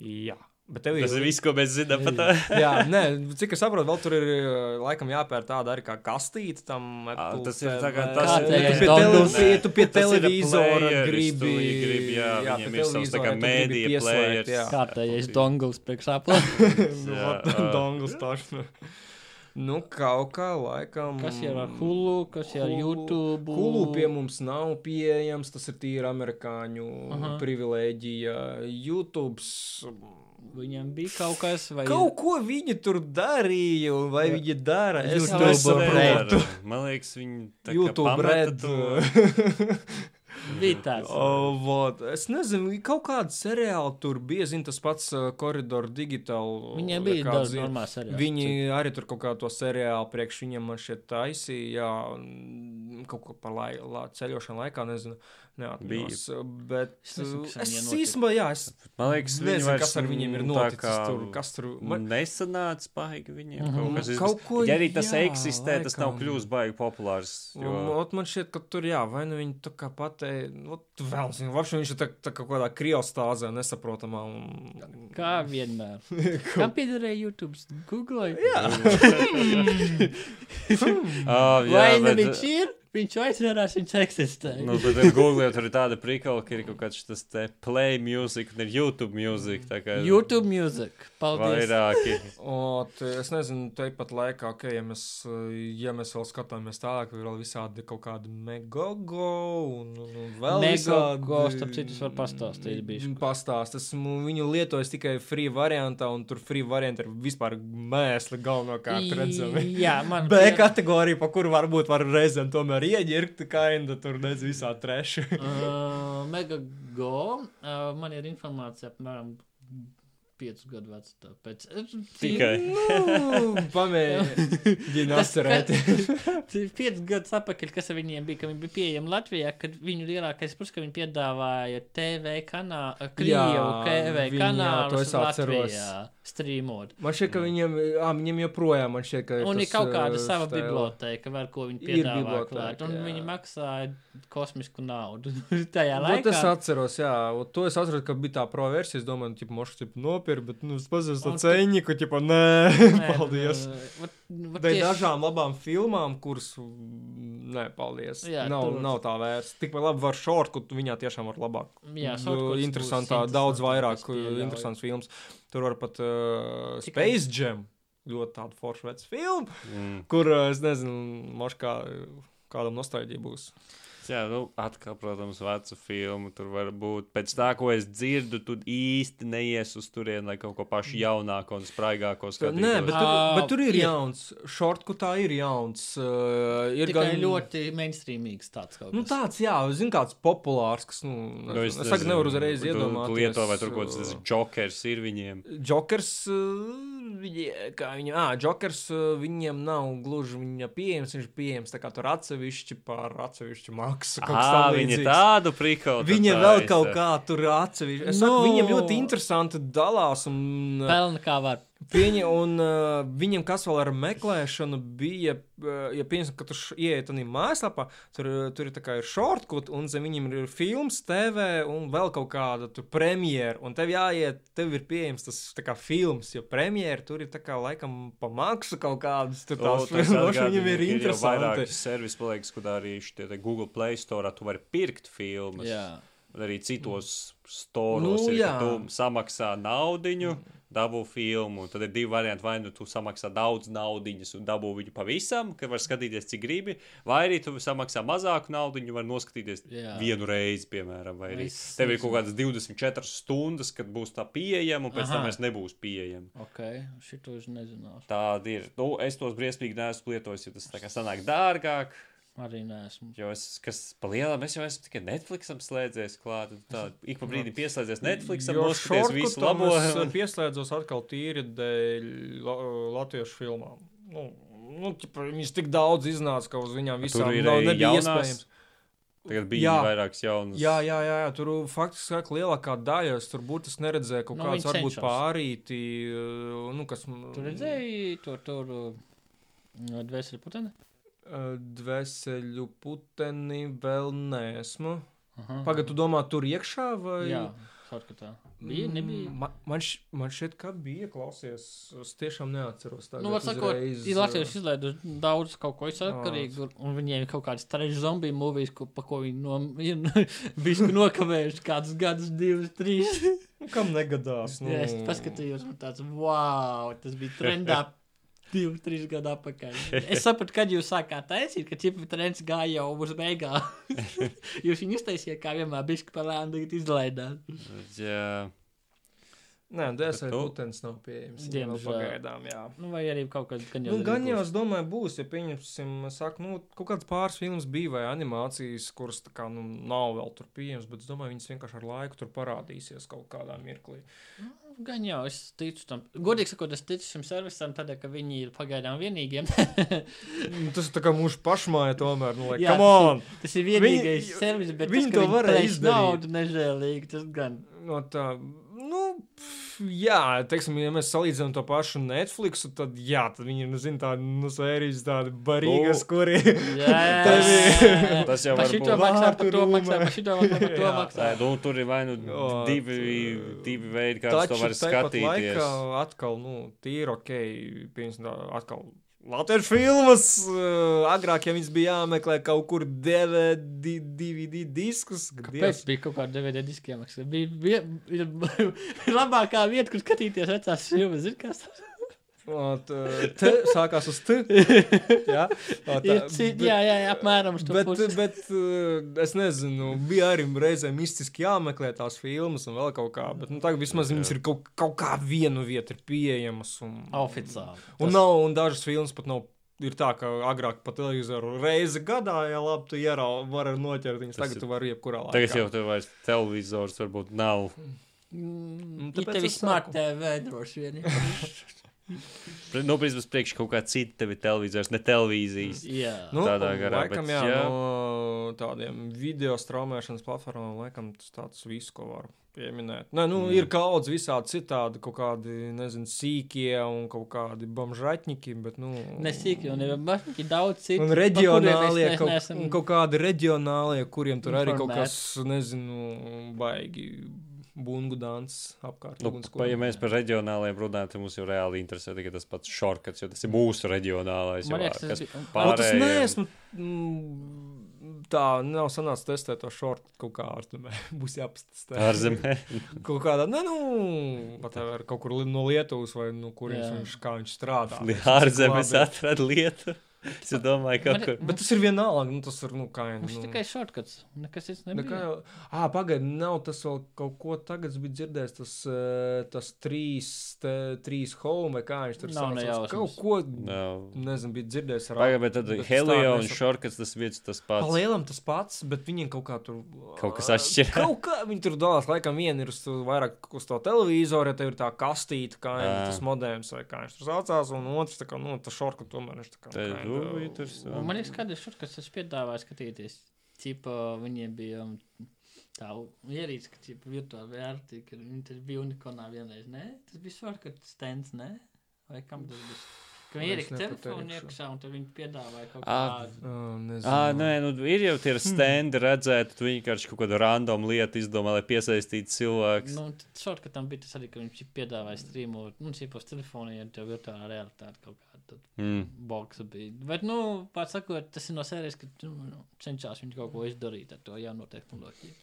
[SPEAKER 2] jā. Bet tev
[SPEAKER 1] Tas ir viss, ko mēs zinām par tā. [LAUGHS]
[SPEAKER 2] Jā, nē, cik es saprotu, vēl tur ir laikam jāpērk tāda arī kā kastīte tam. Apple
[SPEAKER 1] tas ir tā kā
[SPEAKER 3] tas
[SPEAKER 2] Ja
[SPEAKER 3] tas
[SPEAKER 2] pie
[SPEAKER 3] ir
[SPEAKER 2] tele-
[SPEAKER 3] dongles.
[SPEAKER 2] pie- tu pie
[SPEAKER 1] Tas
[SPEAKER 2] televizora gribi.
[SPEAKER 1] tu viņi grib, jā,
[SPEAKER 2] jā,
[SPEAKER 1] viņiem
[SPEAKER 2] pie
[SPEAKER 1] ir savs tā kā
[SPEAKER 2] gribi
[SPEAKER 1] mēdīja
[SPEAKER 2] jā.
[SPEAKER 3] Kārtējais
[SPEAKER 1] Apple
[SPEAKER 3] dongles priekšā. [LAUGHS]
[SPEAKER 2] Nu. Dongles tašana. Nu, kaut kā laikam.
[SPEAKER 3] Kas ir ar Hulu, kas ir ar
[SPEAKER 2] Hulu-
[SPEAKER 3] YouTube?
[SPEAKER 2] Hulu pie mums nav pieejams, tas ir tīri amerikāņu
[SPEAKER 3] Aha.
[SPEAKER 2] privilēģija. YouTube.
[SPEAKER 3] Viņam bija kaut kas, vai
[SPEAKER 2] Kaut ko viņi tur darīja, vai viņi dara. Es
[SPEAKER 3] YouTube
[SPEAKER 2] nesaprotu.
[SPEAKER 3] Red.
[SPEAKER 1] Man liekas, viņi tā kā
[SPEAKER 2] YouTube
[SPEAKER 1] pameta
[SPEAKER 2] red.
[SPEAKER 1] to. [LAUGHS]
[SPEAKER 3] bija tāds.
[SPEAKER 2] O, vot. Es nezinu, kaut kāda seriāla tur bija. Zinu, tas pats uh, koridors digitāli.
[SPEAKER 3] Viņiem bija daudz normāls seriāls.
[SPEAKER 2] Viņi arī tur kaut kādu to seriālu priekš viņam šeit taisīja. Jā, kaut ko par lai, la, ceļošanu laikā, nezinu. Neatceros. Bet
[SPEAKER 3] Es kas
[SPEAKER 2] es īstenībā, jā, es
[SPEAKER 1] Man liekas,
[SPEAKER 2] nezinu, kas ar viņiem ir
[SPEAKER 1] mm,
[SPEAKER 2] noticis.
[SPEAKER 1] kā
[SPEAKER 2] Tur, kas tur man,
[SPEAKER 1] Nesanāca baigi viņiem
[SPEAKER 3] Mhm.
[SPEAKER 1] kaut kas.
[SPEAKER 2] Kaut ko,
[SPEAKER 1] ja arī tas
[SPEAKER 2] jā,
[SPEAKER 1] eksistē, tas nav
[SPEAKER 2] laikam.
[SPEAKER 1] kļūst baigi populārs. Jo...
[SPEAKER 2] ot, man šķiet, ka tur, jā, vai nu viņi tā kā pateica, nu, vēl zinu, vapši viņš ir tā, tā kā kādā krievstāzē nesaprotamā. Un...
[SPEAKER 3] Kā vienmēr. [LAUGHS] Kam piederēja YouTube? Google. Jā,
[SPEAKER 1] Ah, [LAUGHS] jā,
[SPEAKER 3] vai nu
[SPEAKER 1] bet-
[SPEAKER 3] viņš ir? Viņš aizvērās, viņš eksistē.
[SPEAKER 1] Nu, bet ar Google tur ir tāda prikala, ka ir kaut kāds tas te play music un ir YouTube music. tā kā
[SPEAKER 3] YouTube music. Paldies.
[SPEAKER 1] Vairāki.
[SPEAKER 2] O, te, es nezinu, tepat laikā, ka, ja mēs, ja mēs vēl skatāmies tālāk, ir vēl visādi kaut kādi megogo un, un, un vēl
[SPEAKER 3] Megogo,
[SPEAKER 2] visādi-
[SPEAKER 3] starp citu, es varu pastāstīt bišķi.
[SPEAKER 2] Pastāst, esmu viņu lietojis tikai free variantā, un tur free variantā ir vispār mēsli galvenokārt redzami.
[SPEAKER 3] Jā, man [LAUGHS]
[SPEAKER 2] B kategorija, pa kuru varbūt var reizēm tomēr var ieģirkt, kainda tur nedz visā treši. [LAUGHS]
[SPEAKER 3] Uh, Mega Go. Uh, man ir informācija apmēram 5 gadu vecs. Tāpēc.
[SPEAKER 1] Tikai.
[SPEAKER 2] nu, [LAUGHS] pamēģini [LAUGHS]
[SPEAKER 3] Tas,
[SPEAKER 2] atcerēties. [LAUGHS]
[SPEAKER 3] 5 gadus atpakaļ, kas viņiem bija, ka viņi bija pieejami Latvijā, kad viņu lielākais plus, ka viņi piedāvāja TV kanālu, Krievu TV
[SPEAKER 2] jā, to
[SPEAKER 3] kanālu
[SPEAKER 2] es atceros.
[SPEAKER 3] Streamot.
[SPEAKER 2] Man šķiet, ka viņiem, ā, viņiem joprojām man šķiet, ka ir
[SPEAKER 3] Un ir
[SPEAKER 2] tas,
[SPEAKER 3] kaut kāda
[SPEAKER 2] ā,
[SPEAKER 3] sava
[SPEAKER 2] štēle.
[SPEAKER 3] biblioteka, ar ko viņi
[SPEAKER 2] Ir
[SPEAKER 3] piedāvā klāt. Un
[SPEAKER 2] jā.
[SPEAKER 3] viņi maksāja kosmisku naudu. Tajā
[SPEAKER 2] Nu,
[SPEAKER 3] laikā.
[SPEAKER 2] tas atceros, jā, to es atceros, ka bija tā pro versija. Es domāju, ka mošs ir nopirkt, bet nu, es pazīstu to
[SPEAKER 3] tu-
[SPEAKER 2] ceņu, ka, nē,
[SPEAKER 3] Nē,
[SPEAKER 2] paldies.
[SPEAKER 3] nu, vat- vat
[SPEAKER 2] Dēļ
[SPEAKER 3] tieši-
[SPEAKER 2] dažām labām filmām, kuras, nē, paldies.
[SPEAKER 3] Jā,
[SPEAKER 2] nav,
[SPEAKER 3] tur-
[SPEAKER 2] nav tā vērts. Tikpat labi var šort, tu viņā tiešām var labāk.
[SPEAKER 3] Jā, shortcuts būs
[SPEAKER 2] interesantā, daudz vairāk interesants films. Tur var pat uh, Space Jam. Ļoti tāda forša veca filma,
[SPEAKER 1] Mm.
[SPEAKER 2] kur, uh, es nezinu, moškā kādam nostāļģija būs.
[SPEAKER 1] Jā, nu, atkal, protams, vecu filmu tur var būt. Pēc tā, ko es dzirdu, tu īsti neies uz turieni, lai kaut ko pašu jaunāko un spraigāko skatītos.
[SPEAKER 2] Nē, bet tur,
[SPEAKER 3] Ā,
[SPEAKER 2] bet tur ir jauns. Šortkutā ir jauns. Uh, ir
[SPEAKER 3] Tikai
[SPEAKER 2] gan
[SPEAKER 3] ļoti mainstreamīgs tāds kaut kas.
[SPEAKER 2] Nu, tāds, jā, zina, kāds populārs, kas, nu,
[SPEAKER 1] Nu,
[SPEAKER 2] es, es saku, nevaru uzreiz
[SPEAKER 1] tu-
[SPEAKER 2] iedomāties.
[SPEAKER 1] Tu lieto vai tur kaut kāds jokers ir viņiem.
[SPEAKER 2] Jokers, uh, viņi, kā viņi, ah, Jokers, viņiem nav gluži viņa pieejams, viņš ir pieejams tā kā tur atsevišķi par atsevišķu maksu. Kas
[SPEAKER 1] Ah,
[SPEAKER 2] līdzīgs.
[SPEAKER 1] tādu prikolu.
[SPEAKER 2] Viņa vēl kaut kā tur atsevišķi. Es saku,
[SPEAKER 3] Nu.
[SPEAKER 2] viņiem ļoti interesanti dalās un
[SPEAKER 3] Pelna kā var.
[SPEAKER 2] Pieņa, un uh, viņam, kas vēl ar meklēšanu bija, uh, ja pieņemsim, ka tu ieiet tādā mājaslapā, tur, tur ir tā kā ir shortcut, un zem viņam ir filmas, TV un vēl kaut kāda tur premjera. Un tev jāiet, tev ir pieejams tas tā kā filmas, jo premjera tur ir tā kā laikam pa maksu kaut kādas. Tur tās filmas viņam ir interesanti.
[SPEAKER 1] Vairāk servis paliekas, kur arī te Google Play Store tu vari pirkt filmas.
[SPEAKER 3] Jā.
[SPEAKER 1] Un arī citos storos
[SPEAKER 2] Nu,
[SPEAKER 1] ir, tu samaksā naudiņu, dabū filmu. Tad ir divi varianti. Vai nu tu samaksā daudz naudiņas un dabū viņu pavisam, ka var skatīties, cik gribi, vai arī tu samaksā mazāku naudiņu, var noskatīties
[SPEAKER 3] Jā.
[SPEAKER 1] vienu reizi, piemēram. Vai arī
[SPEAKER 3] Es
[SPEAKER 1] tev ir kaut kādas 24 stundas, kad būs tā pieejama, un pēc tam
[SPEAKER 3] Aha.
[SPEAKER 1] vairs nebūs pieejama.
[SPEAKER 3] Ok, šito es nezināšu.
[SPEAKER 1] Tāda ir. Nu, es tos briesmīgi neesmu lietojis, jo tas tā kā sanāk dārgāk.
[SPEAKER 3] Arī neesmu.
[SPEAKER 1] Jo es, kas pa lielam, es jau esmu tikai Netflixam slēdzies klāt. un Tā, [LAUGHS] ik pa brīdim pieslēdzies Netflixam, noskaties visu labo.
[SPEAKER 2] Es pieslēdzos atkal tīri dēļ la, latviešu filmām. Nu, nu, ķipa, viņas tik daudz iznāca, ka uz viņām visām
[SPEAKER 1] Tur
[SPEAKER 2] nav, nebija
[SPEAKER 1] jaunās?
[SPEAKER 2] iespējams.
[SPEAKER 1] Tagad bija
[SPEAKER 2] Jā.
[SPEAKER 1] vairākas jaunas.
[SPEAKER 2] Jā, jā, jā, jā, tur faktiski saka, lielākā daļa. Es tur burtiski neredzēju kaut
[SPEAKER 3] Nu,
[SPEAKER 2] kādas, varbūt pārīti, uh, nu, kas.
[SPEAKER 3] Tu redzēji to tur uh, dvēseli puteni?
[SPEAKER 2] Dvēseļu puteni vēl neesmu.
[SPEAKER 3] Aha.
[SPEAKER 2] Pagaidā, tu domā, tur iekšā vai?
[SPEAKER 3] Jā, shortcutā. Bija, nebija.
[SPEAKER 2] Mm, Man, man, š, man šķiet, ka bija, klausies. Es tiešām neatceros. tagad
[SPEAKER 3] Nu, var sakot, ir Latvijas izlaiduši daudz kaut ko izsakarīgu, un viņiem ir kaut kāds trešs zombiju mūvijas, ko, pa ko viņi no, [LAUGHS] ir bišku nokavējuši kādus gadus, divus, trīs. [LAUGHS]
[SPEAKER 2] Kam negadās? Nu,
[SPEAKER 3] Jā, es paskatījos, un tāds, wow, tas bija trendā. Divu, trīs gadu atpakaļ. Es sapratu, kad jūs sākāt taisīt, ka čipa trends gāja jau uz beigām. [LAUGHS] jūs viņu iztaisījāt, kā vienmēr bišķi palēni, tagad izlaidāt.
[SPEAKER 1] Jā.
[SPEAKER 2] Nē, DSL
[SPEAKER 1] tu-
[SPEAKER 2] putens nav pieejams.
[SPEAKER 3] Diemžēl.
[SPEAKER 2] Pagaidām, jā.
[SPEAKER 3] Nu, vai arī kaut kas gan
[SPEAKER 2] Nu, gan jau es domāju, būs, ja pieņemsim, saka, nu, kaut kāds pāris filmas bija vai animācijas, kuras tā kā nu, nav vēl tur pieejamas, bet es domāju, viņas vienkārši ar laiku tur parādīsies kaut kādā mirklī.
[SPEAKER 3] Gan jau, es ticu tam. Godīgi sakot, es ticu šim servisam, tādēļ, ka viņi ir pagaidām vienīgie.
[SPEAKER 2] Nu, tas ir tā kā mūsu pašmāja tomēr, nu, lai,
[SPEAKER 3] Jā,
[SPEAKER 2] come on!
[SPEAKER 3] tas ir vienīgais
[SPEAKER 2] Viņi-
[SPEAKER 3] servis, bet
[SPEAKER 2] viņi
[SPEAKER 3] tas,
[SPEAKER 2] to varēja izdarīt.
[SPEAKER 3] naudu nežēlīgi, tas gan.
[SPEAKER 2] No tā, nu, pf, jā, teiksim, ja mēs salīdzinām to pašu Netflix, tad jā, tad viņi ir, nu, zin, tādi, nu, sērijas tādi barīgas,
[SPEAKER 1] Nu,
[SPEAKER 2] kuri.
[SPEAKER 3] Jā,
[SPEAKER 2] Tas- [LAUGHS]
[SPEAKER 1] tas jau var
[SPEAKER 3] šito
[SPEAKER 1] būt.
[SPEAKER 3] maksā, par to maksā, par šito maksā, par to
[SPEAKER 2] Jā.
[SPEAKER 3] maksā.
[SPEAKER 1] Tā, nu, tur ir vai nu divi, divi veidi, kā to var skatīties.
[SPEAKER 2] laikā atkal, nu, tīri ok, tā, atkal. Latvijas filmas, uh, agrāk, ja viņas bija jāmeklē kaut kur DVD, DVD diskus,
[SPEAKER 3] Kāpēc bija kaut kāda DVD diska jāmaksā? Bija, bija, [LAUGHS] bija labākā vieta, kur skatīties vecās filmas. Zini, kas tas
[SPEAKER 2] Ot, uh, te sākās uz T. jā,
[SPEAKER 3] ir?
[SPEAKER 2] tā, bet-
[SPEAKER 3] jā, jā, jā, apmēram uz to
[SPEAKER 2] Bet, bet es nezinu, bija arī reizēm mistiski jāmeklē tās filmas un vēl kaut kā. Bet nu, tagad vismaz viņas ir kaut, kaut kā vienu vietu ir pieejamas. Un,
[SPEAKER 3] Oficiāli.
[SPEAKER 2] Un,
[SPEAKER 3] Tas-
[SPEAKER 2] nav, un dažas filmas pat nav ir tā, ka agrāk pa televizoru reizi gadā, ja labi, tu ieraugi, vari noķert viņus.
[SPEAKER 1] Tas
[SPEAKER 2] Tagad
[SPEAKER 1] ir-
[SPEAKER 2] tu vari jebkurā laikā.
[SPEAKER 1] Tagad jau tev vairs televizors varbūt nav.
[SPEAKER 3] Mm,
[SPEAKER 2] tāpēc
[SPEAKER 3] ja tev ir
[SPEAKER 2] es
[SPEAKER 3] smart
[SPEAKER 2] saku.
[SPEAKER 3] TV droši vien.
[SPEAKER 1] Nu, principā, priekš kaut kā cita tev ir televizors, ne televīzijas.
[SPEAKER 3] Jā.
[SPEAKER 2] Nu,
[SPEAKER 1] tādā garā,
[SPEAKER 2] Laikam,
[SPEAKER 1] bet
[SPEAKER 2] jā,
[SPEAKER 1] jā.
[SPEAKER 2] no tādiem video straumēšanas platformām, laikam, tas tāds viss, ko var pieminēt. Nē, nu,
[SPEAKER 1] Mm.
[SPEAKER 2] ir daudz visādi citādi, kaut kādi, nezinu, sīkie un kaut kādi bamžaķņiki, bet, nu.
[SPEAKER 3] Nesīk, jo nevar bašķi daudz citu.
[SPEAKER 2] Un reģionālie,
[SPEAKER 3] mēs
[SPEAKER 2] kaut, un kaut kādi reģionālie, kuriem tur arī kaut kas, nezinu, baigi bungu dans apkārt.
[SPEAKER 1] Nu, pa, ja mēs par reģionāliem runājam, tad mums jau reāli interesē tikai tas pats šorkats, jo tas ir mūsu reģionālais.
[SPEAKER 3] Man liekas, tas bija-
[SPEAKER 2] Nu, tas
[SPEAKER 1] pārējiem-
[SPEAKER 2] neesmu. mm, Tā nav sanācis testēt to šortu kaut kā ārzemē. [LAUGHS] Būs jāpastestē.
[SPEAKER 1] Ārzemē. [LAUGHS]
[SPEAKER 2] Kaut kādā, ne, nu, whatever, kaut kur no Lietuvas vai no kurienes viņš, kā viņš strādā.
[SPEAKER 1] Ārzemēs atrada lietu. [LAUGHS] Es domāju, ka kaut kur.
[SPEAKER 2] Bet tas ir vienalga, nu, tas ir, nu, kā Nu,
[SPEAKER 3] tikai šortkats. Nekas cits
[SPEAKER 2] Nekā
[SPEAKER 3] nebija.
[SPEAKER 2] jau, ah, pagaidi, nav tas vēl kaut ko tagad es biju dzirdējis, tas, tas trīs, te, trīs home, vai kā viņš tur saucās. Kaut ko,
[SPEAKER 1] Nav.
[SPEAKER 2] nezinu, bija dzirdējis ar
[SPEAKER 1] Pagaid, bet tad
[SPEAKER 2] bet
[SPEAKER 1] Helio
[SPEAKER 2] tā
[SPEAKER 1] un šorkats tas viens tas pats.
[SPEAKER 2] Palielam tas pats, bet viņiem kaut kā tur.
[SPEAKER 1] Kaut kas atšķirās.
[SPEAKER 2] Kaut kā viņi tur dalās, laikam, viena ir uz to vairāk uz to televizoru, ja tev ir tā kastīte, kā ir tas modems, vai kā viņš tur saucās, un otrs, tā kā, nu, tas šorka tomēr viņš tā kā.
[SPEAKER 1] Te Jupiters,
[SPEAKER 3] Un Man liekas, kādreiz šortkats tas piedāvāja skatīties. Cipa, viņiem bija um, tā ierīce, ka cipa virtuāli vērtīgi, ka viņi tas bija unikonā vienreiz, ne? Tas bija šortkats stends, ne? Vai kam tas bija? Ka viņi ielika telefonu iekšā un tad viņi piedāvāja kaut kādu.
[SPEAKER 2] Nezinu.
[SPEAKER 1] Ah, nē, nu ir jau tie stendi redzēt, tu vienkārši kaut kādu random lietu izdomā, lai piesaistītu cilvēku.
[SPEAKER 3] Nu, šortkatam bija tas arī, ka viņš piedāvāja streamot, nu, cipos telefonā, ja tev virtuālā realitāte kaut kāda. Tad
[SPEAKER 1] Mm.
[SPEAKER 3] boksa bija. Bet, nu, pār sakot, tas ir no sērijas, ka nu, cenšas viņi kaut ko izdarīt ar to jauno tehnoloģiju.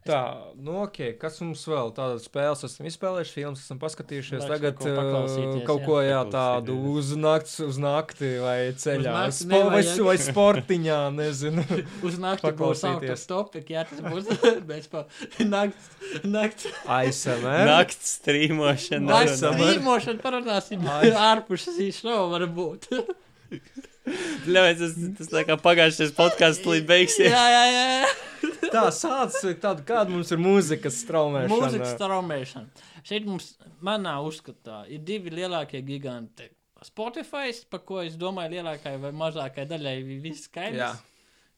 [SPEAKER 2] Tā, nu, ok, kas mums vēl tādas spēles esam izspēlējuši, filmas esam paskatījušies.
[SPEAKER 3] Laiks
[SPEAKER 2] Tagad
[SPEAKER 3] kaut
[SPEAKER 2] uh, kaut
[SPEAKER 3] jā.
[SPEAKER 2] ko jā, tādu uz nakts, uz nakti vai ceļā.
[SPEAKER 3] nakti
[SPEAKER 2] Spo, vai, vai sportiņā, nezinu. [LAUGHS]
[SPEAKER 3] Uz nakti būs
[SPEAKER 2] Paklausīties.
[SPEAKER 3] autostopik, jā, tas būs [LAUGHS] bez pa nakts, nakts.
[SPEAKER 2] ASMR.
[SPEAKER 1] Nakts strīmošana.
[SPEAKER 2] Nakts
[SPEAKER 3] strīmošana parunāsim ārpus šīs šovu var [LAUGHS] būt. [LAUGHS]
[SPEAKER 1] Ļauj, tas, tas tā kā pagājušais podkāsts līdz beigsies.
[SPEAKER 3] jā, jā, jā. [LAUGHS]
[SPEAKER 2] Tā sāc, tāda, kāda mums ir mūzikas straumēšana.
[SPEAKER 3] Mūzikas straumēšana. Šeit mums, manā uzskatā, ir divi lielākie giganti. Spotify, par ko es domāju, lielākai vai mazākai daļai viss
[SPEAKER 2] Jā.
[SPEAKER 3] skaidrs.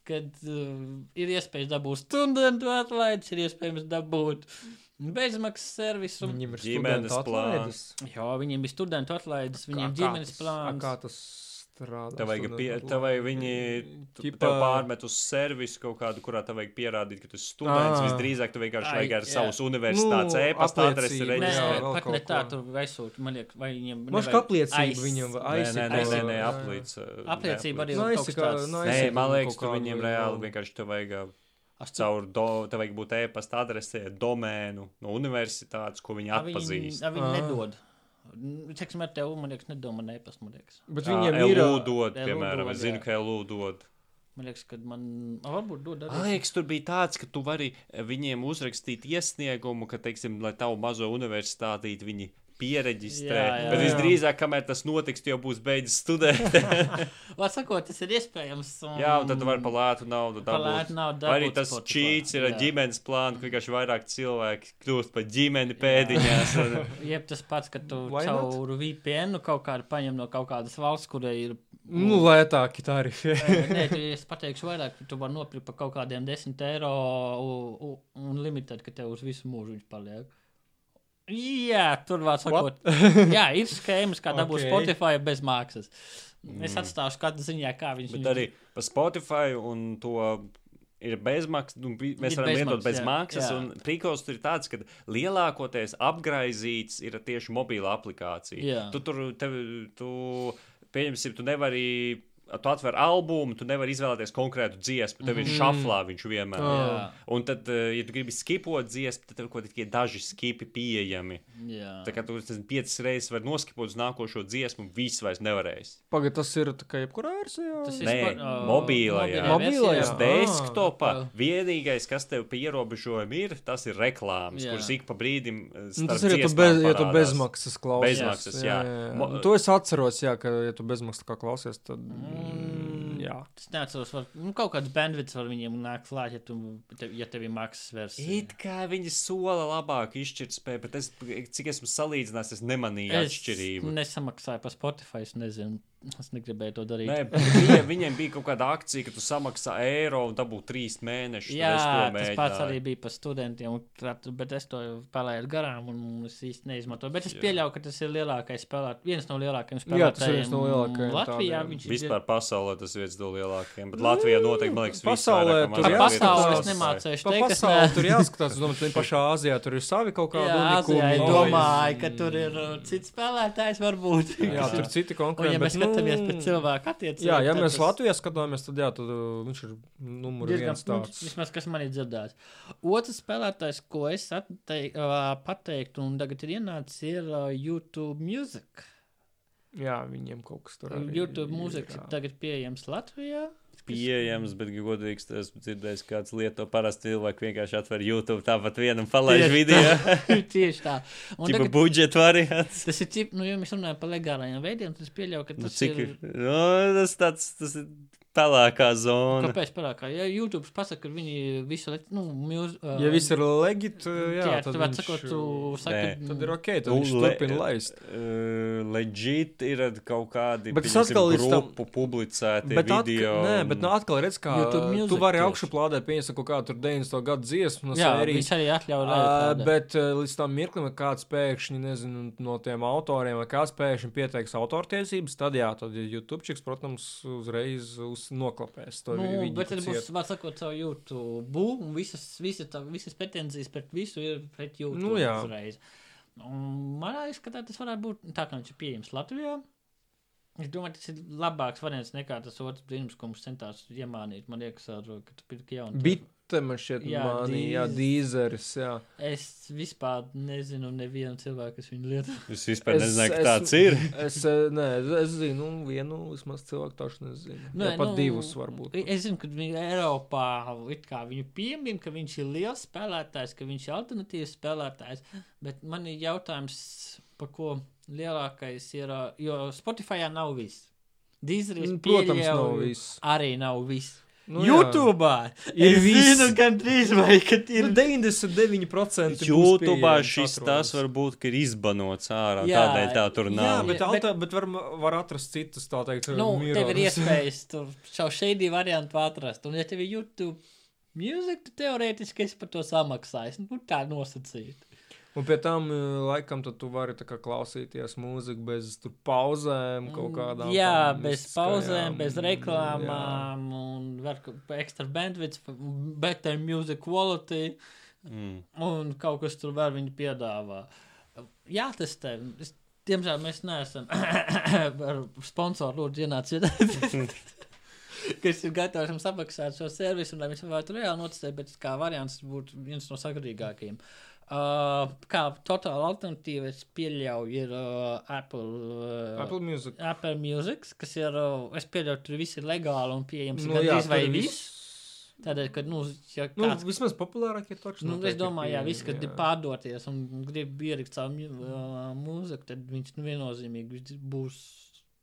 [SPEAKER 3] Kad uh, ir iespējams dabūt studentu atlaides, ir iespējams dabūt bezmaksas servisu.
[SPEAKER 2] Viņiem ir
[SPEAKER 1] Ģimenes plāns.
[SPEAKER 3] Jā, viņiem ir studentu atlaides, viņiem ir ģimenes plāns.
[SPEAKER 2] Kā tas strādā?
[SPEAKER 1] Tev vajag, pie, tev vajag viņi
[SPEAKER 2] Ķipa-
[SPEAKER 1] tev pārmet uz servisu kaut kādu, kurā tev vajag pierādīt, ka tu esi students.
[SPEAKER 2] Ā.
[SPEAKER 1] Visdrīzāk tu vienkārši vajag ar
[SPEAKER 3] jā.
[SPEAKER 1] savus universitātes
[SPEAKER 2] Nu,
[SPEAKER 1] e-pasta adresi
[SPEAKER 2] apliecība,
[SPEAKER 3] Nē,
[SPEAKER 1] reģistrēt.
[SPEAKER 2] vēl
[SPEAKER 3] pat ne tā,
[SPEAKER 2] ko.
[SPEAKER 3] tur aizsūta. Man liekas, vai viņiem
[SPEAKER 2] Mažu apliecību viņam
[SPEAKER 1] Nē,
[SPEAKER 2] aizsīt.
[SPEAKER 1] nē, nē, nē, nē, aplīc.
[SPEAKER 3] Apliecība arī
[SPEAKER 2] Nu,
[SPEAKER 3] ir tāds.
[SPEAKER 2] nu,
[SPEAKER 1] Nē, man liekas, ka viņiem reāli vienkārši tev vajag
[SPEAKER 3] Aš
[SPEAKER 1] caur do, tev vajag būt e-pasta adresē, domēnu no universitātes, ko viņi
[SPEAKER 3] A Viņi,
[SPEAKER 1] atpazīst.
[SPEAKER 3] a viņi
[SPEAKER 2] Ā.
[SPEAKER 3] nedod. Nu, Teiksim, ar tevi, man liekas, nedod man e-pastu, man liekas.
[SPEAKER 2] Bet viņiem ir.
[SPEAKER 1] LU piemēram, es zinu, ka LU dod.
[SPEAKER 3] Man liekas, ka man, a, varbūt dod
[SPEAKER 1] Man
[SPEAKER 3] arī.
[SPEAKER 1] liekas, tur bija tāds, ka tu vari viņiem uzrakstīt iesniegumu, ka, teiksim, lai tavu mazo universitātīti viņi pieregistrē.
[SPEAKER 3] Jā, jā,
[SPEAKER 1] Bet
[SPEAKER 2] jā.
[SPEAKER 1] visdrīzāk, kamēr tas notiks, tu jau būs beidzis studēt. [LAUGHS]
[SPEAKER 3] Var sakot, tas ir iespējams. Un...
[SPEAKER 1] jā, un tad tu vari par lētu naudu dabūt.
[SPEAKER 3] lētu naudu
[SPEAKER 1] Vai arī
[SPEAKER 3] dabūt
[SPEAKER 1] tas čīts ir
[SPEAKER 3] jā.
[SPEAKER 1] ģimenes plānu, ka vienkārši vairāk cilvēki kļūst par ģimeni pēdiņās. Un, [LAUGHS]
[SPEAKER 3] Jeb tas pats, ka tu
[SPEAKER 2] Why not?
[SPEAKER 3] caur VPN kaut kādu paņem no kaut kādas valsts, kurai ir.
[SPEAKER 2] Nu, lētāki tarifi.
[SPEAKER 3] Nē, tu, es pateikšu vairāk, tu vari nopirkt par kaut kādiem 10 eiro u- u- un limited, ka tev uz visu mūžu viņš paliek. Jā, tur var sakot. [LAUGHS] Jā, ir schēmas, kā dabūt
[SPEAKER 2] Ok.
[SPEAKER 3] okay. Spotify bez maksas. Es
[SPEAKER 1] Mm.
[SPEAKER 3] atstāšu katru ziņā, kā viņš
[SPEAKER 1] bet arī par Spotify un to. Ir bezmaksas, nu, mēs
[SPEAKER 3] Ir
[SPEAKER 1] varam lietot
[SPEAKER 3] bezmaksas,
[SPEAKER 1] bez
[SPEAKER 3] jā,
[SPEAKER 1] maksas. Un prikals tur ir tāds, ka lielākoties apgraizīts ir tieši mobila aplikācija.
[SPEAKER 3] Jā.
[SPEAKER 1] Tu tur, tev, tu, pieņemsim, tu nevari tu atver albumu, tu nevari izvēlēties konkrētu dziesmu. Tev ir šaflā viņš vienmēr.
[SPEAKER 3] Jā.
[SPEAKER 1] Un tad, eh, ja tu gribi skipot dziesmu, tad tev kaut kādi daži skipi pieejami.
[SPEAKER 3] Jā.
[SPEAKER 1] Tā kā tu nezinu, piecas reizes vari noskipot uz nākošo dziesmu, viss vairs nevarēs.
[SPEAKER 2] Pagaid, tas ir tā kā jebkurā versijā.
[SPEAKER 3] Tas ir
[SPEAKER 1] Nē,
[SPEAKER 3] spa- ā,
[SPEAKER 1] mobilajā.
[SPEAKER 2] Mobilajā.
[SPEAKER 1] Uz
[SPEAKER 2] Jā.
[SPEAKER 1] desktopā
[SPEAKER 3] Ah.
[SPEAKER 1] vienīgais, kas tev pie ierobežojuma ir, tas ir reklāmas,
[SPEAKER 3] Jā.
[SPEAKER 1] kuras ik pa brīdim. eh,
[SPEAKER 2] Nu, tas ir, ja tu, bez, ja tu bezmaksas klausies.
[SPEAKER 1] Bezmaksas, jā. Mo-
[SPEAKER 2] jā. To es atceros, jā, ka, ja tu bezmaksas kā klausies, tad. Mm, jā.
[SPEAKER 3] Es neatceros, var, nu, kaut kāds bandvits var viņiem nākt klāt, ja, tu, te, ja tev ir maksas versija.
[SPEAKER 1] It kā viņi sola labāk izšķirtspēju, bet es, cik esmu salīdzinājis, es nemanīju
[SPEAKER 3] Es
[SPEAKER 1] atšķirību.
[SPEAKER 3] nesamaksāju par Spotify, es nezinu. Es negribēju to darīt.
[SPEAKER 1] Nē, bet [LAUGHS] viņiem, viņiem bija kaut kāda akcija, ka tu samaksā eiro un dabū trīs mēnešus. tad
[SPEAKER 3] Jā,
[SPEAKER 1] es to
[SPEAKER 3] tas pats arī bija par studentiem, tā- bet es to palaidu garām, un es īsti neizmantoju. Bet es
[SPEAKER 1] Jā.
[SPEAKER 3] pieļauju, ka tas ir lielākais spēlētājs, viens no lielākajiem
[SPEAKER 2] Jā,
[SPEAKER 3] spēlētājiem.
[SPEAKER 2] tas ir viens no lielākajiem
[SPEAKER 3] Latvijā
[SPEAKER 2] tādiem.
[SPEAKER 3] viņš ir.
[SPEAKER 1] Vispār pasaulē tas viens no lielākajiem, bet Latvijā noteikti, man liekas,
[SPEAKER 2] Pasaulē tur
[SPEAKER 3] Par
[SPEAKER 2] jā,
[SPEAKER 3] pasauli es
[SPEAKER 2] Pa
[SPEAKER 3] teikt, kas
[SPEAKER 2] pasauli
[SPEAKER 3] ne.
[SPEAKER 2] tur jāskatās. Es domāju, ka pašā Āzijā tur ir savi kaut kādi
[SPEAKER 3] Jā,
[SPEAKER 2] unikumi.
[SPEAKER 3] domāju, ka tur ir uh, cits spēlētājs varbūt.
[SPEAKER 2] Jā, tur citi konkurenti.
[SPEAKER 3] Skatāmies
[SPEAKER 2] nu,
[SPEAKER 3] pēc cilvēku attiecībām,
[SPEAKER 2] Jā, ja mēs Latvijā skatāmies, tad jā, tad uh, viņš ir numur
[SPEAKER 3] diezgan
[SPEAKER 2] viens
[SPEAKER 3] nu,
[SPEAKER 2] tāds.
[SPEAKER 3] vismaz kas man ir dzirdēts. Otrs spēlētājs, ko es attei, uh, pateiktu, un tagad ir ienācis, ir YouTube Music.
[SPEAKER 2] Jā, viņiem kaut kas tur arī
[SPEAKER 3] YouTube mūzika ir tagad pieejams Latvijā.
[SPEAKER 1] Pieejams, bet godīgs tas dzirdējis, kāds lieto parasti cilvēki vienkārši atver YouTube tāpat vienam palaiž
[SPEAKER 3] Tieši
[SPEAKER 1] video. [LAUGHS]
[SPEAKER 3] Tieši tā. Un
[SPEAKER 1] Tipa
[SPEAKER 3] tagad,
[SPEAKER 1] budžeta variants.
[SPEAKER 3] tas ir cip, nu, ja mēs runājam par legālajiem veidiem, tad es pieļauju, ka
[SPEAKER 1] Nu,
[SPEAKER 3] tas
[SPEAKER 1] cik
[SPEAKER 3] ir.
[SPEAKER 1] ir? Nu, tas tāds, tas ir pelēkā zona.
[SPEAKER 3] Kāpēc parākā? Ja YouTube pasaka, ka viņi visu, le- nu, mūz, uh,
[SPEAKER 2] Ja viss ir legit, jā,
[SPEAKER 3] jā,
[SPEAKER 2] tad, viņš,
[SPEAKER 3] sakot, tu saki,
[SPEAKER 1] Nē.
[SPEAKER 2] tad ir ok, tad viņš
[SPEAKER 1] le-
[SPEAKER 2] turpina laist.
[SPEAKER 1] Uh, legit ir kaut kādi
[SPEAKER 2] Bet tas atkal tam-
[SPEAKER 1] grupu publicēti
[SPEAKER 2] Bet, atka,
[SPEAKER 1] video.
[SPEAKER 2] nē, bet nu, atkal redz, kā
[SPEAKER 3] YouTube Music
[SPEAKER 2] tu vari augšu plādēt, pieņemsim kaut kādu tur 90. gadu dziesmu no
[SPEAKER 3] jā,
[SPEAKER 2] sērijas.
[SPEAKER 3] viņš arī atļauj
[SPEAKER 2] Uh, bet uh, līdz tam mirklim, kāds pēkšņi nezinu, no tiem autoriem, vai kāds pēkšņi pieteiks autortiesības, tad jā, tad YouTube, protams, uzreiz uz noklapēs to
[SPEAKER 3] Nu,
[SPEAKER 2] viņu
[SPEAKER 3] bet tad būs, var sakot, savu YouTube, un visas, visas, tā, visas pretenzijas pret visu ir pret YouTube
[SPEAKER 2] Nu, jā.
[SPEAKER 3] uzreiz. Un manā izskatā tas varētu būt tā, kā viņš ir pieejams Latvijā. Es domāju, tas ir labāks variants nekā tas otrs brīnums, ko mums centās iemānīt. Man liekas, ar, ka tu pirki jaunu.
[SPEAKER 2] Bite man šķiet,
[SPEAKER 3] Jā,
[SPEAKER 2] mani, jā,
[SPEAKER 3] dīz-
[SPEAKER 2] dīzeris, jā.
[SPEAKER 3] Es vispār nezinu nevienu cilvēku, kas viņu lieto. [LAUGHS]
[SPEAKER 1] Es vispār nezināju, ka tāds ir.
[SPEAKER 2] Es, eh, nē, es zinu, nu, vienu vismaz cilvēku taču nezinu.
[SPEAKER 3] Nu,
[SPEAKER 2] Jā, pat
[SPEAKER 3] nu,
[SPEAKER 2] divus varbūt.
[SPEAKER 3] Es zinu, ka viņi Eiropā it kā viņu piemin, ka viņš ir liels spēlētājs, ka viņš ir alternatīvs spēlētājs. Bet man ir jautājums, par ko lielākais ir, jo Spotify nav viss. Dīzeris,
[SPEAKER 2] Mm, Protams, nav viss.
[SPEAKER 3] Arī nav viss.
[SPEAKER 2] Nu.
[SPEAKER 3] YouTube
[SPEAKER 2] Ir
[SPEAKER 3] ir
[SPEAKER 2] viss.
[SPEAKER 3] viss. Gan drīz vai kad ir.
[SPEAKER 2] Nu, 99% būs
[SPEAKER 1] YouTube šis tas var būt, ka ir izbanots ārā.
[SPEAKER 3] Jā,
[SPEAKER 1] Tādēļ tā tur
[SPEAKER 2] Jā,
[SPEAKER 1] nav.
[SPEAKER 2] bet,
[SPEAKER 3] Jā,
[SPEAKER 2] alta, bet var, var atrast citus, tā teikt,
[SPEAKER 3] Nu, tev ir
[SPEAKER 2] mirrors.
[SPEAKER 3] iespējas [LAUGHS] tur šo šeidī variantu atrast. Un, ja tev ir YouTube mūzika, tad teorētiski es par to samaksāju. Nu, tā nosacīt.
[SPEAKER 2] Un pie tam, eh, laikam, tad tu vari klausīties mūziku bez tur pauzēm, kaut kādām.
[SPEAKER 3] Mm, Jā,
[SPEAKER 2] tādām
[SPEAKER 3] bez pauzēm, bez
[SPEAKER 2] jā.
[SPEAKER 3] reklāmām, un var ekstra bandwidth, better music quality,
[SPEAKER 1] Mm.
[SPEAKER 3] un kaut kas tur vēl viņi piedāvā. Jā, tas te. Diemžēl mēs neesam [COUGHS] ar sponsoru lūdzu ienāciet. [LAUGHS] Kas ir gatavs mums apmaksāt šo servisu, un lai mēs varētu reāli notestēt, bet kā variants būtu viens no sagadīgākajiem. Uh, kā totāla alternatīva, es pieļauju, ir uh, Apple. Uh,
[SPEAKER 2] Apple Music.
[SPEAKER 3] Apple Music, kas ir, uh, es pieļauju, tur viss ir legāli un pieejams
[SPEAKER 2] Nu,
[SPEAKER 3] nu,
[SPEAKER 2] jā,
[SPEAKER 3] vai viss. Tādēļ, ka, nu, ja
[SPEAKER 2] Nu,
[SPEAKER 3] kāds,
[SPEAKER 2] vismaz populārākie taču.
[SPEAKER 3] nu, es domāju, jā, visi, kad ir pārdoties un grib ielikt savu uh, mūziku, tad viņš nu, viennozīmīgi būs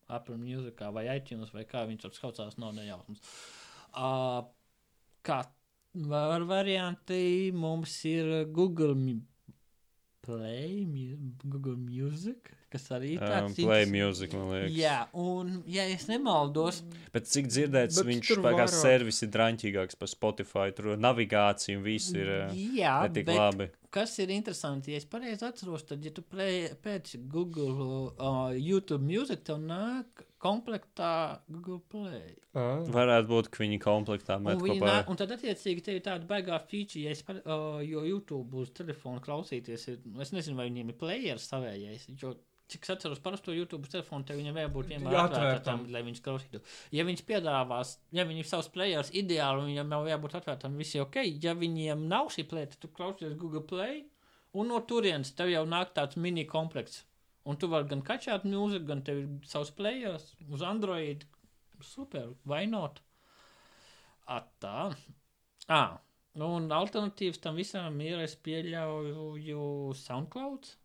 [SPEAKER 3] Apple Music vai iTunes vai kā viņš tur saucās, nav nejausmas. Uh, kā var varianti mums ir Google Play, Google Music, kas arī ir
[SPEAKER 1] Um,
[SPEAKER 3] tāds
[SPEAKER 1] play
[SPEAKER 3] inter-
[SPEAKER 1] music, man liekas.
[SPEAKER 3] Jā, un, ja es nemaldos,
[SPEAKER 1] Bet cik dzirdēts,
[SPEAKER 2] Bet
[SPEAKER 1] viņš
[SPEAKER 2] tur
[SPEAKER 1] kā servis ir draņķīgāks par Spotify. Tur navigācija un viss ir
[SPEAKER 3] jā,
[SPEAKER 1] tik
[SPEAKER 3] bet
[SPEAKER 1] labi.
[SPEAKER 3] Kas ir interesanti, ja es pareizi atceros, tad, ja tu play, pēc Google uh, YouTube Music, tev nāk komplektā Google Play.
[SPEAKER 2] Ah.
[SPEAKER 1] Varētu būt, ka viņi komplektā met
[SPEAKER 3] Un, viņi
[SPEAKER 1] kopā.
[SPEAKER 3] nāk, un tad, attiecīgi, tev ir tāda baigā feature, ja es, par- uh, jo YouTube uz telefona klausīties, ir, es nezinu, vai viņiem ir players savējais, jo cik es atceros, parasto YouTube telefonu, tev viņam vajag vienmēr
[SPEAKER 2] Atvērtam.
[SPEAKER 3] lai viņš klausītu. Ja viņš piedāvās, ja viņi savus players ideāli, viņam jau jābūt atvērtam, viss ir ok. Ja viņiem nav šī play, tad tu klausies Google Play, un no turienes tev jau nāk tāds mini komplekts. Un tu vari gan kačāt mūziku, gan tev ir savs players uz Android. Super, vai not? Atā. Ah, un alternatīvas tam visam ir, es pieļauju SoundCloud.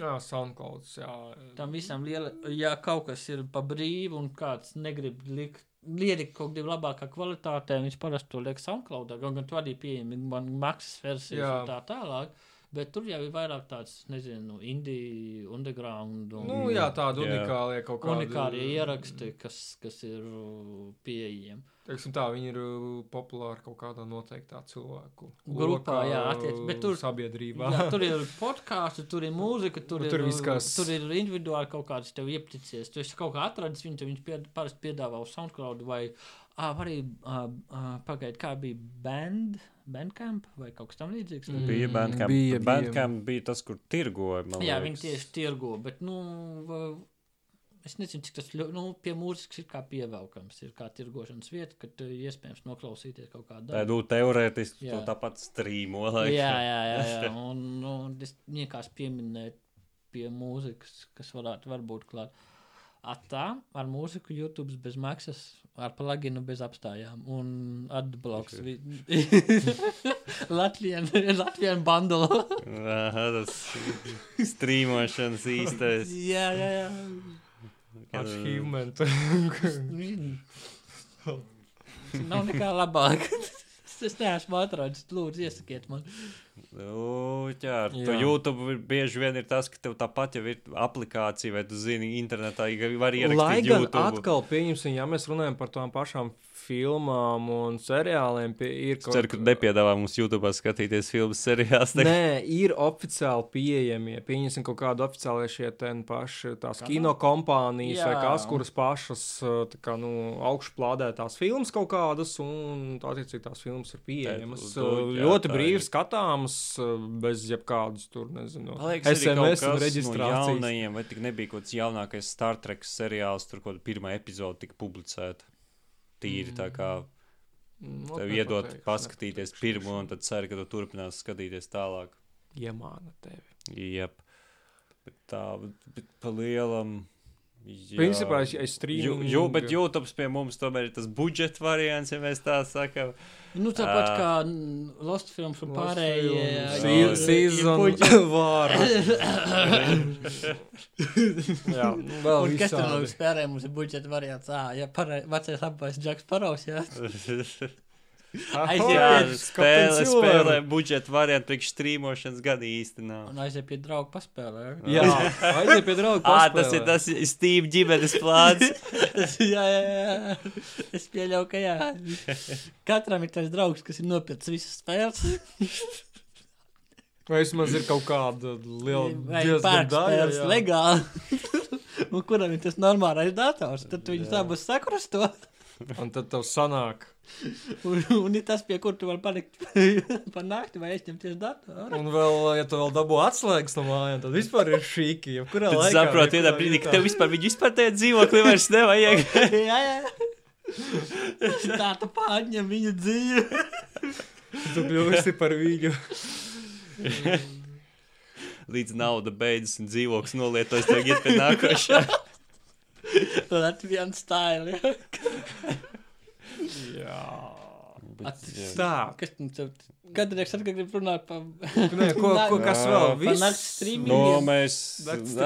[SPEAKER 2] Jā, SoundCloud. Jā,
[SPEAKER 3] Tam visam liela, ja kaut kas ir pa brīvu un kāds negrib likt. Lielikt kaut kādā labākā kvalitātē, viņš parasti to liek SoundCloud, gan, gan tu arī pieejami man maksas versijas
[SPEAKER 2] Jā.
[SPEAKER 3] un tā tālāk. Bet tur jau ir vairāk tāds, nezinu, indie, underground un
[SPEAKER 2] nu, jā tādi
[SPEAKER 1] Jā.
[SPEAKER 2] unikāli kaut kādi.
[SPEAKER 3] unikālie ieraksti, kas, kas ir uh, pieejami.
[SPEAKER 2] Teiksim tā, viņi ir uh, populāri kaut kādā noteiktā cilvēku
[SPEAKER 3] Grupā,
[SPEAKER 2] lokā,
[SPEAKER 3] jā, attiec- bet tur-
[SPEAKER 2] sabiedrībā.
[SPEAKER 3] Jā, tur ir [LAUGHS] podkāsts, tur ir mūzika, tur, ir,
[SPEAKER 2] tur viss kas-
[SPEAKER 3] tur ir individuāli kaut kāds tev iepticies. Tu esi kaut kā atradis viņu, viņš pied, parasti piedāvā uz SoundCloud vai ah, arī uh, uh, pagaidi, kā bija band, bandcamp vai kaut kas tam līdzīgs.
[SPEAKER 2] Mm.
[SPEAKER 1] Bija Bandcamp.
[SPEAKER 2] bija, bija.
[SPEAKER 1] Bandcamp bija tas, kur tirgoja.
[SPEAKER 3] Jā,
[SPEAKER 1] liekas.
[SPEAKER 3] viņi tieši tirgo, bet, nu, es nezinu, cik tas, nu, pie mūzikas ir kā pievelkams, ir kā tirgošanas vieta, kad tu iespējams noklausīties kaut kādu
[SPEAKER 1] Tā, nu, teorētiski
[SPEAKER 3] Jā.
[SPEAKER 1] to tāpat strīmo. laikam.
[SPEAKER 3] Jā, jā, jā, jā. Un, nu, es vienkārši pieminēju pie mūzikas, kas varētu varbūt klāt. Atā, ar mūziku YouTube bez maksas, ar pluginu bez apstājām un atbloks. bandula. [LAUGHS]
[SPEAKER 1] Aha, tas strīmošanas īstais.
[SPEAKER 3] jā, jā, jā.
[SPEAKER 2] Achievement.
[SPEAKER 3] Nav nekā labāk. Es neesmu atradis, lūdzu, iesakiet man.
[SPEAKER 1] Nu, jā, ar
[SPEAKER 2] Jā.
[SPEAKER 1] YouTube bieži vien ir tas, ka tev tāpat jau ir aplikācija, vai tu zini, internetā var
[SPEAKER 2] Lai
[SPEAKER 1] ierakstīt
[SPEAKER 2] gan
[SPEAKER 1] YouTube.
[SPEAKER 2] atkal pieņemsim, ja mēs runājam par tām pašām filmām un seriāliem, pie, ir
[SPEAKER 1] Es ceru, ka nepiedāvā mums YouTube skatīties filmu seriāls.
[SPEAKER 2] Nē, ir oficiāli pieejamie. Pieņemsim kaut kādu oficiālu šie ten paši tās kino kompānijas vai
[SPEAKER 3] Jā.
[SPEAKER 2] kas, kuras pašas uh, tā kā, nu, augšplādē tās filmas kaut kādas, un attiecīgi tās filmas ir pieejamas.
[SPEAKER 1] Tā,
[SPEAKER 2] uh,
[SPEAKER 1] jā,
[SPEAKER 2] Ļoti brīvi skatāmas, uh, bez jebkādas tur, nezinu,
[SPEAKER 1] liekas, kaut
[SPEAKER 2] SMS
[SPEAKER 1] kas No
[SPEAKER 2] reģistrācijas.
[SPEAKER 1] jaunajiem, vai tik nebija kaut kāds jaunākais Star Trek seriāls, tur kaut kāda pirmā epizode tika publicēta. Tīri tā kā
[SPEAKER 2] Mm,
[SPEAKER 1] tev
[SPEAKER 2] ot,
[SPEAKER 1] iedot
[SPEAKER 2] nepateikšu,
[SPEAKER 1] paskatīties
[SPEAKER 2] nepateikšu.
[SPEAKER 1] pirmo, un tad ceru, ka tu turpinās skatīties tālāk.
[SPEAKER 2] Iemāna tevi.
[SPEAKER 1] Jep. Bet tā, bet pa lielam. Jā.
[SPEAKER 2] Principā es, es strīdu.
[SPEAKER 1] jū, bet YouTube pie mums tomēr ir tas budžeta variants, ja mēs tā sakām.
[SPEAKER 3] Nu, tāpat
[SPEAKER 1] Ā.
[SPEAKER 3] kā Lost films un pārējie.
[SPEAKER 2] Season [LAUGHS] var. [LAUGHS] Jā, vēl
[SPEAKER 3] Un kas tur no
[SPEAKER 2] visādi.
[SPEAKER 3] spēlēm mums ir budžeta variants? Ā, ja vecais apais Džeks Paros, jā. [LAUGHS] Aiziet
[SPEAKER 1] spēlē, spēlē budžeta variantu priekš strīmošanas gan īsti nav.
[SPEAKER 3] Un aiziet pie draugu paspēlē.
[SPEAKER 2] Jā, aiziet pie drauga.
[SPEAKER 1] Ā, tas ir tas Steve ģimenes plāns. [LAUGHS]
[SPEAKER 3] jā, jā, jā. Es pieļauju, ka jā. Katram ir tas draugs, kas ir nopircis visas spēles.
[SPEAKER 2] Vai vismaz ir kaut kāda liela
[SPEAKER 3] Vai
[SPEAKER 2] diezgan
[SPEAKER 3] pērk
[SPEAKER 2] daļa,
[SPEAKER 3] spēles
[SPEAKER 2] jā.
[SPEAKER 3] legāli. [LAUGHS] Un kuram ir tas normālais dators, tad viņus
[SPEAKER 1] Jā.
[SPEAKER 3] abus sakrusto.
[SPEAKER 2] Un tad tev sanāk.
[SPEAKER 3] Un, un ir tas, pie kur tu vari palikt [LAUGHS] pa nakti vai aizņemties datoru.
[SPEAKER 2] Un vēl, ja tu vēl dabū atslēgas no mājām, tad vispār ir šīki. Jebkurā
[SPEAKER 1] Tad
[SPEAKER 2] laikā.
[SPEAKER 1] saproti, vienā brīdī, ka tev vispār viņi vispār tajā dzīvoklī vairs nevajag. [LAUGHS]
[SPEAKER 3] jā, jā. Tā tu pārņem viņa dzīvi. [LAUGHS]
[SPEAKER 2] Tu kļūsi par viņu.
[SPEAKER 1] Līdz nauda beidzas un dzīvoklis nolietojas, tev iet pie nākošā. [LAUGHS]
[SPEAKER 3] Latvijas stila. [LAUGHS]
[SPEAKER 2] Jā.
[SPEAKER 1] Jā.
[SPEAKER 2] Tā.
[SPEAKER 3] Kas tam tev? Kādreiz atkal grib runāt par...
[SPEAKER 2] Nē, ko, ko, kas [LAUGHS] vēl?
[SPEAKER 1] Jā.
[SPEAKER 3] Par
[SPEAKER 2] Viss?
[SPEAKER 3] nakts streamingu.
[SPEAKER 1] No, mēs.
[SPEAKER 2] Nakts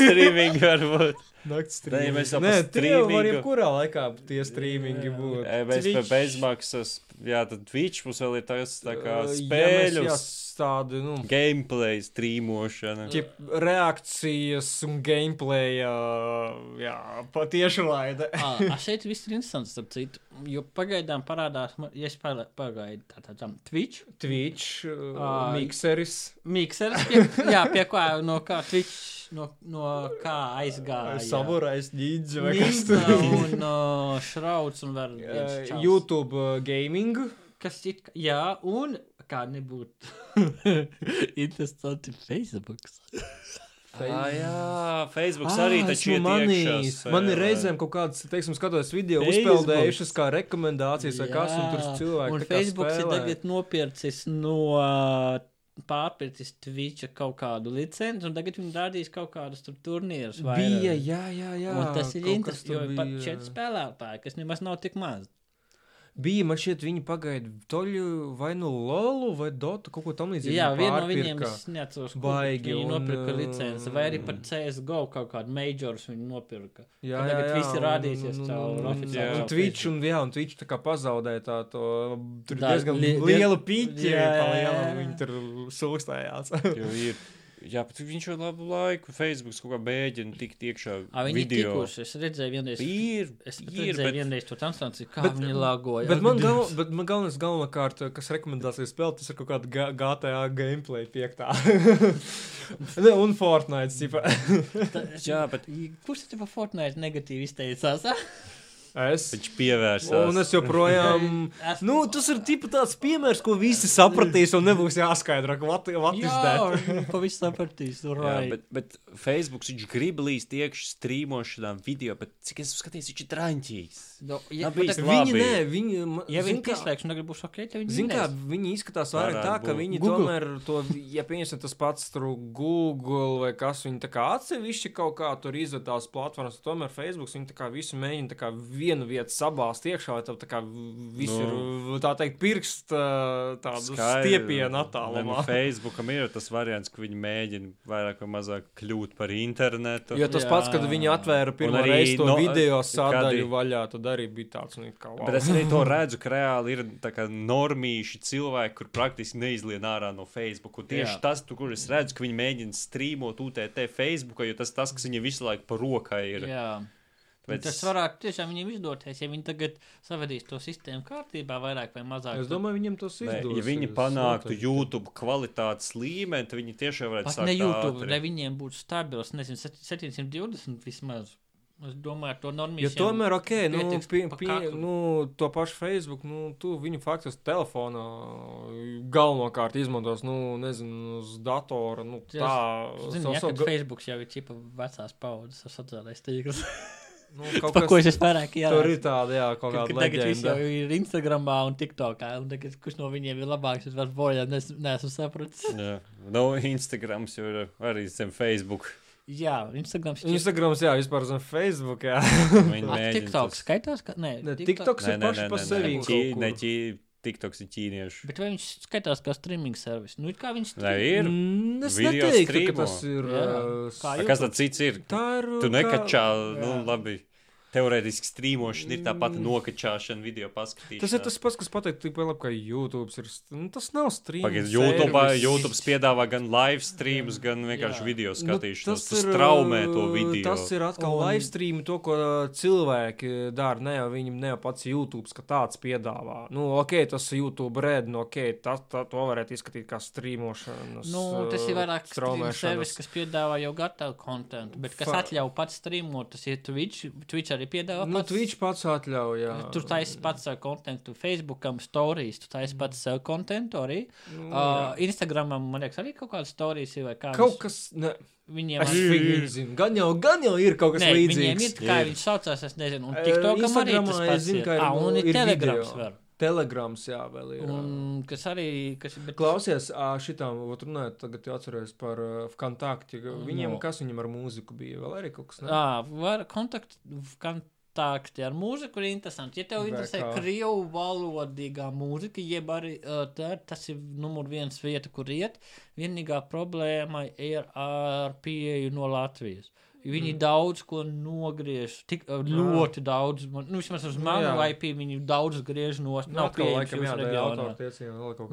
[SPEAKER 2] streaming.
[SPEAKER 1] Pagaid, nakts streaming Nē, ja mēs jau
[SPEAKER 2] var
[SPEAKER 1] streamingu-
[SPEAKER 2] jebkurā laikā tie streamingi būt.
[SPEAKER 1] E, Mēs pie
[SPEAKER 3] Twitch.
[SPEAKER 1] bezmaksas, jā, tad Twitch mums vēl ir tas tā kā spēļu,
[SPEAKER 2] Ja tādi, nu,
[SPEAKER 1] gameplay, streamošana.
[SPEAKER 2] ķip, reakcijas un gameplay, jā, patieši laida.
[SPEAKER 3] Ah, [LAUGHS] ah, šeit viss ir interesants, starp citu. Jo pagaidām parādās, ja es pagaidu tā tā tam Twitch,
[SPEAKER 2] Twitch, uh, mikseris,
[SPEAKER 3] Mixers, pie, jā, pie kā, no kā Twitch, no, no kā aizgāja.
[SPEAKER 2] Samurais ņģi vai kas tur.
[SPEAKER 3] un uh, Šrauds un vēl
[SPEAKER 2] Uh. YouTube uh, gaming.
[SPEAKER 3] Kas kā, jā, un kā nebūtu [LAUGHS] interesanti Facebook.
[SPEAKER 1] Ah, jā, Facebook
[SPEAKER 2] Ah,
[SPEAKER 1] arī taču
[SPEAKER 2] manījis.
[SPEAKER 1] iekšā
[SPEAKER 2] Man ir reizēm kaut kādas, teiksim, skatos video,
[SPEAKER 3] Facebooks.
[SPEAKER 2] uzpeldējušas kā rekomendācijas vai kas, un tur cilvēki
[SPEAKER 3] Un
[SPEAKER 2] tā kā
[SPEAKER 3] Facebook ir
[SPEAKER 2] spēlē.
[SPEAKER 3] tagad nopircis no pārpircis Twitch kaut kādu licenci, un tagad viņi rādīs kaut kādus tur turnīrus.
[SPEAKER 2] Bija, jā, jā, jā.
[SPEAKER 3] Un tas ir interesanti, jo pat
[SPEAKER 2] bija.
[SPEAKER 3] četri spēlētāji, kas nemaz nav tik maz.
[SPEAKER 2] Bija, man šķiet, viņi pagaida toļu vai nu Lolu vai Dotu, kaut ko tam līdzīgu.
[SPEAKER 3] Jā, viena no viņiem es neatceros, kur
[SPEAKER 2] Baigi,
[SPEAKER 3] viņi
[SPEAKER 2] un,
[SPEAKER 3] nopirka licenci, vai arī pat CSGO kaut kādu majors viņi nopirka.
[SPEAKER 2] Jā, jā,
[SPEAKER 3] tagad
[SPEAKER 2] jā,
[SPEAKER 3] visi
[SPEAKER 2] un-
[SPEAKER 3] rādīsies caur oficiālo
[SPEAKER 2] Un Twitch, un, jā, un Twitch tā kā pazaudēja tā, to, tur ir
[SPEAKER 3] Tā,
[SPEAKER 2] diezgan
[SPEAKER 3] li-
[SPEAKER 2] liela
[SPEAKER 3] jā,
[SPEAKER 2] lielam,
[SPEAKER 3] jā.
[SPEAKER 2] viņi tur sūkstējās. [LAUGHS]
[SPEAKER 1] Jā, bet viņš jau labu laiku Facebook kaut kā mēģina tikt iekšā.
[SPEAKER 3] Ā, Viņi ir
[SPEAKER 1] video.
[SPEAKER 3] tikuši, es redzēju vienreiz.
[SPEAKER 1] Ir,
[SPEAKER 3] Es
[SPEAKER 1] ir,
[SPEAKER 3] redzēju
[SPEAKER 1] bet
[SPEAKER 3] vienreiz to transformāciju, kā
[SPEAKER 2] Bet-
[SPEAKER 3] viņi lagoja.
[SPEAKER 2] Bet man, gal, [LAUGHS] bet man galvenais, galvenokārt, kas rekomendācijas spēlē, tas ir kaut kāda GTA gameplay piektā. [LAUGHS] ne, un Fortnite, tipā. [LAUGHS]
[SPEAKER 1] jā, bet
[SPEAKER 3] Kurš par Fortnite negatīvi izteicās?
[SPEAKER 2] Es.
[SPEAKER 1] viņš pievērsās.
[SPEAKER 2] Un es joprojām. [LAUGHS] Nu, tas ir tipa tāds piemērs, ko visi sapratīs, un nebūs jāskaidro, ka that.
[SPEAKER 3] Jā, pavisam sapratīs.
[SPEAKER 1] Jā,
[SPEAKER 3] Right.
[SPEAKER 1] bet, bet Facebook viņš grib līst iekšā strīmošanām video, bet cik es skatos, viņš ir traņķīs.
[SPEAKER 3] Nu, ja.
[SPEAKER 2] Viņi nē, viņi.
[SPEAKER 3] Ja
[SPEAKER 2] zin kā-
[SPEAKER 3] pieslēgs un tagad būs ok, tad viņi
[SPEAKER 2] Zini, kā viņi izskatās vairāk tā, ka
[SPEAKER 1] būt.
[SPEAKER 2] viņi
[SPEAKER 3] Google.
[SPEAKER 2] tomēr to, ja pieņemsim tas pats tur Google vai kas, viņi tā kā atsevišķi kaut kā tur izved tās platformas, tomēr Facebook, viņi tā kā visu mēģina tā kā vienu vietu sabāzt iekšā, lai tev tā kā viss
[SPEAKER 1] Nu.
[SPEAKER 2] ir, tā teikt, pirkst tādu stiepienu attālumā. [LAUGHS]
[SPEAKER 1] Facebookam ir tas variants, ka viņi mēģina vairāk vai mazāk kļūt par internetu.
[SPEAKER 2] Jo tas
[SPEAKER 3] Jā.
[SPEAKER 2] pats, kad viņi atvēra pirmo reizi to
[SPEAKER 1] no-
[SPEAKER 2] video
[SPEAKER 1] kādi-
[SPEAKER 2] sadaļu vaļā, tad arī bija tāds, nu, kā wow.
[SPEAKER 1] Bet es arī to [LAUGHS] redzu, ka reāli ir tā kā normīši cilvēki, kur praktiski neizlien ārā no Facebook. Un tieši
[SPEAKER 3] Jā.
[SPEAKER 1] Jā. tas, tu, kur es redzu, ka viņi mēģina strīmot UTT Facebook, jo tas tas, kas viņiem visu laiku pa rokai ir.
[SPEAKER 3] Jā.
[SPEAKER 1] Bet
[SPEAKER 3] Tas varētu tiešām viņiem izdoties, ja viņi tagad savadīs to sistēmu kārtībā, vairāk vai mazāk.
[SPEAKER 2] Es domāju, viņiem tas izdosies.
[SPEAKER 1] ja viņi panāktu
[SPEAKER 2] noteikti.
[SPEAKER 1] YouTube kvalitātes līmeni, tad viņi tiešām varētu
[SPEAKER 3] Pat
[SPEAKER 1] sākt
[SPEAKER 3] ne YouTube,
[SPEAKER 1] ātri.
[SPEAKER 3] lai viņiem būtu stabils, nezinu, set- 720 vismaz. Es domāju, to normāli.
[SPEAKER 2] Jo tomēr, ok, nu, pie, pie, nu, to pašu Facebook, nu, tu viņu faktiski telefonā galvenokārt izmantos, nu, nezinu, uz datora, nu,
[SPEAKER 3] Jā,
[SPEAKER 2] tā.
[SPEAKER 3] Zinu,
[SPEAKER 2] savu-
[SPEAKER 3] ja,
[SPEAKER 2] savu
[SPEAKER 3] Facebook jau ir čipa vecās paudzes ar sociālais tīkls. [LAUGHS]
[SPEAKER 2] nu, kaut
[SPEAKER 3] Pa ko
[SPEAKER 2] kas,
[SPEAKER 3] es vairāk jā.
[SPEAKER 2] tur ir tāda, jā, kaut
[SPEAKER 3] Ka,
[SPEAKER 2] kāda
[SPEAKER 3] ka tagad viss jau
[SPEAKER 2] leģenda.
[SPEAKER 3] ir Instagramā un TikTokā, un tagad, kurš no viņiem ir labāks, es varu bojā, nes, neesmu sapratis.
[SPEAKER 1] Jā, nu, Instagrams jau ir arī zem Facebook.
[SPEAKER 3] Jā, Instagrams ir
[SPEAKER 2] Instagrams, jā, vispār zem Facebook, jā.
[SPEAKER 1] Viņi
[SPEAKER 3] Ah,
[SPEAKER 1] mēģina
[SPEAKER 3] TikTok
[SPEAKER 1] tas-
[SPEAKER 3] skaitās, ka nē,
[SPEAKER 2] Ne,
[SPEAKER 3] TikTok-
[SPEAKER 2] TikToks ir paši par sevi.
[SPEAKER 1] Ķī,
[SPEAKER 2] kaut
[SPEAKER 1] ne,
[SPEAKER 2] kur.
[SPEAKER 1] ķī, TikToks ir ķīniešu.
[SPEAKER 3] Bet vai viņš skaitās kā streaming servis? Nu, it kā viņš
[SPEAKER 1] Nē, ir.
[SPEAKER 2] Mm, Es
[SPEAKER 1] Video
[SPEAKER 2] neteiktu, ka tas ir.
[SPEAKER 3] Kā
[SPEAKER 1] A, Kas tad cits ir?
[SPEAKER 2] Tā ir.
[SPEAKER 1] Tu
[SPEAKER 2] kā-
[SPEAKER 1] nekačā, nu,
[SPEAKER 3] Jā.
[SPEAKER 1] labi. Teorētiski strīmošana ir tā pati nokačāšana, video paskatīšana.
[SPEAKER 2] Tas ir tas pats, kas pateikt, tik labi, ka YouTube ir. Nu, tas nav streaming.
[SPEAKER 1] Pagaidiet, YouTube. YouTube piedāvā gan live streams, gan vienkārši
[SPEAKER 3] Jā.
[SPEAKER 1] video
[SPEAKER 2] Nu,
[SPEAKER 1] skatīšanos. tas
[SPEAKER 2] ir,
[SPEAKER 1] traumē to video.
[SPEAKER 2] Tas ir atkal
[SPEAKER 3] Un-
[SPEAKER 2] live stream, to, ko cilvēki dara. Ne jau viņam, ne jau pats YouTube, ka tāds piedāvā. Nu, ok, tas ir YouTube red, nu, ok, tas, tā, to varētu izskatīt kā streamošanu.
[SPEAKER 3] Nu, tas ir vairāk
[SPEAKER 2] straumēšanas.
[SPEAKER 3] servis, kas piedāvā jau gatavu kontentu, bet kas
[SPEAKER 2] Fa-
[SPEAKER 3] atļauj pats streamot, tas ir Twitch. Twitch arī piedāvā
[SPEAKER 2] Nu,
[SPEAKER 3] pats.
[SPEAKER 2] Twitch pats atļauj, jā.
[SPEAKER 3] Tur taisa pats savu kontentu, Facebookam, stories, tu taisa pats savu kontentu arī.
[SPEAKER 2] Nu,
[SPEAKER 3] Uh,
[SPEAKER 2] jā.
[SPEAKER 3] Instagramam, man liekas, arī kaut kādas stories ir vai kā.
[SPEAKER 2] Kaut kas, ne,
[SPEAKER 3] Viņiem
[SPEAKER 2] es
[SPEAKER 3] arī-
[SPEAKER 2] viņu zinu. Gan jau, gan jau ir kaut kas
[SPEAKER 3] Nē, viņiem
[SPEAKER 2] līdzīgs.
[SPEAKER 3] ir, kā
[SPEAKER 1] Ir.
[SPEAKER 3] viņš saucās, es nezinu, un TikTokam arī tas
[SPEAKER 2] es
[SPEAKER 3] pats
[SPEAKER 2] zinu,
[SPEAKER 3] ir.
[SPEAKER 2] ka ir-
[SPEAKER 3] Ah, un ir
[SPEAKER 2] ir
[SPEAKER 3] telegrams
[SPEAKER 2] video.
[SPEAKER 3] var.
[SPEAKER 2] Telegrams, jā, vēl ir.
[SPEAKER 3] Un kas arī, kas, bet
[SPEAKER 2] Klausies, šitām, ot runājot, tagad jau atceros par uh, Vkontakti. Viņiem,
[SPEAKER 3] No.
[SPEAKER 2] kas viņam ar mūziku bija? Vēl arī kaut kas, ne?
[SPEAKER 3] Ā, var kontakt, kontakti ar mūziku ir interesanti. Ja tev interesē krievu valodīgā mūzika, jeb arī tā, tas ir numur viens vieta, kur iet, vienīgā problēma ir ar pieeju no Latvijas. Viņi mm. daudz ko nogriež, tik ā, ļoti daudz, man- nu, vismaz uz
[SPEAKER 2] Nu,
[SPEAKER 3] manu
[SPEAKER 2] jā.
[SPEAKER 3] IP viņi daudz griež no,
[SPEAKER 2] Nu,
[SPEAKER 3] nav pieejams jūsu reģionā.
[SPEAKER 2] kas.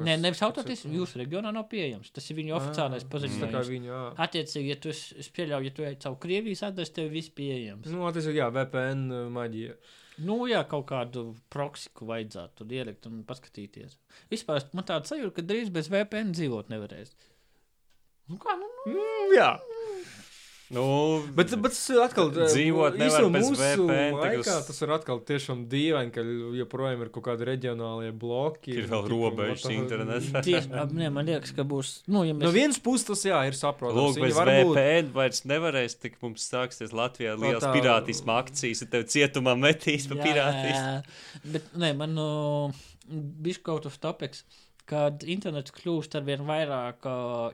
[SPEAKER 3] Nē, nevis
[SPEAKER 2] ir-
[SPEAKER 3] jūsu reģionā nav pieejams. Tas ir viņu oficiālais
[SPEAKER 2] kā
[SPEAKER 3] paziņojums.
[SPEAKER 2] viņu, jā.
[SPEAKER 3] Attiecīgi, ja tu es, es pieļauju, ja tu ej caur Krievijas adresi, tev viss pieejams.
[SPEAKER 2] Nu, attiecīgi, jā, VPN uh, maģija.
[SPEAKER 3] Nu, jā, kaut kādu proksiku vajadzētu tur ielikt un paskatīties. Vispār man tāda sajūta, ka drīz bez VPN dzīvot nevarēs. Nu, kā, nu, nu,
[SPEAKER 2] Mm, jā.
[SPEAKER 1] Nu,
[SPEAKER 2] Bet, bet tas ir atkal
[SPEAKER 1] Dzīvot nevar
[SPEAKER 2] īstenībā
[SPEAKER 1] bez
[SPEAKER 2] mūsu
[SPEAKER 1] VPN,
[SPEAKER 2] Laikā,
[SPEAKER 1] uz-
[SPEAKER 2] tas ir atkal tiešām dīvaini, ka joprojām ir kaut kādi reģionālie bloki.
[SPEAKER 1] ir vēl robežas
[SPEAKER 2] the-
[SPEAKER 1] internetā. [LAUGHS]
[SPEAKER 3] Ne, man liekas, ka būs. Nu, ja
[SPEAKER 2] No
[SPEAKER 3] mēs,
[SPEAKER 2] vienas puses tas jā, ir saprotams.
[SPEAKER 1] Lūk, bez
[SPEAKER 2] varbūt-
[SPEAKER 1] VPN vairs nevarēs, tik mums sāksies Latvijā
[SPEAKER 2] No
[SPEAKER 1] liels
[SPEAKER 2] tā-
[SPEAKER 1] pirātisma akcijas, un tev cietumā metīs pa pirātismu.
[SPEAKER 3] Bet, nē, man no bišķi kaut of topics. Kad internets kļūst ar vien vairāk,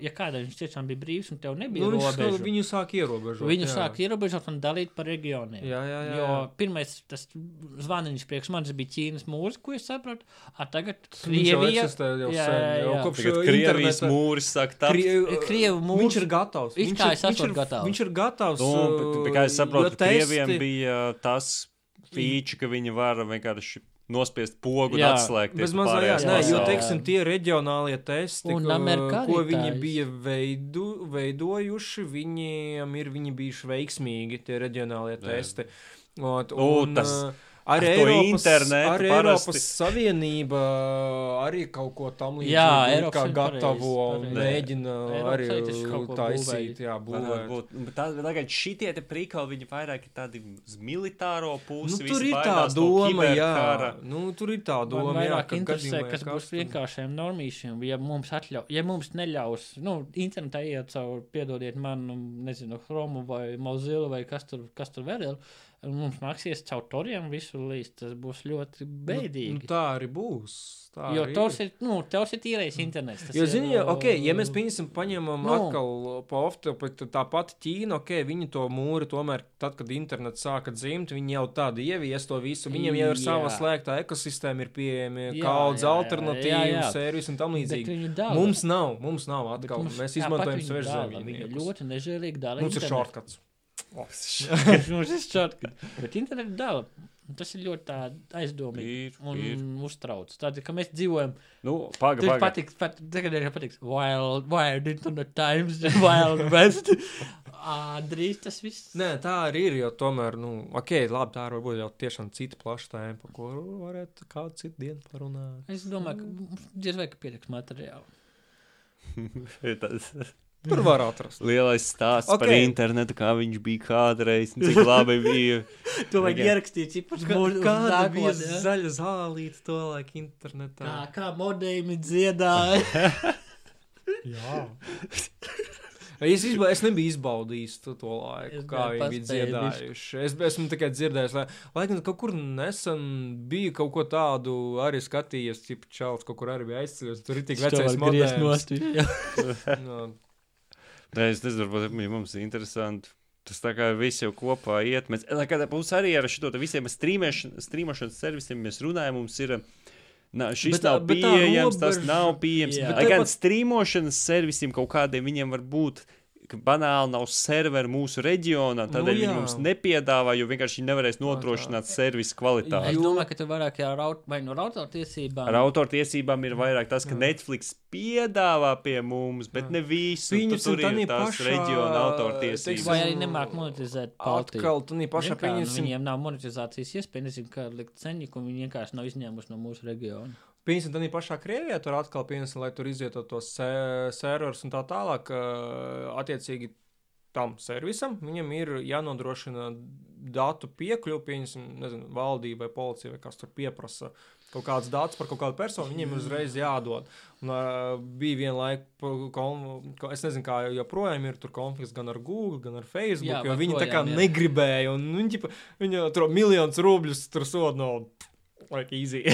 [SPEAKER 3] ja kādreiz viņš tiešām bija brīvs un tev nebija
[SPEAKER 2] Nu,
[SPEAKER 3] nu, robežu,
[SPEAKER 2] viņu sāk ierobežot.
[SPEAKER 3] viņu
[SPEAKER 2] jā.
[SPEAKER 3] sāk ierobežot un dalīt par reģioniem.
[SPEAKER 2] Jā, jā, jā.
[SPEAKER 3] Jo pirmais tas zvaniņš priekš manis bija Ķīnas mūrs, ko es sapratu. A tagad Krievija.
[SPEAKER 2] jau
[SPEAKER 3] Jā,
[SPEAKER 2] sen, jau kopš
[SPEAKER 1] Tagad Krievijas
[SPEAKER 2] interneta-
[SPEAKER 1] mūris sāk tapt.
[SPEAKER 2] Krie-
[SPEAKER 3] Krievu mūrs.
[SPEAKER 2] Viņš ir gatavs. Viņš
[SPEAKER 3] kā
[SPEAKER 2] ir-
[SPEAKER 3] es
[SPEAKER 2] ir-
[SPEAKER 3] gatavs.
[SPEAKER 2] Viņš ir gatavs.
[SPEAKER 1] Nu, bet, bet, kā es saprotu, Krieviem bija tas fīči, ka viņi var vienkārši nospiest pogu un
[SPEAKER 3] Jā,
[SPEAKER 1] atslēgties.
[SPEAKER 2] Bez
[SPEAKER 1] no
[SPEAKER 2] mazā, jā, nē, jo, teiksim, tie reģionālie testi,
[SPEAKER 3] Un
[SPEAKER 2] ko, ko viņi bija veidu, veidojuši, viņiem ir viņi bijuši veiksmīgi, tie reģionālie
[SPEAKER 1] Jā.
[SPEAKER 2] testi. Ot, un,
[SPEAKER 1] tas-
[SPEAKER 2] uh,
[SPEAKER 1] ar to
[SPEAKER 2] Eiropas,
[SPEAKER 1] internetu
[SPEAKER 2] arī
[SPEAKER 1] parasti-
[SPEAKER 2] Eiropas Savienība arī kaut ko tam līdzīgu
[SPEAKER 3] Jā, Eiropas
[SPEAKER 2] kā gatavo
[SPEAKER 3] pareizi,
[SPEAKER 2] un mēģina arī
[SPEAKER 3] ko
[SPEAKER 2] taisīt, jā, būvēt.
[SPEAKER 1] būt. Bet tā- Tagad šitie te prikali, viņi vairāk ir tādi uz militāro pusi.
[SPEAKER 2] Nu, tur ir tā doma, jā. Nu, tur ir tā doma, jā, ka
[SPEAKER 3] interesē, kas būs vienkāršiem normīšiem. Ja mums, atļau, ja mums neļaus, nu, internetā iet cauri, piedodiet man, nu, nezinu, Chromu vai Mozilla vai kas tur, kas tur vēl ir, mums nāksies caur toriem visu līst, tas būs ļoti
[SPEAKER 2] Nu,
[SPEAKER 3] bēdīgi.
[SPEAKER 2] tā arī būs. Tā
[SPEAKER 3] Jo
[SPEAKER 2] arī
[SPEAKER 3] tos ir, nu, tev ir tīrais internets.
[SPEAKER 2] Jo,
[SPEAKER 3] ir,
[SPEAKER 2] zini, ja,
[SPEAKER 3] uh,
[SPEAKER 2] okay, ja mēs pieņemsim, paņemam
[SPEAKER 3] Nu.
[SPEAKER 2] atkal pa ofta, bet tā pati Ķīna, ok, viņi to mūri tomēr, tad, kad internets sāka dzimt, viņi jau tādu ievies to visu, viņiem jau ir sava
[SPEAKER 3] Jā.
[SPEAKER 2] slēgtā ekosistēma, ir pieejami
[SPEAKER 3] jā,
[SPEAKER 2] alternatīvu, servisu un tam
[SPEAKER 3] Bet
[SPEAKER 2] līdzīgi. Mums nav, mums nav
[SPEAKER 3] Bet
[SPEAKER 2] atkal,
[SPEAKER 3] mums
[SPEAKER 2] mēs izmantojam
[SPEAKER 3] Viņa
[SPEAKER 2] svežzemību.
[SPEAKER 3] ļoti nežēlīgi dala.
[SPEAKER 2] Mums ir šortkats. [LAUGHS]
[SPEAKER 3] mums ir šortkats. Bet internetu dala. Tas ir ļoti tā aizdomīgi.
[SPEAKER 1] Ir,
[SPEAKER 3] un
[SPEAKER 1] ir.
[SPEAKER 3] uztrauc. Tāda, ka mēs dzīvojam.
[SPEAKER 1] Nu, paga, paga.
[SPEAKER 3] patiks, pat, tagad ir patiks. Wild, wild internet times, [LAUGHS] wild west. [LAUGHS] Drīz tas viss.
[SPEAKER 2] Nē, tā arī ir, jo tomēr, nu, ok, labi, tā ir varbūt jau tiešām cita plaša tēma, par ko varētu kādu citu dienu parunāt.
[SPEAKER 3] Es domāju, ka mums diez vai ka pietiks materiālu.
[SPEAKER 1] Tas
[SPEAKER 2] Tur var atrast.
[SPEAKER 1] lielais stāsts okay. par internetu, kā viņš bija kādreiz, cik labi bija. [LAUGHS]
[SPEAKER 3] To vajag ierakstīt,
[SPEAKER 2] Kā,
[SPEAKER 3] mūsu
[SPEAKER 2] kāda bija
[SPEAKER 3] nākotnē.
[SPEAKER 2] zaļa zālīte to laiku internetā?
[SPEAKER 3] Kā, kā modēmi dziedāja. [LAUGHS]
[SPEAKER 2] Jā. Es, izba, es nebiju izbaudījis to, to laiku,
[SPEAKER 3] Es
[SPEAKER 2] kā viņi bija dziedājuši. Es esmu tikai dzirdējis, lai, lai gan kaut kur nesen bija kaut ko tādu, arī skatījies, tipu čels, kaut kur arī bija aizceļos. Tur ir tik vecais modelis. [LAUGHS]
[SPEAKER 1] Nē, es nezinu, varbūt ja mums ir interesanti. Tas tā kā viss jau kopā iet. Mēs, lai mums arī ar šo visiem strīmošanas servisiem mēs runājam, mums ir. Nā, šis
[SPEAKER 2] Bet
[SPEAKER 1] nav
[SPEAKER 2] bet
[SPEAKER 1] pieejams, tas
[SPEAKER 2] robeža-
[SPEAKER 1] nav pieejams.
[SPEAKER 3] Jā.
[SPEAKER 1] Bet
[SPEAKER 2] Bet
[SPEAKER 1] gan
[SPEAKER 2] tāpat-
[SPEAKER 1] strīmošanas servisiem kaut kādiem viņiem var būt. Banāli nav serveri mūsu reģionā, tādēļ
[SPEAKER 2] Nu
[SPEAKER 1] viņi
[SPEAKER 2] jā.
[SPEAKER 1] mums nepiedāvā, jo vienkārši viņi nevarēs nodrošināt servisu kvalitāti.
[SPEAKER 3] Es domāju, ka tu vairāk jau raut, vai no autortiesībām.
[SPEAKER 1] Ar autortiesībām ir vairāk tas, ka
[SPEAKER 2] Jā.
[SPEAKER 1] Netflix piedāvā pie mums, bet
[SPEAKER 2] Jā.
[SPEAKER 1] ne visu.
[SPEAKER 2] Pieņemsim,
[SPEAKER 1] Tur ir tās
[SPEAKER 2] pašā,
[SPEAKER 1] reģiona autortiesības.
[SPEAKER 3] Vai arī nemāk monetizēt paltību.
[SPEAKER 2] atkal, tu nī pašā
[SPEAKER 3] nu,
[SPEAKER 2] pieņemsim.
[SPEAKER 3] Viņiem nav monetizācijas iespēja, nezinu, kā likt ceņu, un viņi vienkārši nav izņēmuši no mūsu reģiona.
[SPEAKER 2] Pieņemsim, tā pašā Krievijā tur atkal pieņemsim, lai tur izietu tos se- serverus un tā tālāk. Attiecīgi tam servisam viņam ir jānodrošina datu piekļuvi, pieņemsim, nezinu, valdība vai policija vai kas tur pieprasa. Kaut kāds datus par kaut kādu personu, viņiem ir uzreiz jādod. Un, uh, bija ko- es nezinu, kā joprojām ir tur konflikts gan ar Google, gan ar Facebook,
[SPEAKER 3] Jā,
[SPEAKER 2] Jā, jo viņi tā kā
[SPEAKER 3] ir.
[SPEAKER 2] negribēja. Un, viņi, viņi tur miljonus rubļus tur soda no. Like easy.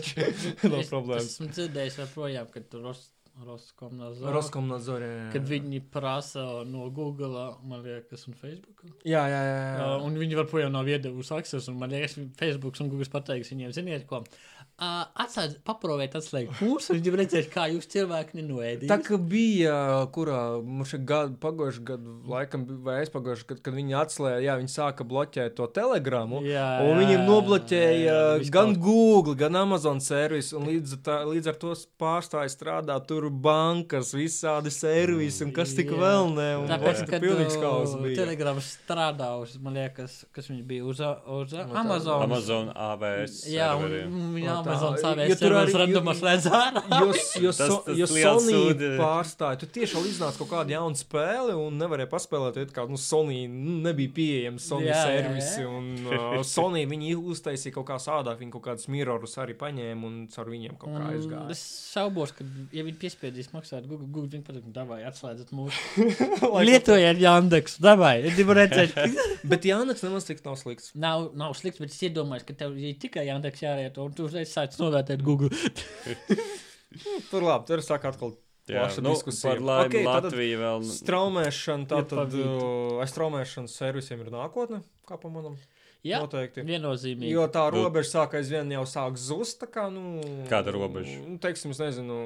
[SPEAKER 2] [LAUGHS] no problēmas.
[SPEAKER 3] Esmu dzirdējis joprojām, ka tur Ros- Roskomnadzor.
[SPEAKER 2] Roskomnadzorē.
[SPEAKER 3] Kad viņi prasa no Google, man liekas, un Facebook.
[SPEAKER 2] Jā, jā, jā. jā.
[SPEAKER 3] Uh, un viņi joprojām nav iedevusi akses, un man liekas, Facebook un Google pateiks viņiem, ziniet, ko. Uh, Atstājiet, paprobiet, atslēgt mūsu, un [LAUGHS] viņi redzēs, kā jūs cilvēki nenoēdīs.
[SPEAKER 2] Tā kā bija, kurā gada, pagājušajā gadā, laikam, bija- vai aizpagājušajā gadā, kad viņi atslēga, jā, viņi sāka bloķēt to telegramu.
[SPEAKER 3] Jā,
[SPEAKER 2] Un
[SPEAKER 3] jā, jā,
[SPEAKER 2] nobloķēja
[SPEAKER 3] jā, visu
[SPEAKER 2] gan
[SPEAKER 3] kaut-
[SPEAKER 2] Google, gan Amazon servisu, un līdz, tā, līdz ar to pārstāja strādāt tur bankas, visādi servisi un kas tik
[SPEAKER 3] Jā.
[SPEAKER 2] vēl ne. Un
[SPEAKER 3] Tāpēc, kad
[SPEAKER 2] pilnīgs kaus bija.
[SPEAKER 3] Telegrams strādā uz, man liekas, kas viņš bija uz, uz Amazon.
[SPEAKER 1] Amazon AVS.
[SPEAKER 3] Jā, un
[SPEAKER 1] serveriem.
[SPEAKER 3] Amazon
[SPEAKER 2] jo
[SPEAKER 3] savēs serveris randomos redz ārā.
[SPEAKER 2] Jo, so, jo Sony pārstāja, tu tieši vēl iznāca kaut kāda jauna spēle un nevarēja paspēlēt, jo kā nu, Sony nu, nebija pieejams Sony
[SPEAKER 3] Jā, jā,
[SPEAKER 2] servisi.
[SPEAKER 3] jā.
[SPEAKER 2] Un [LAUGHS] uh, Sony viņi uztaisīja kaut kā sādāk, viņi kaut kādus mirrorus arī paņēma un caur viņiem kaut kā aizgāja.
[SPEAKER 3] Es šaubos, ka, ja viņi piespiedīs maksāt Google, Google viņi pateiks, davai, atslēdzat mūsu. [LAUGHS] Lietojiet Yandex, davai, es gribu redzēt.
[SPEAKER 2] Bet Jānis nemaz tik nav slikts.
[SPEAKER 3] nav, nav slikts, bet es iedomājos, ka tev ir tikai Yandex jārieto, un tu uzreiz sāc novērtēt Google. [LAUGHS]
[SPEAKER 2] Tur labi, tur sāk atkal
[SPEAKER 1] Jā, nu,
[SPEAKER 2] diskusija.
[SPEAKER 1] par laimi
[SPEAKER 2] Ok, tātad
[SPEAKER 1] Latvija vēl.
[SPEAKER 2] Straumēšana, tātad uh, aiz straumēšanas servisiem ir nākotne, kā pa manam.
[SPEAKER 3] Jā,
[SPEAKER 2] Noteikti.
[SPEAKER 3] viennozīmīgi.
[SPEAKER 2] Jo tā
[SPEAKER 1] Nu-
[SPEAKER 2] robeža sāk aizvien jau sāk zust. tā Kā, nu,
[SPEAKER 1] Kāda robeža?
[SPEAKER 2] Nu, teiksim, es nezinu.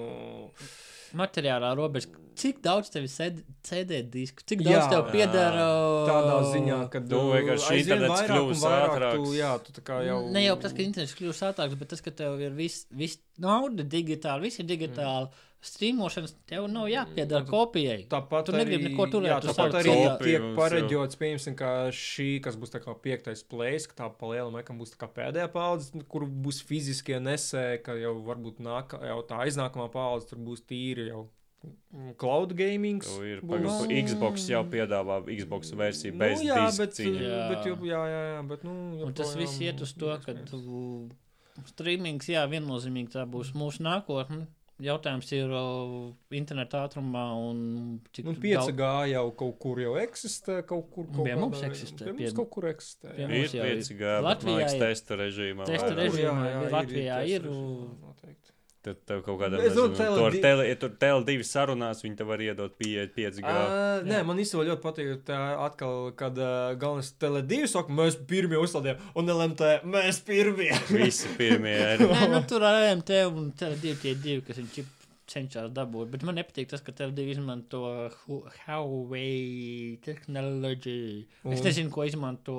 [SPEAKER 3] Materiālā robeža. Cik daudz tev ir CD, disku? Cik
[SPEAKER 2] Jā.
[SPEAKER 3] daudz tev piedara?
[SPEAKER 2] Tādā ziņā, ka
[SPEAKER 1] Nu, vienkārši internets kļūst ātrāks.
[SPEAKER 2] Tu, jā, tu tā kā jau.
[SPEAKER 3] Ne jau tas, ka internets kļūst ātrāks, bet tas, ka tev ir viss vis nauda digitāli, viss ir digitāli. Mm. Streamošanas tev nav jāpiedara kopijai.
[SPEAKER 2] Tāpat
[SPEAKER 3] Tu negribi
[SPEAKER 2] arī,
[SPEAKER 3] neko turēt
[SPEAKER 2] jā,
[SPEAKER 3] uz
[SPEAKER 2] tāpat arī tiek pareģots, piemēram, ka šī, kas būs tā kā piektais plēs, ka tā palielam, ekam būs tā kā pēdējā paudze, kur būs fiziskie nesēji, ka jau varbūt nāk, jau tā aiznākamā paudze tur būs tīri jau mm, cloud gaming.
[SPEAKER 1] Ir pagaidām, Xbox jau piedāvā Xbox versiju
[SPEAKER 2] Nu,
[SPEAKER 1] bez
[SPEAKER 2] jā, bet.
[SPEAKER 3] Jā.
[SPEAKER 2] bet, jo, jā, jā, jā, bet, nu,
[SPEAKER 3] Un tas
[SPEAKER 2] joprojām
[SPEAKER 3] viss iet uz to, ka streamings, jā, viennozīmīgi tā būs mūsu nākotne. Jautājums ir o, interneta ātrumā un cik
[SPEAKER 2] Nu,
[SPEAKER 3] daudz-
[SPEAKER 2] 5G jau kaut kur jau eksistē, kaut kur kaut
[SPEAKER 3] Pie mums eksistē,
[SPEAKER 2] Pie mums kaut kur eksistē. jā.
[SPEAKER 1] Ir
[SPEAKER 3] jau ir.
[SPEAKER 1] 5G, bet man
[SPEAKER 3] Latvijā
[SPEAKER 1] liekas,
[SPEAKER 3] ir
[SPEAKER 1] testa režīmā.
[SPEAKER 3] testa režīmā. ir Latvijā ir,
[SPEAKER 2] testa
[SPEAKER 3] un-
[SPEAKER 2] režīmā, noteikti.
[SPEAKER 1] Tad tev kaut kādā veidā, tur tele, ja tur tele2 sarunās, viņi tev var iedot pieeja 5G.
[SPEAKER 2] Uh, nē, man īstenībā ļoti patīk, tā atkal, kad uh, galvenais Tele2 saka, mēs pirmie uzstādījām, un LMT mēs pirmie. [LAUGHS]
[SPEAKER 1] Visi pirmie ir.
[SPEAKER 3] Nē, nu, tur ar AMT un TV2 tie divi, kas viņš cenšas dabūt. Bet man nepatīk tas, ka TV2 izmanto Hu- Huawei tehnoloģiju. Es nezinu, ko izmanto.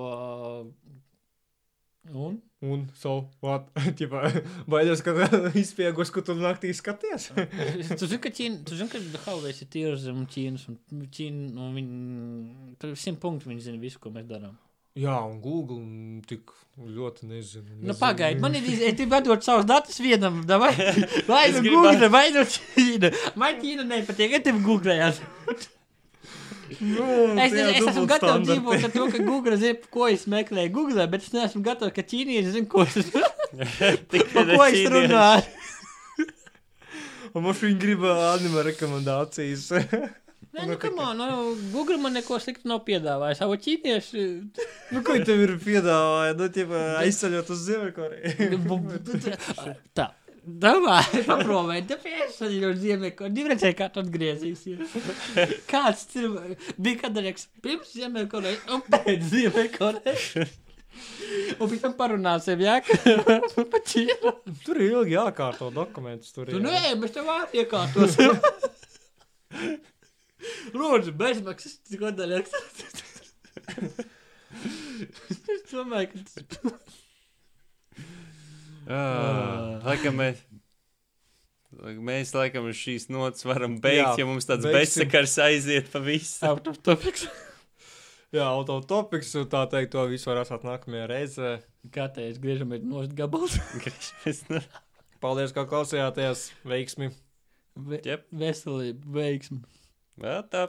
[SPEAKER 3] Un?
[SPEAKER 2] un so, what? [LAUGHS] Ķipā, baidos, ka [LAUGHS] izspiegos, ko tu naktī skaties. [LAUGHS]
[SPEAKER 3] tu zini, ka, Ķīna, tu zini, ka Huawei ir tīrs zem Ķīnas. Un Ķīna, un viņi, tur simt punkti, viņi zina visu, ko mēs darām.
[SPEAKER 2] Jā, un Google tik ļoti nezinu.
[SPEAKER 3] Nu,
[SPEAKER 2] nezinu.
[SPEAKER 3] pagaidi, man ir dot savus datus vienam. Vai, nu Google, vai nu Ķīna. Man Ķīna nepatīk, ja tev googlējāt.
[SPEAKER 2] Nu,
[SPEAKER 3] Es,
[SPEAKER 2] tie
[SPEAKER 3] es, es esmu gatavs dzīvot ar to, ka Google zina, ko es meklēju Google, bet es neesmu gatavs, ka ķīnieši zina, ko es, [LAUGHS] runāju.
[SPEAKER 2] Un mums viņi grib anime rekomendācijas.
[SPEAKER 3] Nē, nu, on, nu, Google man neko sliktu nav piedāvājis. Savu ķīnieši.
[SPEAKER 2] nu, ko viņi tev ir piedāvāja? Nu, ķipā, aizceļot uz Ziemeļkoreju. [LAUGHS] [LAUGHS]
[SPEAKER 3] Tā. Domāju, [LAUGHS] paprobēju, tāpēc es jau ziemeļko, divredzēju, kā tu atgriezīsies. Kāds ir, bija kadarieks pirms ziemeļkorejas un pēc ziemeļkorejas. Un pēc tam parunāsim, jā, ka.
[SPEAKER 2] Tur ir ilgi jākārto dokumentus. Tur
[SPEAKER 3] Tu
[SPEAKER 2] jā.
[SPEAKER 3] nē, mēs tev iekārtosim. Lūdzu, bezmaksas, kadarieks. Es domāju, ka tas
[SPEAKER 1] Ah, Laikam mēs. Mēs laikam uz šīs nots varam beigt,
[SPEAKER 2] Jā,
[SPEAKER 1] ja mums tāds
[SPEAKER 2] beigsim.
[SPEAKER 1] bezsakars aiziet pa visu.
[SPEAKER 3] out of topics.
[SPEAKER 2] Jā, autotopiks, un tā teikt, to visu var atstāt nākamajā reizē.
[SPEAKER 3] Kā te es griežamies nost gabals? [LAUGHS]
[SPEAKER 1] Griežamies no-
[SPEAKER 2] Paldies, ka klausījāties. Veiksmi!
[SPEAKER 3] Ve
[SPEAKER 1] Jep.
[SPEAKER 3] veselība, veiksmi.
[SPEAKER 1] Vēl tā.